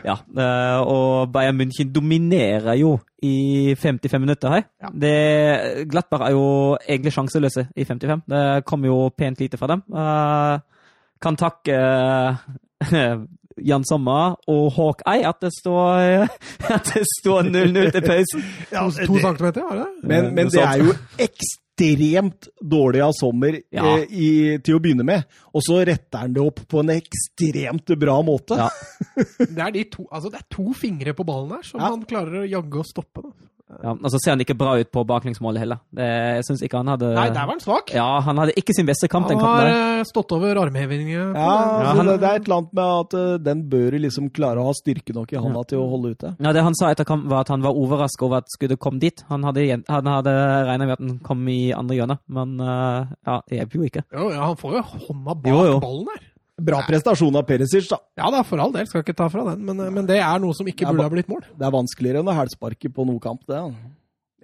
ja. eh, og Bayern München dominerer jo i 55 minutter her. Ja. Det, Glattberg er jo egentlig sjanseløse i 55. Det kommer jo pent lite fra dem. Eh, kan takke eh, Jan Sommer og Hawkeye at det står at det står 0-0 til pausen. To, to centimeter, var det? Men, men det er jo ekstremt dårlig av Sommer Ja. eh, i, til å begynne med. Og så retter han det opp på en ekstremt bra måte. Ja. Det er, de to, altså det er to fingre på ballen der som Ja. han klarer å jagge og stoppe. Da. Ja, og så ser han ikke bra ut på baklengsmålet heller. Det, jeg syns ikke han hadde Nei, der var han svak. Ja, han hadde ikke sin beste kamp den Han har eh, stått over armhevinger. på Ja, så han- det, det er et eller annet med at eh, den bør liksom klare å ha styrke nok i hånda til å holde ute. Ja, Det han sa etter kampen, var at han var overrasket over at skuddet kom dit. Han hadde, han hadde regna med at den kom i andre hjørne, men eh, ja, det hjelper jo ikke. Jo, ja, han får jo hånda bak Jo, jo. ballen der. Bra prestasjon av Perisic, da. Ja da, for all del, skal ikke ta fra den, men, eh, men det er noe som ikke burde ha blitt mål. Det er vanskeligere enn å hælsparke på noen kamp, det.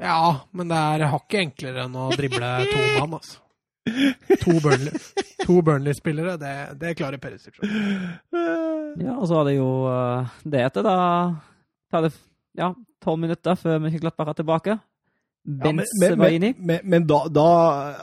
Ja, men det er hakket enklere enn å drible to mann, altså. To Burnley-spillere, Burnley-spillere, det, det klarer Perisic. Ja, og så var det jo eh, det etter, da tar det ja, tolv minutter før Mönchenglattbach er tilbake. Ja, men, men, var inni. men, men, da, da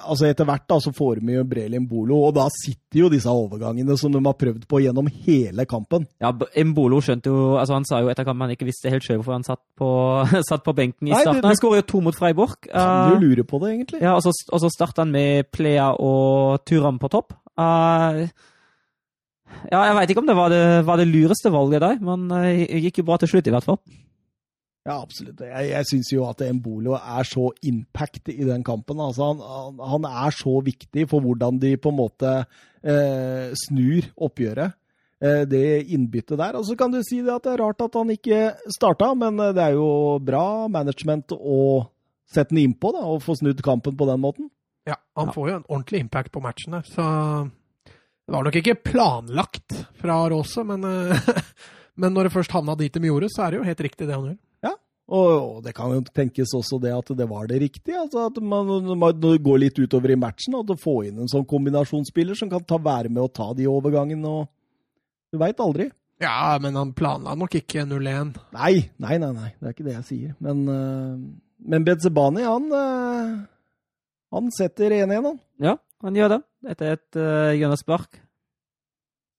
altså etter hvert da, så får vi jo Breli Mbolo, og da sitter jo disse overgangene som de har prøvd på gjennom hele kampen. Ja, Mbolo skjønte jo altså Han sa jo etter kampen han ikke visste helt sjøl hvorfor han satt på, satt på benken i Nei, starten. Han skårer jo to mot Freiburg. Kan du lure på det, egentlig. Ja, og så, og så starta han med Plea og Turam på topp. Uh, ja, jeg veit ikke om det var, det var det lureste valget der, men eh, det gikk jo bra til slutt, i hvert fall. Ja, absolutt. Jeg, jeg syns jo at Embolo er så impact i den kampen. Altså, han, han, er så viktig for hvordan de på en måte eh, snur oppgjøret. Eh, det innbyttet der. Og så kan du si det at det er rart at han ikke starta, men eh, det er jo bra management å sette den innpå da, og få snudd kampen på den måten. Ja, han Ja. får jo en ordentlig impact på matchen der, så det var nok ikke planlagt fra Rose, men, eh, men når det først havna dit de gjorde, så er det jo helt riktig det han gjør. Og, og det kan jo tenkes også det at det var det riktige. altså At man, man går litt utover i matchen, og får få inn en sånn kombinasjonsspiller som kan ta, være med å ta de overgangene. og Du veit aldri. Ja, men han planla nok ikke 0-1. Nei, nei, nei, nei, det er ikke det jeg sier. Men, uh, men Benzebani, han, uh, han setter 1-1, han. Ja, han gjør det. Etter et uh, hjørnespark.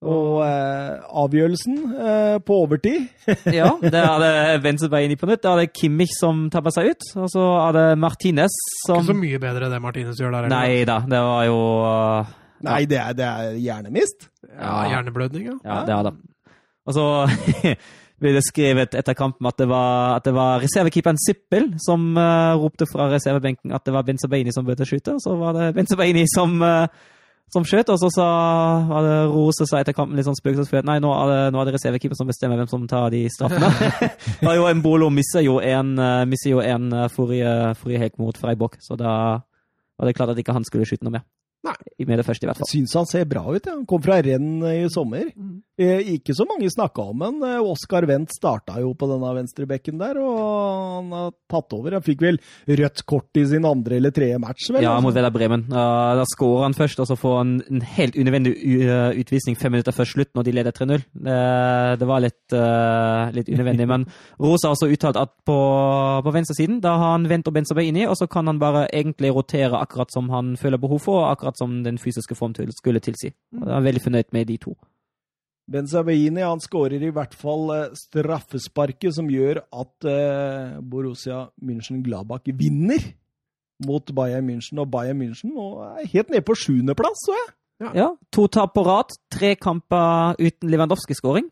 Og eh, avgjørelsen eh, på overtid Ja, det hadde det Venstrebei inn i på nytt. Det er det Kimmich som tabber seg ut. Og så er det Martinez som Ikke så mye bedre det Martinez gjør der. Nei da, det var jo uh, Nei, det er, det er hjernemist. Ja, Hjerneblødning, ja. Ja, det er det. Og så ble det skrevet etter kampen at det var, at det var reservekeeperen Sippel som uh, ropte fra reservebenken at det var Benzabaini som burde skyte. Og så var det Benzabaini som, uh, som skjøt, og så sa var Rose sa etter kampen litt sånn spøkelsesfullt nei, nå er det, nå er det reservekeeper som bestemmer hvem som tar de straffene. var jo Mbolo misser jo en, uh, misser jo en uh, forrige, forrige helg mot Freiburg, så da var det klart at ikke han skulle skyte noe mer. Nei, med det første, i hvert fall. Jeg syns han ser bra ut. Ja. Han kom fra renn i sommer. Eh, ikke så mange snakka om han. Eh, Oskar Wendt starta jo på denne venstrebekken der, og han har tatt over. Han fikk vel rødt kort i sin andre eller tredje match, vel? Ja, mot Vedda Bremen. Uh, da skårer han først, og så får han en helt unødvendig utvisning fem minutter før slutt, når de leder 3-0. Det, det var litt, uh, litt unødvendig. Men Rosa har også uttalt at på, på venstresiden da har han vendt og bendt inni, og så kan han bare egentlig rotere akkurat som han føler behov for, og akkurat som den fysiske form skulle tilsi. Og Jeg er veldig fornøyd med de to. Benzabaini han skårer i hvert fall eh, straffesparket som gjør at eh, Borussia München-Gladbach vinner mot Bayern München. Og Bayern München og er helt nede på sjuendeplass, så jeg. Ja, To tap på rad, tre kamper uten Lewandowski-skåring.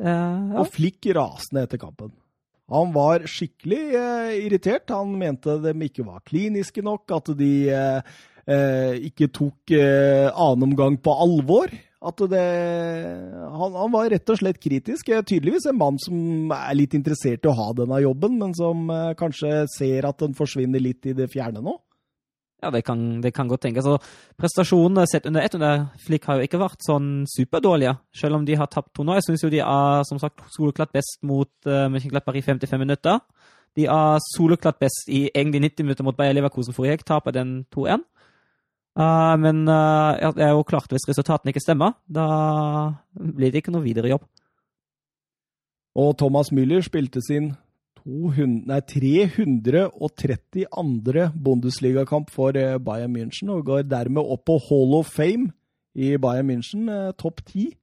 Uh, ja. Og Flikk rasende etter kampen. Han var skikkelig uh, irritert. Han mente de ikke var kliniske nok, at de eh, ikke tok eh, annen omgang på alvor. At det han, han var rett og slett kritisk. Eh, Tydeligvis en mann som er litt interessert i å ha denne jobben, men som eh, kanskje ser at den forsvinner litt i det fjerne nå. Ja, det kan, det kan godt tenkes. Altså, prestasjonene sett under ett under Flick har jo ikke vært sånn superdårlige, selv om de har tapt to nå. Jeg syns jo de er som sagt soleklart best mot uh, Mönchengladbach i 55 minutter. De er soleklart best i egentlig 90 minutter mot Bayer Leverkusen forrige helg, taper den 2-1. Uh, men uh, jeg er jo klart, hvis resultatene ikke stemmer, da blir det ikke noe videre jobb. Og Thomas Müller spilte sin 200, nei, 332. Bundesligakamp for eh, Bayern München, og går dermed opp på Hall of Fame i Bayern München, eh, topp ti.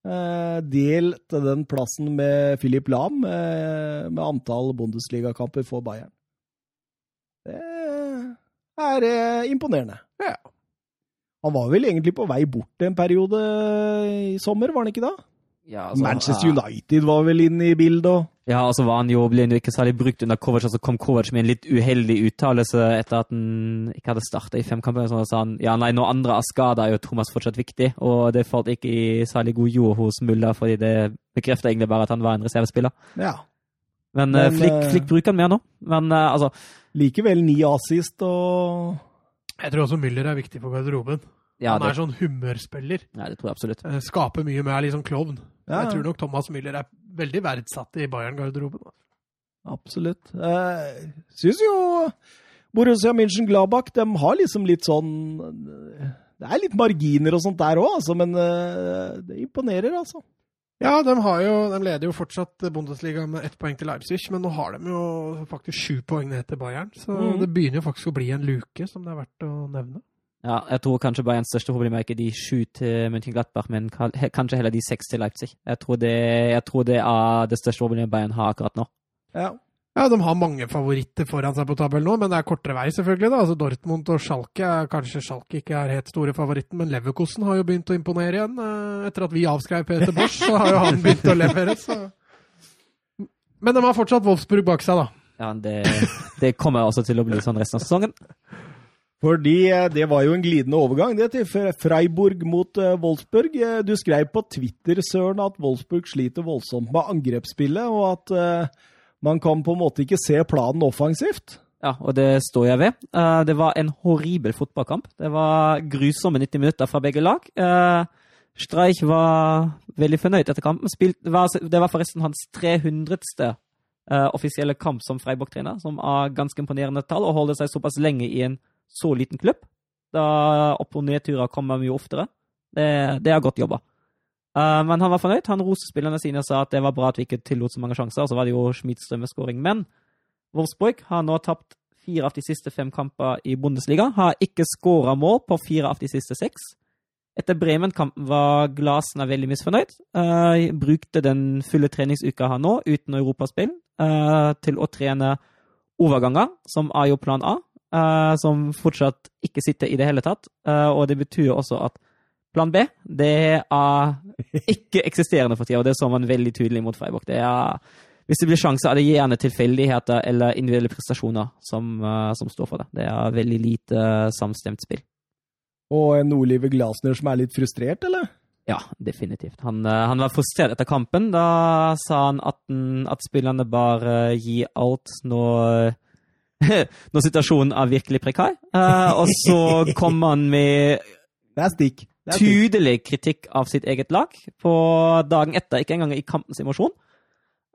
Eh, delte den plassen med Philip Lahm eh, med antall Bundesligakamper for Bayern. Det er eh, imponerende. Ja. Han var vel egentlig på vei bort en periode i sommer, var han ikke da? Ja, altså, Manchester United var vel inne i bildet. og Ja, og så var han jo, ble han jo ikke særlig brukt under Kovac, og så kom Kovac med en litt uheldig uttalelse etter at han ikke hadde starta i fem kamper. Så sa han ja, nei, når andre er skada, er jo Thomas fortsatt viktig. Og det falt ikke i særlig god jord hos Mulla, fordi det bekrefta egentlig bare at han var en reservespiller. Ja. Men, Men, Flikk, Flick, eh, bruker han mer nå. Men eh, altså Likevel ni assist og Jeg tror også Müller er viktig for garderoben. ja, Han er det, sånn humørspiller. ja, det tror jeg absolutt. Eh, Skaper mye med er sånn klovn. Ja, Jeg tror nok Thomas Müller er veldig verdsatt i Bayern-garderoben. Absolutt. Jeg syns jo Borussia München-Gladbach de har liksom litt sånn Det er litt marginer og sånt der òg, altså, men eh, det imponerer, altså. Ja, de, har jo, de leder jo fortsatt Bundesliga med ett poeng til Leipzig, men nå har de jo faktisk sju poeng ned til Bayern. Så mm. det begynner jo faktisk å bli en luke, som det er verdt å nevne. Ja, jeg tror kanskje Bayerns største problem er ikke de sju til Mönchengladbach, men kanskje heller de seks til Leipzig. Jeg tror, det, jeg tror det er det største problemet Bayern har akkurat nå. Ja. Ja, De har mange favoritter foran seg på tabellen nå, men det er kortere vei, selvfølgelig. da. Altså Dortmund og Schalke er kanskje Schalke ikke er helt store favoritten, men Leverkosten har jo begynt å imponere igjen. Eh, Etter at vi avskrev Peter Bosch, så har jo han begynt å levere. så... Men de har fortsatt Wolfsburg bak seg, da. Ja, det, det kommer også til å bli sånn resten av sesongen. Fordi eh, det var jo en glidende overgang det til Freiburg mot eh, Wolfsburg. Du skrev på Twitter, Søren, at Wolfsburg sliter voldsomt med angrepsspillet, og at man kan på en måte ikke se planen offensivt. Ja, og det står jeg ved. Eh, det var en horribel fotballkamp. Det var grusomme 90 minutter fra begge lag. Uh, Streich var veldig fornøyd etter kampen. Det, var, forresten hans 300. eh, offisielle kamp som Freiburg-trener, som er ganske imponerende tall, og holder seg såpass lenge i en så liten klubb. Da opp- og nedturer kommer mye oftere. Det, det er godt jobba. Eh, men han var fornøyd. Han roste spillerne sine og sa at det var bra at vi ikke tillot så mange sjanser. Og så var det jo Schmidt strømmeskåring. Men Wolfsburg har nå tapt fire av de siste fem kamper i Bundesliga. Har ikke skåra mål på fire av de siste seks. Etter Bremen-kampen var Glasner veldig misfornøyd. Uh, brukte den fulle treningsuka han nå, uten europaspill, uh, til å trene overganger, som er jo plan A. Uh, som fortsatt ikke sitter i det hele tatt. Uh, og det betyr også at plan B det er ikke eksisterende for tida, og det så man veldig tydelig mot Freiburg. Det er hvis det blir sjanse, er det gjerne tilfeldigheter eller individuelle prestasjoner som, uh, som står for det. Det er veldig lite uh, samstemt spill. Og en Oliver Glasner som er litt frustrert, eller? Ja, definitivt. Han, uh, han var frustrert etter kampen. Da sa han at, at spillerne bare gir alt når når situasjonen er virkelig prekær. Eh, og så kom han med Det er stikk. Tydelig kritikk av sitt eget lag på dagen etter, ikke engang i kampens emosjon.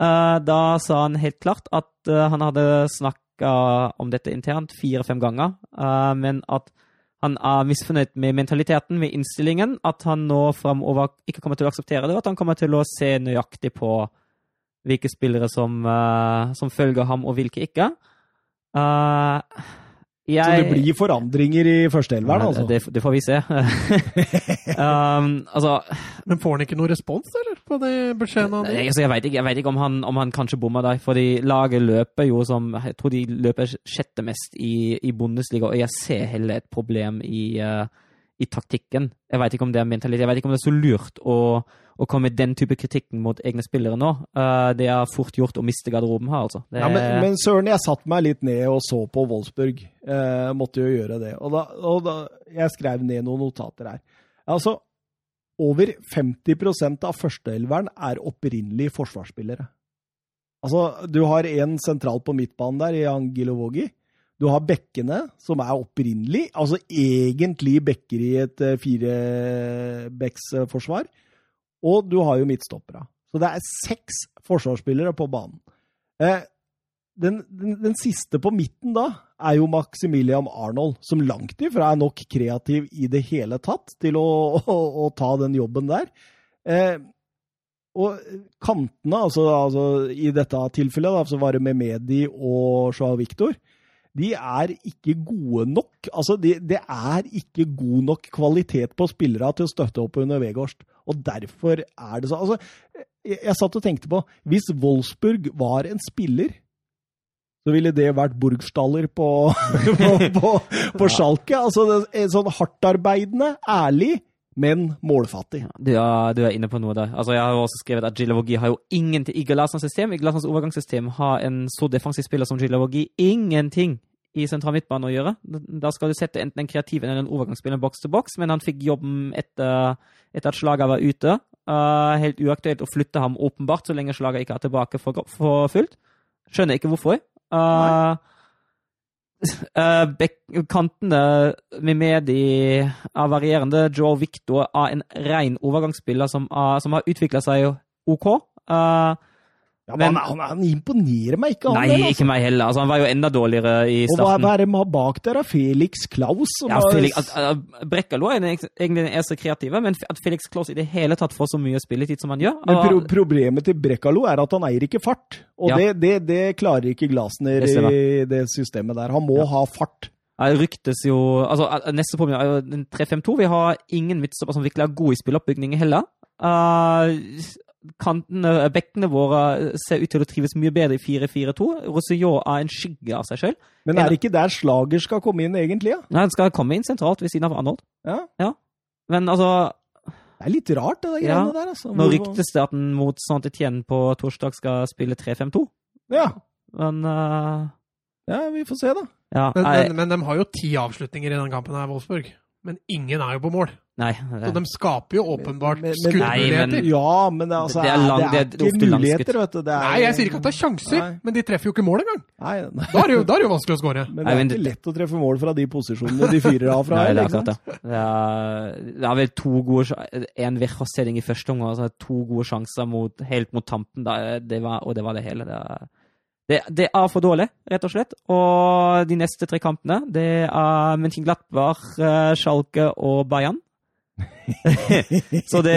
Eh, da sa han helt klart at eh, han hadde snakka om dette internt fire-fem ganger, eh, men at han er misfornøyd med mentaliteten, med innstillingen, at han nå framover ikke kommer til å akseptere det, og at han kommer til å se nøyaktig på hvilke spillere som, som følger ham, og hvilke ikke. Eh, jeg, Så det blir forandringer i førsteelveren, altså? det, det får vi se. um, altså, Men får han ikke noe respons, eller? På de beskjedene han jeg, gir? altså, jeg vet ikke, jeg vet ikke om, han, om han kanskje bomma der, fordi laget løper jo som Jeg tror de løper sjette mest i, i Bundesliga, og jeg ser heller et problem i, eh, i taktikken. Jeg vet ikke om det er mentalitet. Jeg vet ikke om det er så lurt å, å komme med den type kritikken mot egne spillere nå. Uh, det er fort gjort å miste garderoben her, altså. Det, Ja, men, men søren, jeg satte meg litt ned og så på Wolfsburg. Uh, måtte jo gjøre det. Og da, og da Jeg skrev ned noen notater her. Altså, over 50% av førsteelveren er opprinnelig forsvarsspillere. Altså, du har en sentral på midtbanen der, i Angilovogi. Du har bekkene, som er opprinnelig, altså egentlig bekker i et eh, firebeksforsvar. Og du har jo midtstoppere. Så det er seks forsvarsspillere på banen. Eh, den, den, den siste på midten da er jo Maximilian Arnold, som langt ifra er nok kreativ i det hele tatt til å, å, å ta den jobben der. Eh, og kantene, altså, altså i dette tilfellet, da, så var det Mehmedi og Joao Victor, de er ikke gode nok. Altså, det de er ikke god nok kvalitet på spillere til å støtte opp under Vegårst. Og derfor er det sånn. Altså, jeg, jeg satt og tenkte på Hvis Wolfsburg var en spiller, så ville det vært Burgstaller på, på, på, på Schalke. Altså, sånn hardtarbeidende, ærlig, men målfattig. Du er, du er inne på noe der. Altså, jeg har jo også skrevet at Gilavogi har jo ingenting i Galassans system. I Galassans overgangssystem har en så defensiv spiller som Gilavogi ingenting i sentral midtbane å gjøre. Da skal du sette enten en kreativ eller en overgangsspiller boks til boks, men han fikk jobben etter, etter at slaget var ute. Uh, helt uaktuelt å flytte ham åpenbart, så lenge slaget ikke er tilbake for, for fullt. Skjønner ikke hvorfor. Uh, Uh, kantene med Medi er varierende. Joe Victor er en ren overgangsspiller som, er, som har utvikla seg OK. Uh, Ja, men, Men- han, han, imponerer meg ikke, han nei, altså. ikke meg heller. Altså, han var jo enda dårligere i starten. Og hva, hva er det med har bak der? da? Felix Klaus? Ja, Felix, at, at Brekkalo er egentlig den eneste kreative, men at Felix Klaus i det hele tatt får så mye spilletid som han gjør Men pro problemet til Brekkalo er at han eier ikke fart. Og Ja. det, det, det klarer ikke Glasner i det systemet der. Han må ha fart. Ja, Det ryktes jo altså, Neste problem er jo 3-5-2. Vi har ingen midtstopper som virkelig er gode i spilloppbygninger heller. Uh, kantene, Bekkene våre ser ut til å trives mye bedre i 4-4-2. Rosillon er en skygge av seg sjøl. Men er det ikke der Slager skal komme inn, egentlig? Ja? Han skal komme inn sentralt ved siden av Arnold. ja? Men altså, Det er litt rart, det der Ja. greiene der. altså. nå ryktes det at han mot Saint-Étienne på torsdag skal spille 3-5-2. Ja. Men uh, ja, vi får se, da. ja, Men, jeg... men, men de har jo ti avslutninger i den kampen her, Wolfsburg. Men ingen er jo på mål. Nei, Så de skaper jo åpenbart skuddmuligheter. Ja, men det, altså, Det er er, lang- det er det er ikke muligheter, vet du. Det er, Nei, jeg sier ikke at det er sjanser, Nei. men de treffer jo ikke mål engang. Nei, nei. Da er det jo, da er det jo vanskelig å skåre. Men det Nei, er men ikke lett å treffe mål fra de posisjonene de fyrer av fra. Nei, det er akkurat det. Det er, det er vel to gode En Verhofsteding i første omgang, altså to gode sjanser mot, helt mot tampen, da, det var, og det var det hele. Det er, det, det er for dårlig, rett og slett. Og de neste tre kampene, det er Mönchenglattbach, eh, Schalke og Bayern. Så det,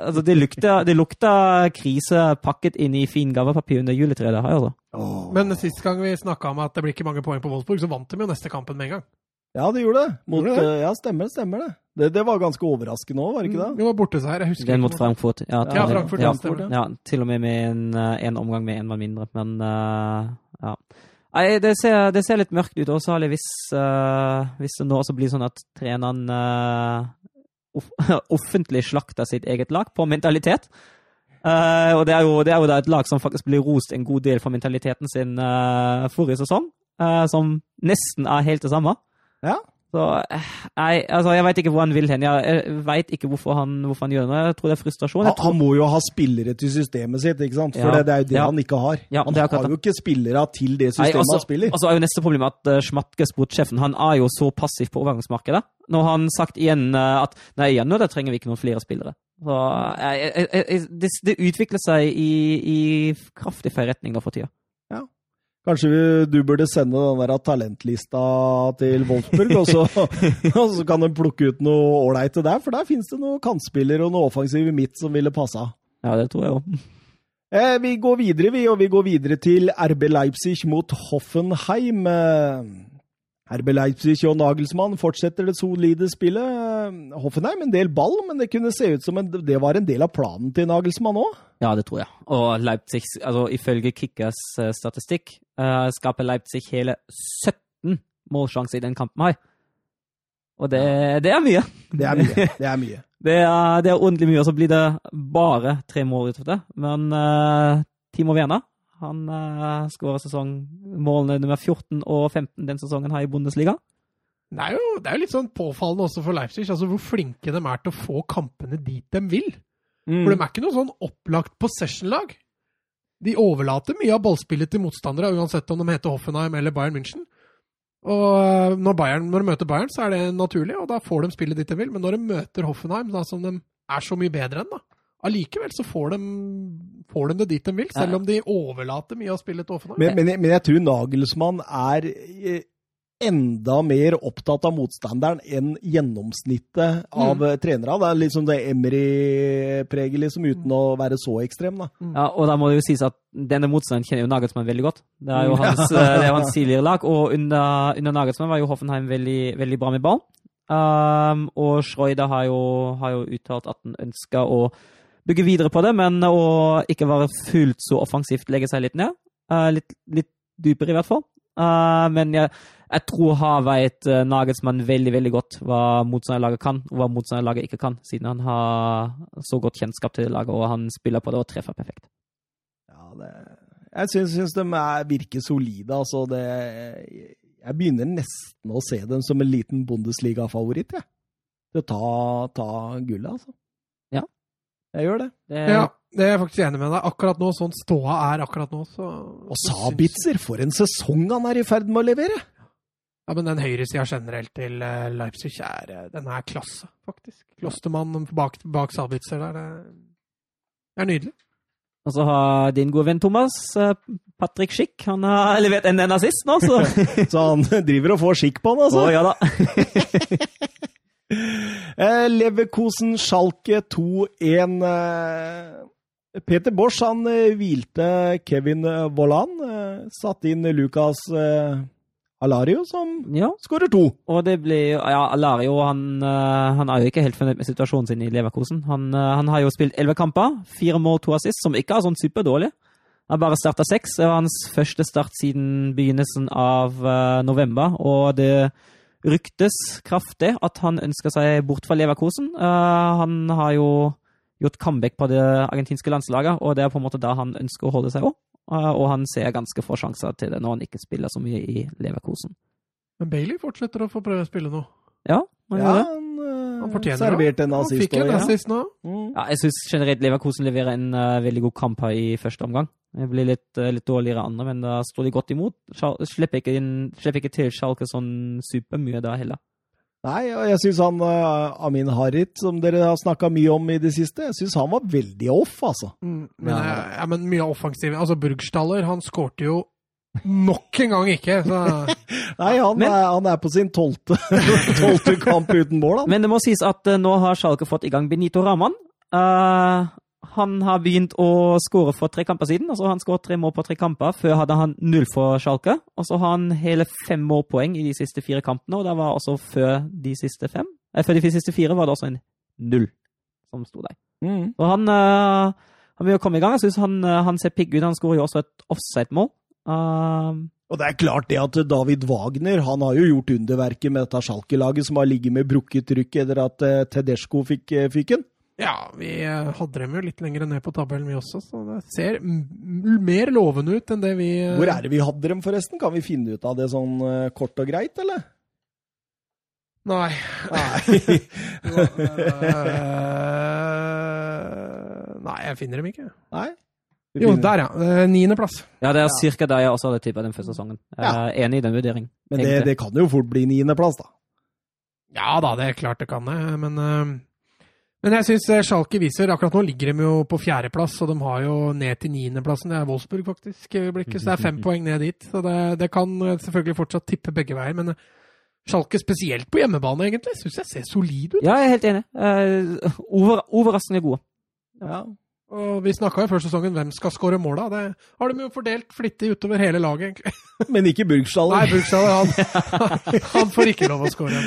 altså det, lukta, det lukta krise pakket inn i fin gavepapir under juletreet. her, altså. Men sist gang vi snakka om at det blir ikke mange poeng på Wolfsburg, så vant de jo neste kampen med en gang. Ja, det gjorde det. Mot, Gjorde det? eh, Ja, stemmer, stemmer det. det. Det var ganske overraskende òg, var det ikke det? Det var borteseier, jeg husker Den mot. Frankfurt. Ja, Ja, Frankfurt, ja, stemmer. Ja, til og med med en, eh, en omgang med en mann mindre, men uh, ja. Nei, det ser, det ser litt mørkt ut, også, særlig hvis, uh, hvis det nå også blir sånn at treneren eh, off offentlig slakter sitt eget lag på mentalitet. Uh, og det er, jo, det er jo et lag som faktisk blir rost en god del for mentaliteten sin uh, forrige sesong, uh, som nesten er helt det samme. Ja. Så eh, nei, altså, jeg veit ikke hvor han vil hen. Jeg veit ikke hvorfor han, hvorfor han gjør det. Jeg tror det er frustrasjon. Tror, han må jo ha spillere til systemet sitt, ikke sant? For Ja. det, det er jo det Ja. han ikke har. Ja, han har jo ikke spillere til det Nei, systemet altså, han spiller. altså er jo neste problem at uh, Schmatke, sportssjefen, han er jo så passiv på overgangsmarkedet. Nå har han sagt igjen uh, at nei, ja, nå, da trenger vi ikke noen flere spillere. Så uh, det, det utvikler seg i, i kraftig feil retning nå for tida. Kanskje vi- du burde sende den der talentlista til Wolfsburg, og så, og så kan de plukke ut noe ålreite der. For der finnes det noen kantspillere og noe offensiv midt som ville passa. Ja, det tror jeg òg. Eh, vi går videre, vi, og vi går videre til RB Leipzig mot Hoffenheim. RB Leipzig og Nagelsmann fortsetter det solide spillet. Eh, Hoffenheim en del ball, men det kunne se ut som en, det var en del av planen til Nagelsmann òg. Ja, det tror jeg. Og Leipzig, altså ifølge Kickers eh, statistikk, eh, skaper Leipzig hele 17 målsjanser i den kampen her. Og det, det er mye. Det er mye. Det er mye. Det er, det er ordentlig mye, og så blir det bare tre mål ut av det. Men uh, Timo Werner han uh, skåra sesongmålene nummer 14 og 15 den sesongen her i Bundesliga. Det er, jo, det er jo litt sånn påfallende også for Leipzig, altså hvor flinke de er til å få kampene dit de vil. Mm. For de er ikke noe sånn opplagt possession-lag. De overlater mye av ballspillet til motstandere, uansett om de heter Hoffenheim eller Bayern München. Og øh, når, Bayern, når de møter Bayern, så er det naturlig, og da får de spillet dit de vil. Men når de møter Hoffenheim, da, som de er så mye bedre enn, da, allikevel så får de, får de det dit de vil, selv om de overlater mye av spillet til Offenheim. Men, men, jeg- men jeg tror Nagelsmann er eh, enda mer opptatt av motstanderen enn gjennomsnittet av Mm. eh, trenere. Det er liksom det Emry-preget, liksom, uten å være så ekstrem, da. Ja, og da må det jo sies at denne motstanderen kjenner jo Nagelsmann veldig godt. Det er jo hans, eh, det er jo hans tidligere lag, og under, under Nagelsmann var jo Hoffenheim veldig, veldig bra med ball. Um, og Schreuder har jo, har jo uttalt at han ønsker å bygge videre på det, men å ikke være fullt så offensivt, legge seg litt ned. Eh, litt, litt dypere, i hvert fall. Eh, men jeg, jeg tror har veit uh, Nagelsmann veldig veldig godt hva motstanderlaget kan, og hva motstanderlaget ikke kan, siden han har så godt kjennskap til laget, og han spiller på det og treffer perfekt. Ja, det, jeg syns, syns de er, virker solide. Altså, det, jeg begynner nesten å se dem som en liten Bundesliga-favoritt, jeg. Til å ta, ta gullet, altså. Jeg gjør det. Det, Ja, det er jeg faktisk enig med deg. Akkurat nå, sånn ståa er akkurat nå, så Og Sabitzer, for en sesong han er i ferd med å levere! Ja, men den høyresida generelt til eh, Leipzig er, eh, den er klasse, faktisk. Klostermann bak, bak Sabitzer der, det er nydelig. Og så har din gode venn Thomas, eh, Patrick Schick, han har levert en, nazist nå, så Så han driver og får skikk på han, altså. Å, ja da. Eh, Leverkosen Schalke 2-1. Eh, Peter Bosch han eh, hvilte Kevin Vollan. Satte inn Lucas Alario, som Ja, skårer to. og det blir Ja, Alario han, han er jo ikke helt fornøyd med situasjonen sin i Leverkosen. Han, han har jo spilt elleve kamper, fire mål, to assist, som ikke er sånn superdårlig. Han bare starta seks. Det var hans første start siden begynnelsen av november, og det ryktes kraftig at han ønsker seg bort fra Leverkosen. Eh, han har jo gjort comeback på det argentinske landslaget, og det er på en måte da han ønsker å holde seg òg. og han ser ganske få sjanser til det når han ikke spiller så mye i Leverkosen. Men Bailey fortsetter å få prøve å spille nå. Ja, han Ja, gjør det. han, eh, Han fortjener serverte det. en Han assist fikk en assist nå. Mm. Ja, jeg syns generelt Leverkosen leverer en uh, veldig god kamp her i første omgang. Det blir litt, eh, litt dårligere andre, men da står de godt imot. Slipper, ikke inn, slipper ikke til Schalke sånn supermye da heller. Nei, og jeg syns han eh, Amin Harit, som dere har snakka mye om i det siste, jeg syns han var veldig off, altså. Mm, men, Ja. eh, ja, men mye offensiv. Altså, Burgstaller, han skårte jo nok en gang ikke. Så Nei, han, Men- er, han er på sin tolvte, tolvte kamp uten mål, han. Men det må sies at eh, nå har Schalke fått i gang Benito Raman. Eh, han har begynt å skåre for tre kamper siden. altså Han skåret tre mål på tre kamper. Før hadde han null for Schalke. Og så har han hele fem målpoeng i de siste fire kampene, og det var også før de siste fem. Eh, før de siste fire var det også en null som sto der. Mm. Og han, uh, han vil jo komme i gang. Jeg syns han, uh, han ser pigg ut. Han skårer jo også et offside-mål. Uh, Og det er klart det at David Wagner han har jo gjort underverket med dette Schalke-laget, som har ligget med brukket rykk etter at Tedesco fikk fyken. Ja, vi eh, hadde dem jo litt lenger ned på tabellen, vi også. Så det ser m mer lovende ut enn det vi eh, Hvor er det vi hadde dem, forresten? Kan vi finne ut av det sånn uh, kort og greit, eller? Nei. Nei. Eh, Nei, jeg finner dem ikke. Nei? Jo, der, ja. Eh, Niendeplass. Ja, det er cirka der jeg også hadde tippa den første sesongen. Er enig i den vurderingen. Men det, det kan jo fort bli niendeplass, da. Ja da, det er klart det kan det, men eh, Men jeg syns Schalke viser Akkurat nå ligger de jo på fjerdeplass, og de har jo ned til niendeplassen. Det er Wolfsburg, faktisk, i øyeblikket, så det er fem poeng ned dit. Så det, det kan selvfølgelig fortsatt tippe begge veier, men eh, Schalke spesielt på hjemmebane, egentlig, syns jeg ser solid ut. Ja, jeg er helt enig. Eh, over, overraskende gode. Ja. Og Vi snakka jo før sesongen hvem skal skåre måla. Det har de jo fordelt flittig utover hele laget, egentlig. Men ikke Burgstaller. Nei, Burgstaller han, han får ikke lov å skåre.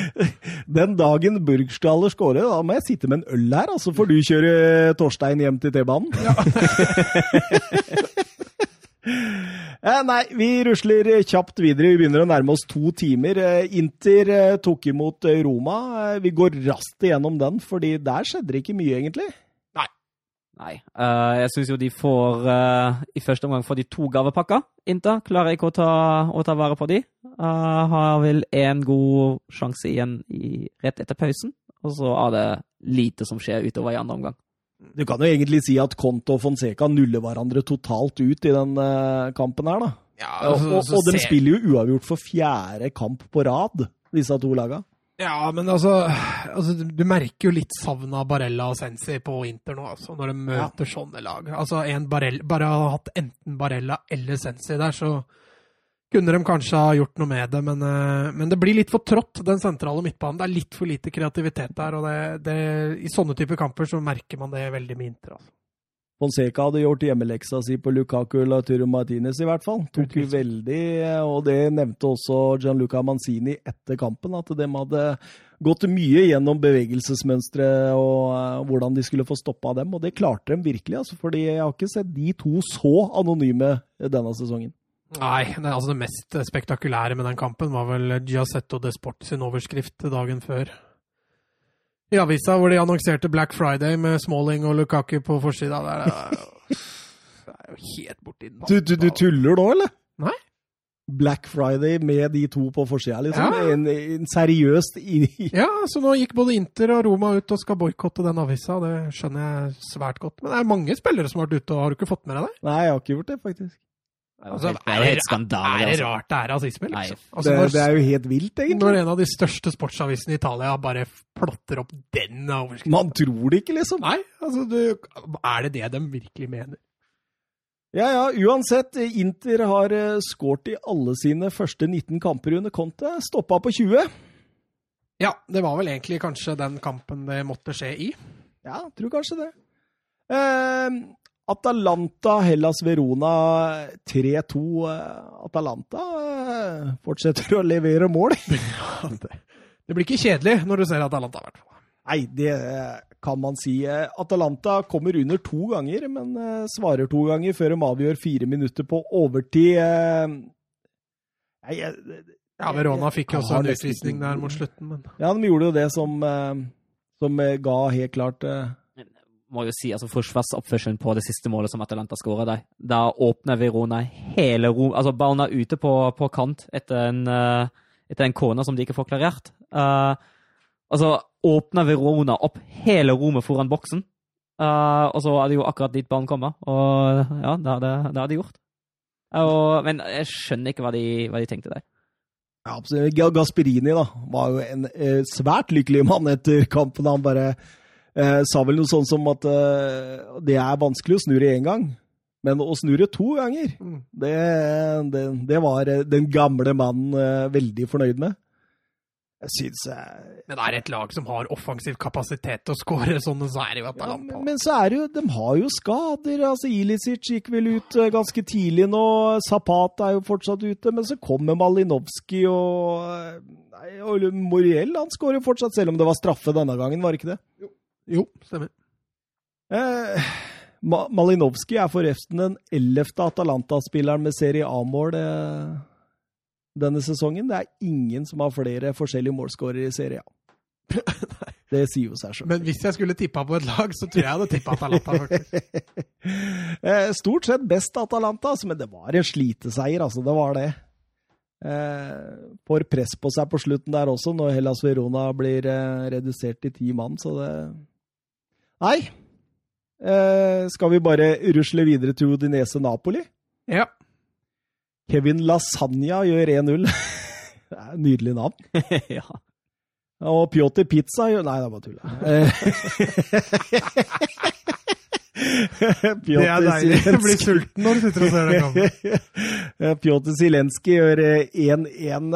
Den dagen Burgstaller skårer, da må jeg sitte med en øl her, altså får du kjøre Torstein hjem til T-banen. Ja. nei, vi rusler kjapt videre. Vi begynner å nærme oss to timer. Eh, Inter eh, tok imot eh, Roma. Eh, Vi går raskt igjennom den, fordi der skjedde det ikke mye, egentlig. Nei. Uh, jeg syns jo de får uh, I første omgang får de to gavepakker. Inter klarer ikke å ta, å ta vare på de. Uh, har vel én god sjanse igjen i, rett etter pausen. Og så er det lite som skjer utover i andre omgang. Du kan jo egentlig si at Conte og Fonseca nuller hverandre totalt ut i den kampen her, da. Ja, Og, og, og de spiller jo uavgjort for fjerde kamp på rad, disse to laga. Ja, men altså, altså Du merker jo litt savnet av Barella og Sensi på Inter nå, altså, når de møter sånne lag. Altså, en Barell, Bare ha hatt enten Barella eller Sensi der, så kunne de kanskje ha gjort noe med det. Men, eh, men det blir litt for trått, den sentrale midtbanen. Det er litt for lite kreativitet der. og det, det, I sånne typer kamper så merker man det veldig med Inter. altså. Fonseca hadde gjort hjemmeleksa si på Lukaku eller Turo Martinez, i hvert fall. Tok jo veldig, og det nevnte også Gianluca Manzini etter kampen, at de hadde gått mye gjennom bevegelsesmønstre og eh, hvordan de skulle få stoppa dem, og det klarte de virkelig, altså, fordi jeg har ikke sett de to så anonyme denne sesongen. Nei, det, altså det mest spektakulære med den kampen var vel Giacetto de Sport sin overskrift dagen før. I avisa hvor de annonserte Black Friday med Smalling og Lukaku på forsida. Det, er- det, er jo- helt borti den. Du, du, du tuller nå, eller? Nei. Black Friday med de to på forsida, liksom? Ja. En, en seriøst i, Ja, så nå gikk både Inter og Roma ut og skal boikotte den avisa. Det skjønner jeg svært godt. Men det er mange spillere som har vært ute, og har du ikke fått med deg det? Nei, jeg har ikke gjort det, faktisk. Det er Altså, helt, det er jo helt skandale. Er det altså. rart det er rasisme, liksom? Altså, Det, når, det er jo helt vilt, egentlig. når en av de største sportsavisene i Italia bare plotter opp den overskriften Man tror det ikke, liksom. Nei, altså du, Er det det de virkelig mener? Ja, ja, uansett. Inter har eh, skåret i alle sine første 19 kamper under Conte. Stoppa på 20. Ja, det var vel egentlig kanskje den kampen det måtte skje i. Ja, tror kanskje det. Eh, Atalanta, Hellas Verona 3-2. Eh, Atalanta eh, fortsetter å levere mål. Det blir ikke kjedelig når du ser Atalanta, i hvert fall. Nei, det kan man si. Eh, Atalanta kommer under to ganger, men svarer to ganger før de avgjør fire minutter på overtid. Nei, Ja, Verona fikk jo også en utvisning der mot slutten, men Ja, de gjorde jo det som, som ga helt klart må jo si, altså Forsvarsoppførselen på det siste målet som Atalanta skåra der. Da åpner Verona hele rom... Altså ballen er ute på, på kant etter en, eh, etter som de ikke får klarert. Uh, altså åpner Verona opp hele rommet foran boksen. Uh, og så er det jo akkurat dit ballen kommer, og ja, det har de gjort. Og, men jeg skjønner ikke hva de, hva de tenkte der. ja, absolutt. Ga- Gasperini da, var jo en eh, svært lykkelig mann etter kampen. Han bare eh, sa vel noe sånn som at eh, det er vanskelig å snurre én gang, men å snurre to ganger, Mm. det, det, det var eh, den gamle mannen eh, veldig fornøyd med. Jeg syns jeg Men det er et lag som har offensiv kapasitet til å skåre sånne, så er det jo Ja, men, men så er det jo, de har jo skader. altså Ilicic gikk vel ut eh, ganske tidlig nå. Zapata er jo fortsatt ute. Men så kommer Malinowski og, eh, nei, og Moriel. Han skårer jo fortsatt, selv om det var straffe denne gangen, var det ikke det? Jo, stemmer. Eh, Ma Malinovskij er forresten den ellevte Atalanta-spilleren med Serie A-mål eh, denne sesongen. Det er ingen som har flere forskjellige målskårere i Serie A. Det sier jo seg sjøl. Men hvis jeg skulle tippa på et lag, så tror jeg jeg hadde tippa Atalanta, faktisk. Eh, Stort sett best Atalanta, altså, men det var en sliteseier, altså. Det var det. Eh, får press på seg på slutten der også, når Hellas Verona blir eh, redusert til ti mann, så det Nei. Eh, skal vi bare rusle videre til Udinese Napoli? Ja. Kevin Lasagna gjør 1-0. det er et nydelig navn. ja. Og Pjotr Pizza gjør Nei, det er bare tull. Det er deilig. Jeg blir sulten når du sitter og ser den kampen. Pjotr Zelenskyj gjør eh, 1-1.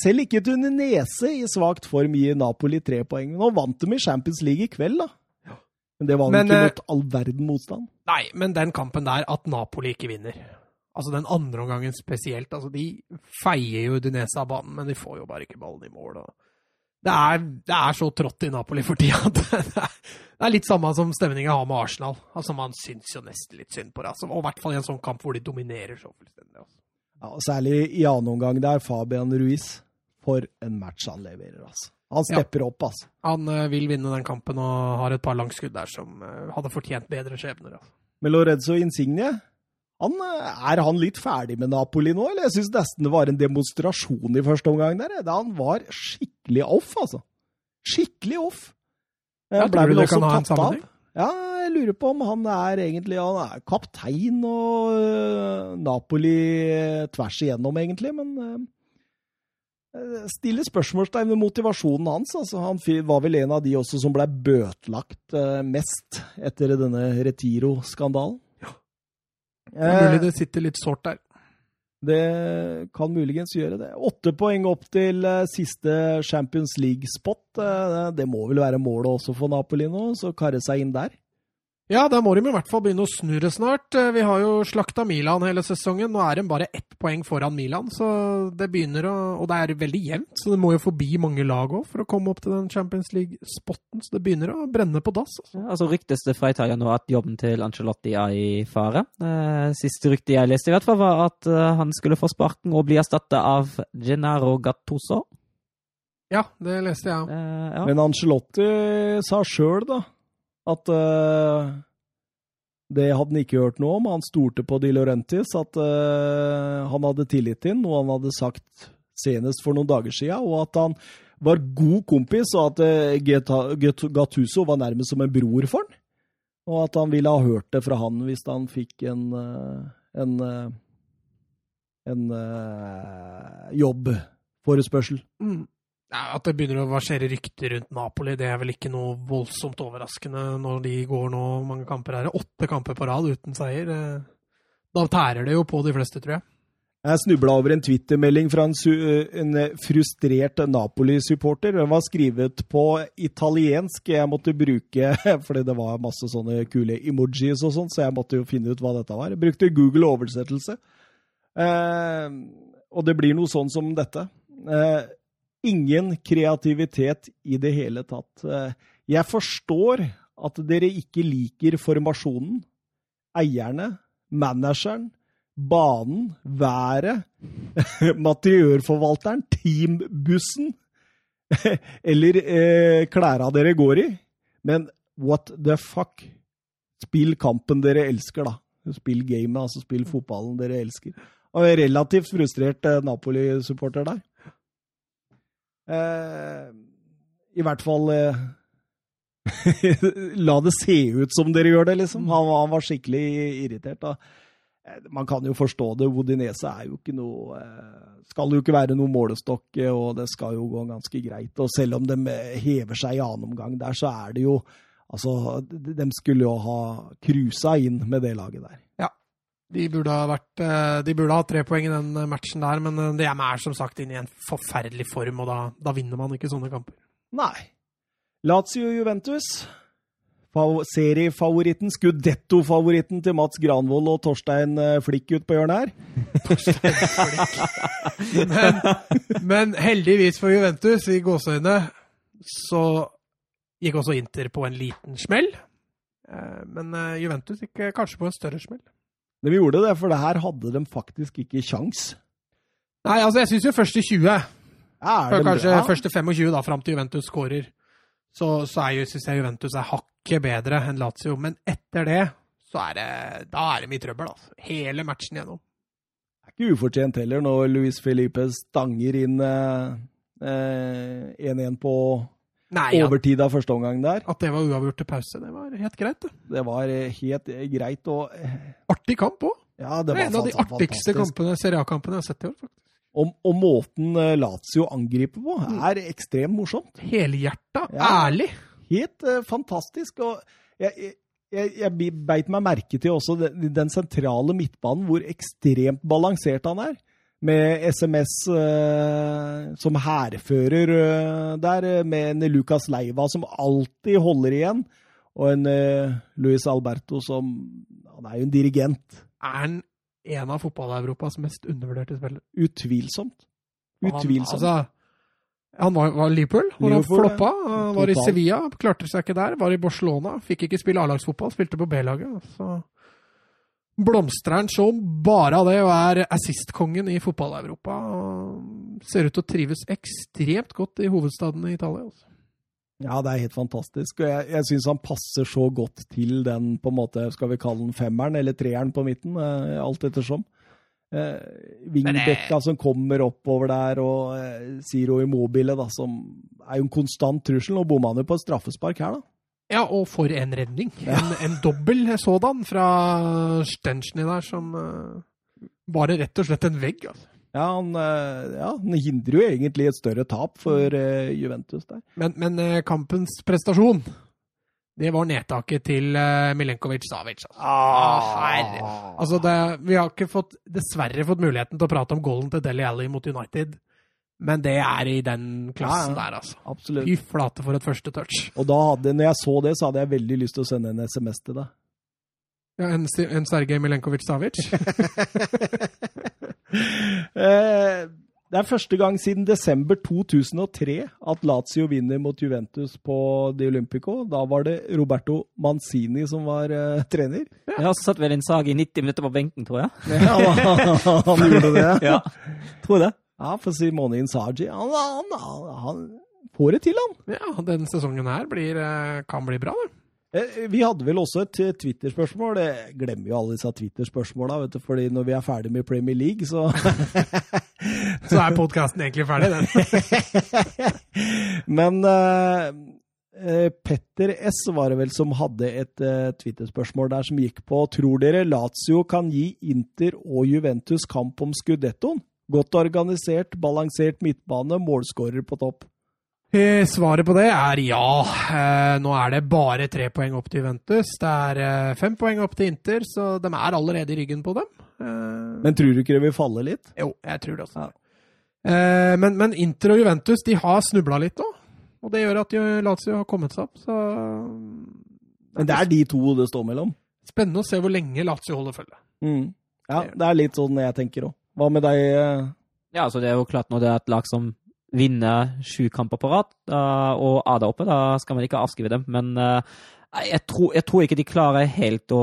Selv ikke et Nese i svakt form gir Napoli tre poeng. Nå vant de i Champions League i kveld, da. Men det var Men, ikke eh, mot all verden motstand. Nei, men den kampen der, at Napoli ikke vinner Altså Den andre omgangen spesielt. altså De feier jo Udinese av banen, men de får jo bare ikke ballen i mål. Det, er, det er så trått i Napoli for tida. at Det er, det er litt samme som stemninga har med Arsenal. Altså Man syns jo nesten litt synd på det. Altså, og i hvert fall i en sånn kamp hvor de dominerer så fullstendig. Altså. Ja, og særlig i annen omgang der, Fabian Ruiz. For en match han leverer, altså. Han Ja. stepper opp, altså. Han uh, vil vinne den kampen og har et par langskudd der som uh, hadde fortjent bedre skjebner. Altså. Med Lorenzo Insigne, han, eh, er han litt ferdig med Napoli nå, eller? Jeg syns nesten det var en demonstrasjon i første omgang der. Da han var skikkelig off, altså. Skikkelig off. Jeg ble vel også tatt av. Ja, jeg lurer på om han er egentlig Han er kaptein og uh, Napoli tvers igjennom, egentlig, men øh, spørsmålstegn ved motivasjonen hans. Altså, han var vel en av de også som ble bøtelagt øh, mest etter denne Retiro-skandalen. Det er mulig Eh, det sitter litt sårt der. det kan muligens gjøre det. Åtte poeng opp til eh, siste Champions League-spot. Eh, det må vel være målet også for Napoli nå, så karre seg inn der. Ja, da må de i hvert fall begynne å snurre snart. Eh, Vi har jo slakta Milan hele sesongen. Nå er de bare ett poeng foran Milan, så det begynner å Og det er veldig jevnt, så det må jo forbi mange lag òg for å komme opp til den Champions League-spotten. Så det begynner å brenne på dass. Altså. Ja, altså Ryktes det fra Italia nå at jobben til Ancelotti er i fare. Eh, siste rykte jeg leste, i hvert fall, var at eh, han skulle få sparken og bli erstatta av Gennaro Gattuso. Ja, det leste jeg. Eh, ja. Men Ancelotti sa sjøl, da, at uh, det hadde han ikke hørt noe om. Han stolte på Di Laurentis, at uh, han hadde tillit til noe han hadde sagt senest for noen dager siden, og at han var god kompis, og at uh, Gattuso var nærmest som en bror for han. Og at han ville ha hørt det fra han hvis han fikk en, en, en eh, jobbforespørsel. Mm. At det begynner å versere rykter rundt Napoli, det er vel ikke noe voldsomt overraskende når de går nå mange kamper her. Åtte kamper på rad uten seier. Eh, Da tærer det jo på de fleste, tror jeg. Jeg snubla over en Twitter-melding fra en, su en frustrert Napoli-supporter. Den var skrevet på italiensk. Jeg måtte bruke Fordi det var masse sånne kule emojis og sånn, så jeg måtte jo finne ut hva dette var. Jeg brukte Google oversettelse. Eh, og det blir noe sånn som dette. Eh, ingen kreativitet i det hele tatt. Eh, jeg forstår at dere ikke liker formasjonen, eierne, manageren, banen, været, materiørforvalteren, teambussen eller eh, klæra dere går i. Men what the fuck? Spill kampen dere elsker, da. Spill gamet, altså spill fotballen dere elsker. Og jeg relativt frustrert eh, Napoli-supporter der. Eh, I hvert fall eh, La det se ut som dere gjør det, liksom. Han, han var skikkelig irritert. da. Eh, Man kan jo forstå det. Odinese er jo ikke noe eh, Skal jo ikke være noe målestokk, og det skal jo gå ganske greit. Og selv om de hever seg i annen omgang der, så er det jo Altså, de skulle jo ha cruisa inn med det laget der. De burde ha vært eh, De burde ha tre poeng i den eh, matchen der, men DM de er som sagt inne i en forferdelig form, og da, da vinner man ikke sånne kamper. Nei. Lazio Juventus. Seriefavoritten, skuddetto-favoritten til Mats Granvold og Torstein eh, Flikk ut på hjørnet her. Men, men heldigvis for Juventus, i gåseøyne, så gikk også Inter på en liten smell. Eh, Men eh, Juventus gikk eh, kanskje på en større smell. De gjorde det, for det her hadde de faktisk ikke kjangs. Nei, altså, jeg syns jo første 20, Ja, er det kanskje ja. første 25 da, fram til Juventus skårer, så, så er jo, syns jeg Juventus er hakket bedre enn Lazio. Men etter det, så er det Da er de i trøbbel, altså. Hele matchen gjennom. Det er ikke ufortjent heller, når Luis Felipe stanger inn eh, eh, 1-1 på Nei, ja. overtid av første omgang der. At det var uavgjort til pause, det var helt greit. det. Det var eh, helt eh, greit. Og eh, Artig kamp òg. ja, Det det er en av de artigste kampene, Serie A-kampene jeg har sett i år. faktisk. Og, og måten Lazio angriper på, er ekstremt morsomt. Helhjerta, Ja. ærlig. Helt uh, fantastisk. Og jeg, jeg, jeg beit meg merke til også den, den sentrale midtbanen, hvor ekstremt balansert han er. Med SMS eh, som hærfører eh, der, eh, med en Lucas Leiva som alltid holder igjen, og en eh, Luis Alberto som Han er jo en dirigent. Er han en av fotball-Europas mest undervurderte spillere? Utvilsomt. Utvilsomt. han-. Altså, han var, var Liverpool, hvor han floppa. Han var i Sevilla, klarte seg ikke der. Var i Barcelona, fikk ikke spille A-lagsfotball, spilte på B-laget. Så blomstrer han som bare av det, og er assistkongen i fotball-Europa. Ser ut til å trives ekstremt godt i hovedstaden i Italia. Altså. Ja, det er helt fantastisk. Og jeg, jeg syns han passer så godt til den, på en måte, skal vi kalle den femmeren eller treeren på midten, eh, alt ettersom. Eh, Vingbekka som kommer oppover der, og eh, Ziro Immobile, da, som er jo en konstant trussel. Nå bomma han jo på et straffespark her, da. Ja, og for en redning. En, en dobbel sådan fra Stenchny der, som uh, bare rett og slett en vegg. Altså. Ja, han, eh, ja, han hindrer jo egentlig et større tap for uh, Juventus der. Men, men uh, kampens prestasjon, det var nedtaket til Milenkovic-Savic. Altså. Ah. Altså, det, vi har ikke fått, dessverre fått muligheten til å prate om goalen til Deli Alli mot United, men det er i den klassen Ja, ja. der, altså. Absolutt. Fy flate for et første touch. Og da hadde, når jeg så det, så hadde jeg veldig lyst til å sende en SMS til deg. Ja, en, en Sergej Milenkovic-Savic. Eh, Det er første gang siden desember 2003 at Lazio vinner mot Juventus på Di Olympico. Da var det Roberto Manzini som var uh, trener. Jeg har også satt vel en sag i 90 minutter på benken, tror jeg. Ja, han gjorde det. Ja, tror det. Ja, for Simone Inzaghi, han, han, han, han får det til, han. ja, denne sesongen her blir, eh, kan bli bra, det. Eh, Vi hadde vel også et eh, Twitter-spørsmål. Jeg glemmer jo alle disse Twitter-spørsmåla, fordi når vi er ferdig med Premier League, så Så er podkasten egentlig ferdig, den. Men eh, Petter S var det vel som hadde et uh, Twitter-spørsmål der som gikk på Tror dere Lazio kan gi Inter og Juventus kamp om skudettoen? Godt organisert, balansert midtbane, målskårer på topp. Eh, Svaret på det er ja. Eh, Nå er det bare tre poeng opp til Juventus. Det er eh, fem poeng opp til Inter, så de er allerede i ryggen på dem. Men tror du ikke det vil falle litt? Jo, jeg tror det også. Ja. Men, men Inter og Juventus de har snubla litt nå, Og det gjør at Lazio har kommet seg opp. Så Men det er de to det står mellom. spennende å se hvor lenge Lazio holder følge. Mm. Ja, det er litt sånn jeg tenker òg. Hva med deg? eh? Ja, altså det er jo klart når det er et lag som vinner sju kamper på rad, og er der oppe, da skal man ikke avskrive dem. Men eh, jeg, tror, jeg tror ikke de klarer helt å,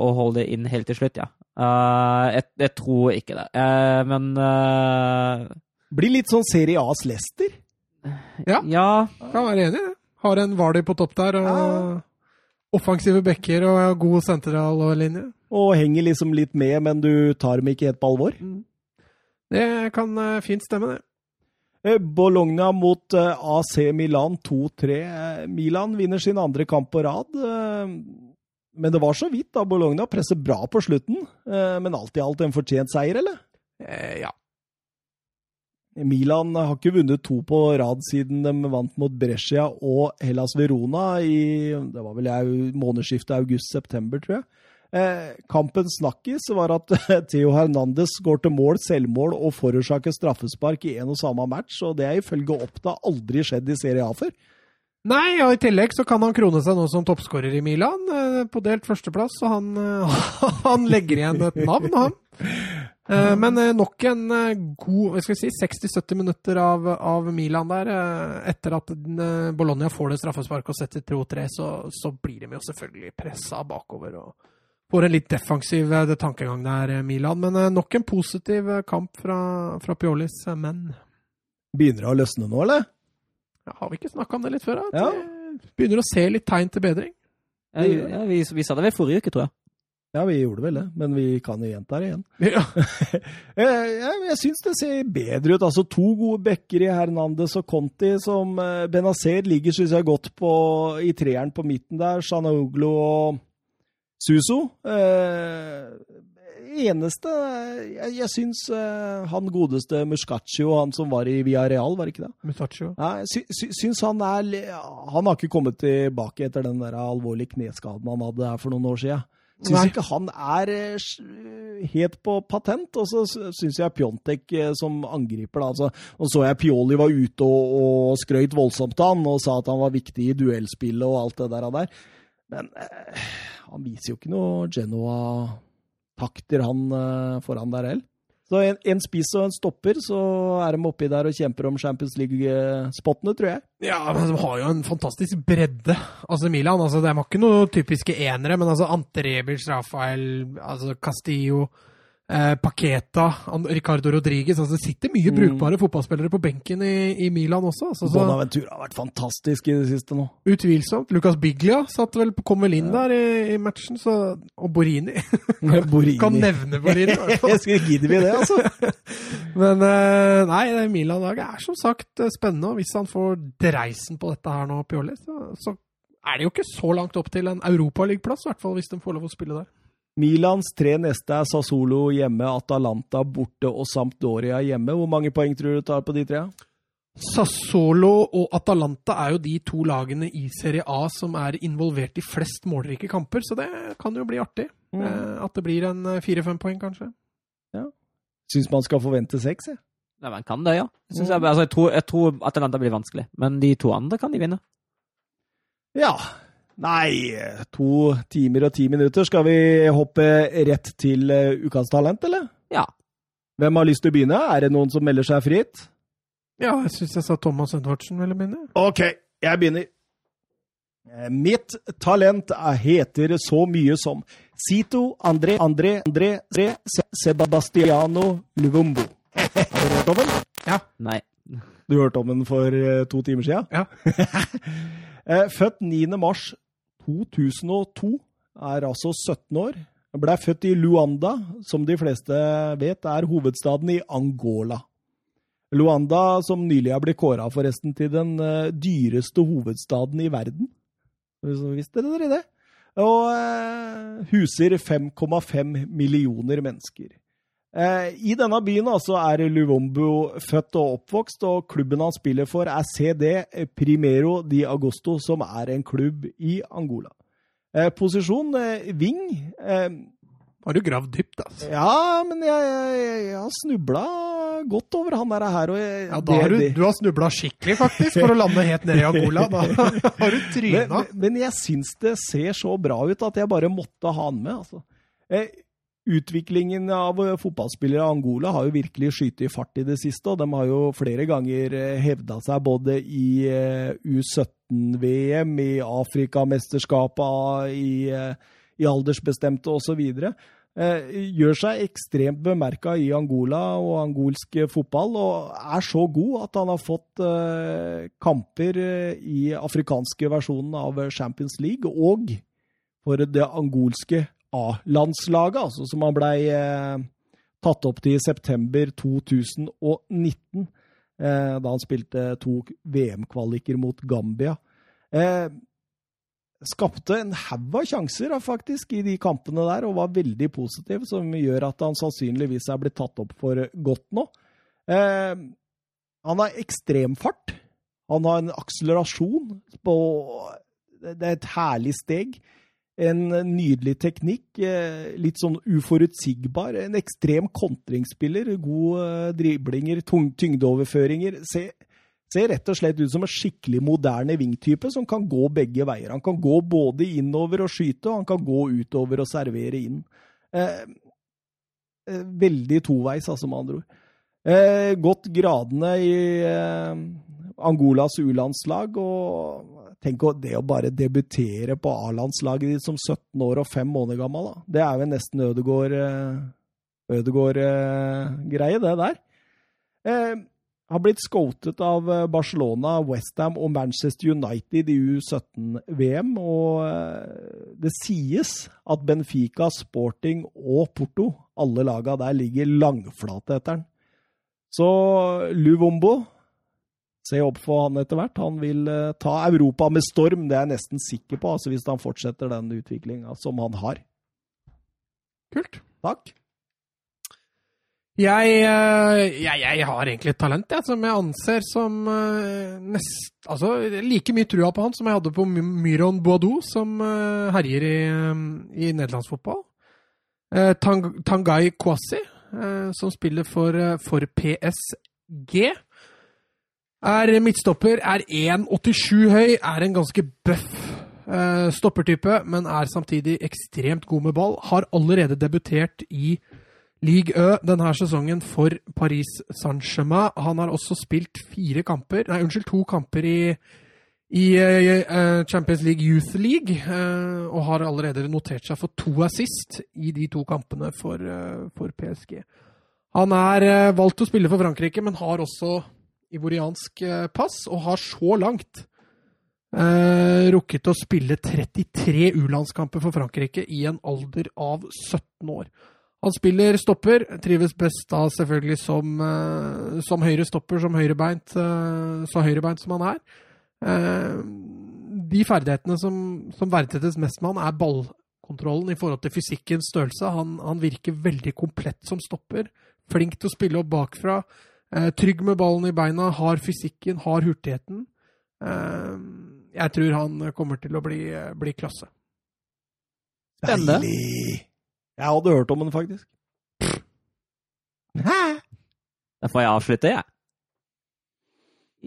å holde det inn helt til slutt, ja. Eh, jeg, jeg tror ikke det. Eh, men Blir litt sånn Serie A's Lester. Ja, ja, kan være enig i det. Har en Vali på topp der, og Ja. offensive backer og god sentrallinje. Og henger liksom litt med, men du tar dem ikke helt på alvor. Det kan eh, fint stemme, det. Eh, Bologna mot eh, AC Milan 2-3. Eh, Milan vinner sin andre kamp på rad. Men det var så vidt, da. Bologna presser bra på slutten. Men alt i alt en fortjent seier, eller? Eh, ja. Milan har ikke vunnet to på rad siden de vant mot Brescia og Hellas Verona i det var vel månedsskiftet august-september, tror jeg. Eh, kampens snakkis var at Theo Hernandez går til mål, selvmål og forårsaker straffespark i en og samme match, og det er ifølge Oppda aldri skjedd i Serie A før. Nei, og i tillegg så kan han krone seg nå som toppskårer i Milan, eh, på delt førsteplass, så han, eh, han legger igjen et navn, han. Eh, Men nok en god si, 60-70 minutter av, av Milan der. Etter at Bologna får det straffesparket og setter 2-3, så, så blir de jo selvfølgelig pressa bakover. og Får en litt defensiv eh, tankegang der, eh, Milan. Men eh, nok en positiv kamp fra, fra Piolis menn. Begynner det å løsne nå, eller? Ja, har vi ikke snakka om det litt før? da? Ja. vi begynner å se litt tegn til bedring. ja, ja vi, vi sa det vel forrige uke, tror jeg. Ja, vi gjorde vel det, men vi kan jo gjenta det igjen. Ja. jeg jeg, syns det ser bedre ut. Altså To gode backer i Hernandez og Conti, som Benazer ligger synes jeg godt på i treeren på midten der. Shanoglu og Suso. Eh, eneste Jeg, jeg syns eh, han godeste Muscaccio, han som var i Villarreal, var det ikke det? Muscaccio. Ja, sy, sy, syns han er Han har ikke kommet tilbake etter den der alvorlige kneskaden han hadde for noen år siden. Syns ikke han er eh, helt på patent. Og så syns jeg Pjontek som angriper, da. Altså, og så jeg Pioli var ute og, og skrøyt voldsomt av han og sa at han var viktig i duellspillet og alt det der. Men eh, han viser jo ikke noe Genoa-takter, han eh, foran der heller. Så en, en spiss og en stopper, så er de oppi der og kjemper om Champions League-spottene, tror jeg. Ja, men de har jo en fantastisk bredde. Altså Milan, altså De har ikke noen typiske enere, men altså Ante Rebic, Rafael, altså Castillo, eh, Paqueta, Ricardo Rodriguez altså Det sitter mye Mm. brukbare fotballspillere på benken i, i Milan også. Altså, så, Bonaventura har vært fantastisk i det siste nå. utvilsomt. Lucas Biglia satt vel, kom vel inn der i, i matchen, så, og Borini. Borini. Kan nevne Borini. i hvert fall. Jeg skulle gidde vi det, altså. Men eh, nei, Milan-laget er som sagt eh, spennende. Og hvis han får dreisen på dette her nå, Pioli, så, så er det jo ikke så langt opp til en europaligaplass, i hvert fall hvis de får lov å spille der. Milans tre neste er Sassolo hjemme, Atalanta borte og Sampdoria hjemme. Hvor mange poeng tror du du tar på de tre? Sassolo og Atalanta er jo de to lagene i Serie A som er involvert i flest målrike kamper, så det kan jo bli artig. Mm. Eh, At det blir en eh, fire-fem poeng, kanskje. Ja. Syns man skal forvente seks, jeg. Nei, man kan det, ja. Synes jeg, altså, jeg, tror, jeg tror Atalanta blir vanskelig, men de to andre kan de vinne. Ja. Nei, to timer og ti minutter. Skal vi hoppe rett til eh, ukas talent, eller? Ja. Hvem har lyst til å begynne? Er det noen som melder seg fritt? Ja, jeg syns jeg sa Thomas Edvardsen ville begynne. Ok, jeg begynner. Eh, Mitt talent er- heter så mye som Sito André André André Re, Sebastiano Luvumbo. Har du hørt om den? Ja. Nei. Du hørte om den for eh, to timer siden? Ja. Eh, Født 9. mars 2002, er altså 17 år. Ble født i Luanda, som de fleste vet er hovedstaden i Angola. Luanda, som nylig har blitt kåra forresten til den eh, dyreste hovedstaden i verden. Visste dere det? Og eh, huser 5,5 millioner mennesker. Eh, I denne byen altså er Luvombo født og oppvokst, og klubben han spiller for er CD Primero di Agosto, som er en klubb i Angola. Eh, posisjon wing. Eh, Har du gravd dypt, altså? ja, men jeg, jeg, jeg har snubla godt over han der her. Og jeg, Ja, da har du, du har snubla skikkelig, faktisk, for å lande helt nede i Angola. Da har du tryna. men, men jeg syns det ser så bra ut at jeg bare måtte ha han med. Altså. Utviklingen av eh, fotballspillere i Angola har jo virkelig skutt i fart i det siste, og de har jo flere ganger eh, hevda seg både i eh, U17-VM, i Afrikamesterskapet, i, i aldersbestemte osv. Gjør seg ekstremt bemerka i Angola og angolsk fotball, og er så god at han har fått kamper i afrikanske versjonen av Champions League, og for det angolske A-landslaget, altså, som han blei eh, tatt opp til i september 2019, eh, da han spilte to VM-kvaliker mot Gambia. Eh, skapte en haug av sjanser faktisk i de kampene der, og var veldig positiv, som gjør at han sannsynligvis er blitt tatt opp for godt nå. Eh, han har ekstremfart. Han har en akselerasjon på Det er et herlig steg. En nydelig teknikk. eh, Litt sånn uforutsigbar. En ekstrem kontringsspiller. Gode eh, driblinger, tyngdeoverføringer. Se, ser rett og slett ut som en skikkelig moderne vingtype som kan gå begge veier. Han kan gå både innover og skyte, og han kan gå utover og servere inn. Eh, eh, veldig toveis, altså, med andre ord. Eh, gått gradene i eh, Angolas U-landslag, og tenk å, det å bare debutere på A-landslaget ditt som 17 år og 5 måneder gammel, da. det er jo nesten Ødegård-greie, det der. Eh, har blitt scoutet av eh, Barcelona, Westham og Manchester United i U17-VM. Og eh, det sies at Benfica, Sporting og Porto, alle laga der, ligger langflate etter den. Så Luvombo Se opp for han etter hvert. Han vil uh, ta Europa med storm, det er jeg nesten sikker på, altså hvis han fortsetter den utviklinga som han har. Kult. Takk. Jeg, jeg, jeg, har egentlig et talent jeg, som jeg anser som uh, nest, altså, like mye trua på han som jeg hadde på Myron Boadou, som herjer i, i nederlandsfotball. Tang, Tangai Kwasi, som spiller for, for PSG. Er midtstopper, er 1,87 høy, er en ganske bøff uh, stoppertype, men er samtidig ekstremt god med ball. Har allerede debutert i Ligue Ø denne sesongen for Paris Saint-Germain. Han har også spilt fire kamper, nei, unnskyld, to kamper i, i uh, Champions League Youth League, uh, og har allerede notert seg for to assist i de to kampene for, for PSG. Han er valgt å spille for Frankrike, men har også ivoriansk eh, pass, og har så langt eh, rukket å spille 33 U-landskamper for Frankrike i en alder av 17 år. Han spiller stopper, trives best da selvfølgelig som, eh, som høyre stopper, som høyrebeint, eh, så høyrebeint som han er. Eh, de ferdighetene som, som verdsettes mest med han, er ballkontrollen i forhold til fysikkens størrelse. Han, han virker veldig komplett som stopper. Flink til å spille opp bakfra. Eh, trygg med ballen i beina, har fysikken, har hurtigheten. Eh, jeg tror han kommer til å bli, bli klasse. Spennende. Deilig! Jeg hadde hørt om den, faktisk. Hæ? Da får jeg avslutte, jeg.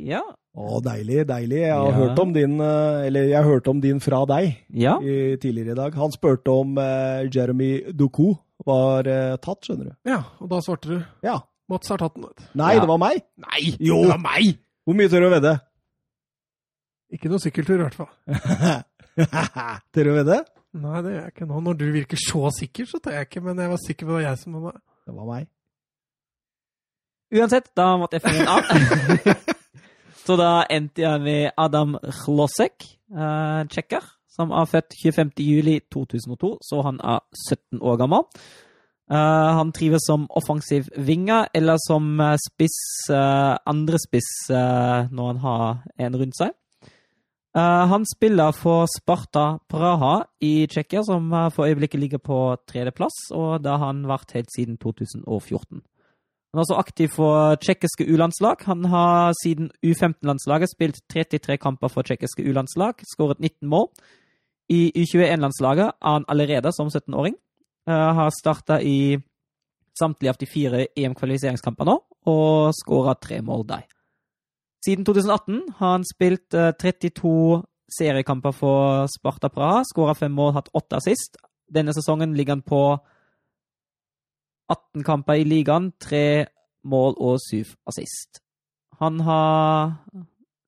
Ja. Å, deilig, deilig. Jeg har Ja. hørt om din eh, Eller jeg hørte om din fra deg Ja. i, tidligere i dag. Han spurte om eh, Jeremy Ducou var eh, tatt, skjønner du. Ja, og da svarte du Ja. Mats har tatt den. vet. Nei, Ja. det var meg! Nei, Jo. det var meg! Hvor mye tør du å vedde? Ikke noe sykkeltur, i hvert fall. tør du å vedde? Nei, det gjør jeg ikke nå. Når du virker så sikker, så tar jeg ikke, men jeg var sikker på det var jeg som var Det var meg. Uansett, da måtte jeg finne en annen. Så da endte jeg med Adam Chlosek, eh, tsjekker, som er født 25.07.2002, så han er 17 år gammel. Eh, han trives som offensiv vinger eller som eh, spiss, uh, andre spiss uh, når han har en rundt seg. Han spiller for Sparta Praha i Tsjekkia, som for øyeblikket ligger på tredjeplass, og da har han vært helt siden 2014. Han er også aktiv for tsjekkiske U-landslag. Han har siden U15-landslaget spilt 33 kamper for tsjekkiske U-landslag, skåret 19 mål. I U21-landslaget er han allerede som 17-åring. Uh, har starta i samtlige av de fire EM-kvalifiseringskampene nå, og skåra tre mål der. Siden 2018 har han spilt uh, 32 seriekamper for Sparta Praha, skåra fem mål, hatt åtte assist. Denne sesongen ligger han på 18 kamper i ligaen, tre mål og syv assist. Han har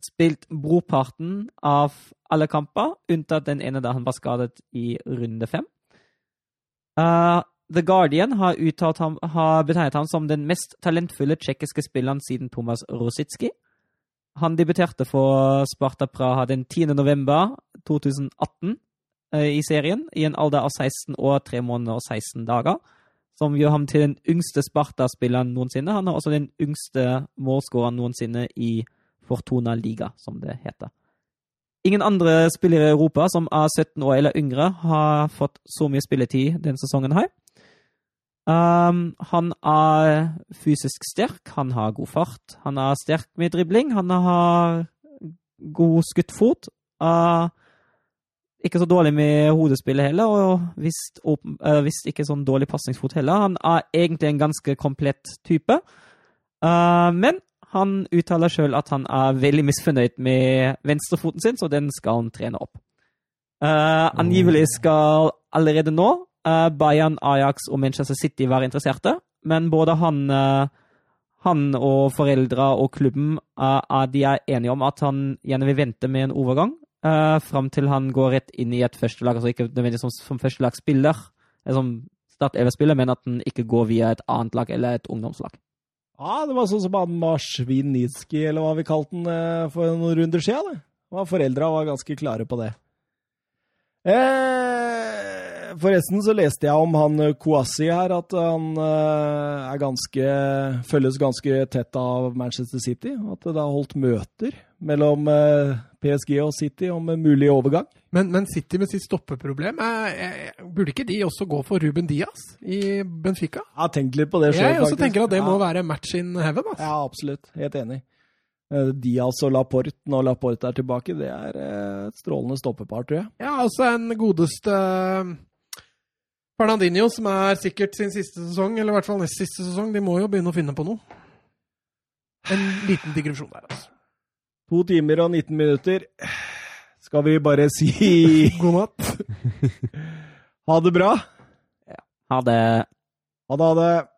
spilt brorparten av alle kamper, unntatt den ene da han var skadet i runde fem. Uh, The Guardian har, ham, har betegnet ham som den mest talentfulle tsjekkiske spilleren siden Thomas Rositsky. Han debuterte for Sparta Praha den 10. november 2018 uh, i serien, i en alder av 16 år, 3 måneder og 16 dager som gjør ham til den yngste Sparta-spilleren noensinne. Han er også den yngste målskåreren noensinne i Fortuna Liga, som det heter. Ingen andre spillere i Europa som er 17 år eller yngre, har fått så mye spilletid denne sesongen her. Um, han er fysisk sterk, han har god fart, han er sterk med dribling, han har god skuttfot. Uh, ikke så dårlig med hodespillet heller, og visst, uh, ikke sånn dårlig pasningsfot heller. Han er egentlig en ganske komplett type, uh, men han uttaler sjøl at han er veldig misfornøyd med venstrefoten sin, så den skal han trene opp. Uh, angivelig skal allerede nå Bayern, Ajax og Manchester City være interesserte, men både han, han og foreldra og klubben de er enige om at han gjerne vil vente med en overgang Uh, fram til han går rett inn i et førstelag, altså ikke nødvendigvis som, som førstelagsspiller, som Start-EV-spiller, men at han ikke går via et annet lag eller et ungdomslag. Ja, det var sånn som han Marsvinitski, eller hva vi kalte han eh, for noen runder siden. Det. Foreldra var ganske klare på det. Eh, forresten så leste jeg om han eh, Kouassi her, at han eh, er ganske følges ganske tett av Manchester City. At det har holdt møter mellom eh, PSG og City om en mulig overgang. Men, men City med sitt stoppeproblem, er, er, burde ikke de også gå for Ruben Diaz i Benfica? Jeg tenk litt på det sjøl, Jeg også tenker at det må ja. være match in heaven. Altså. Ja, absolutt. Helt enig. Diaz og Laporte, når Laporte er tilbake, det er et strålende stoppepar, tror jeg. Ja, altså en godeste Fernandinho, som er sikkert sin siste sesong, eller i hvert fall nest siste sesong, de må jo begynne å finne på noe. En liten digresjon der, altså. To timer og 19 minutter. Skal vi bare si God natt. ha det bra? Ha det. Ha det, ha det.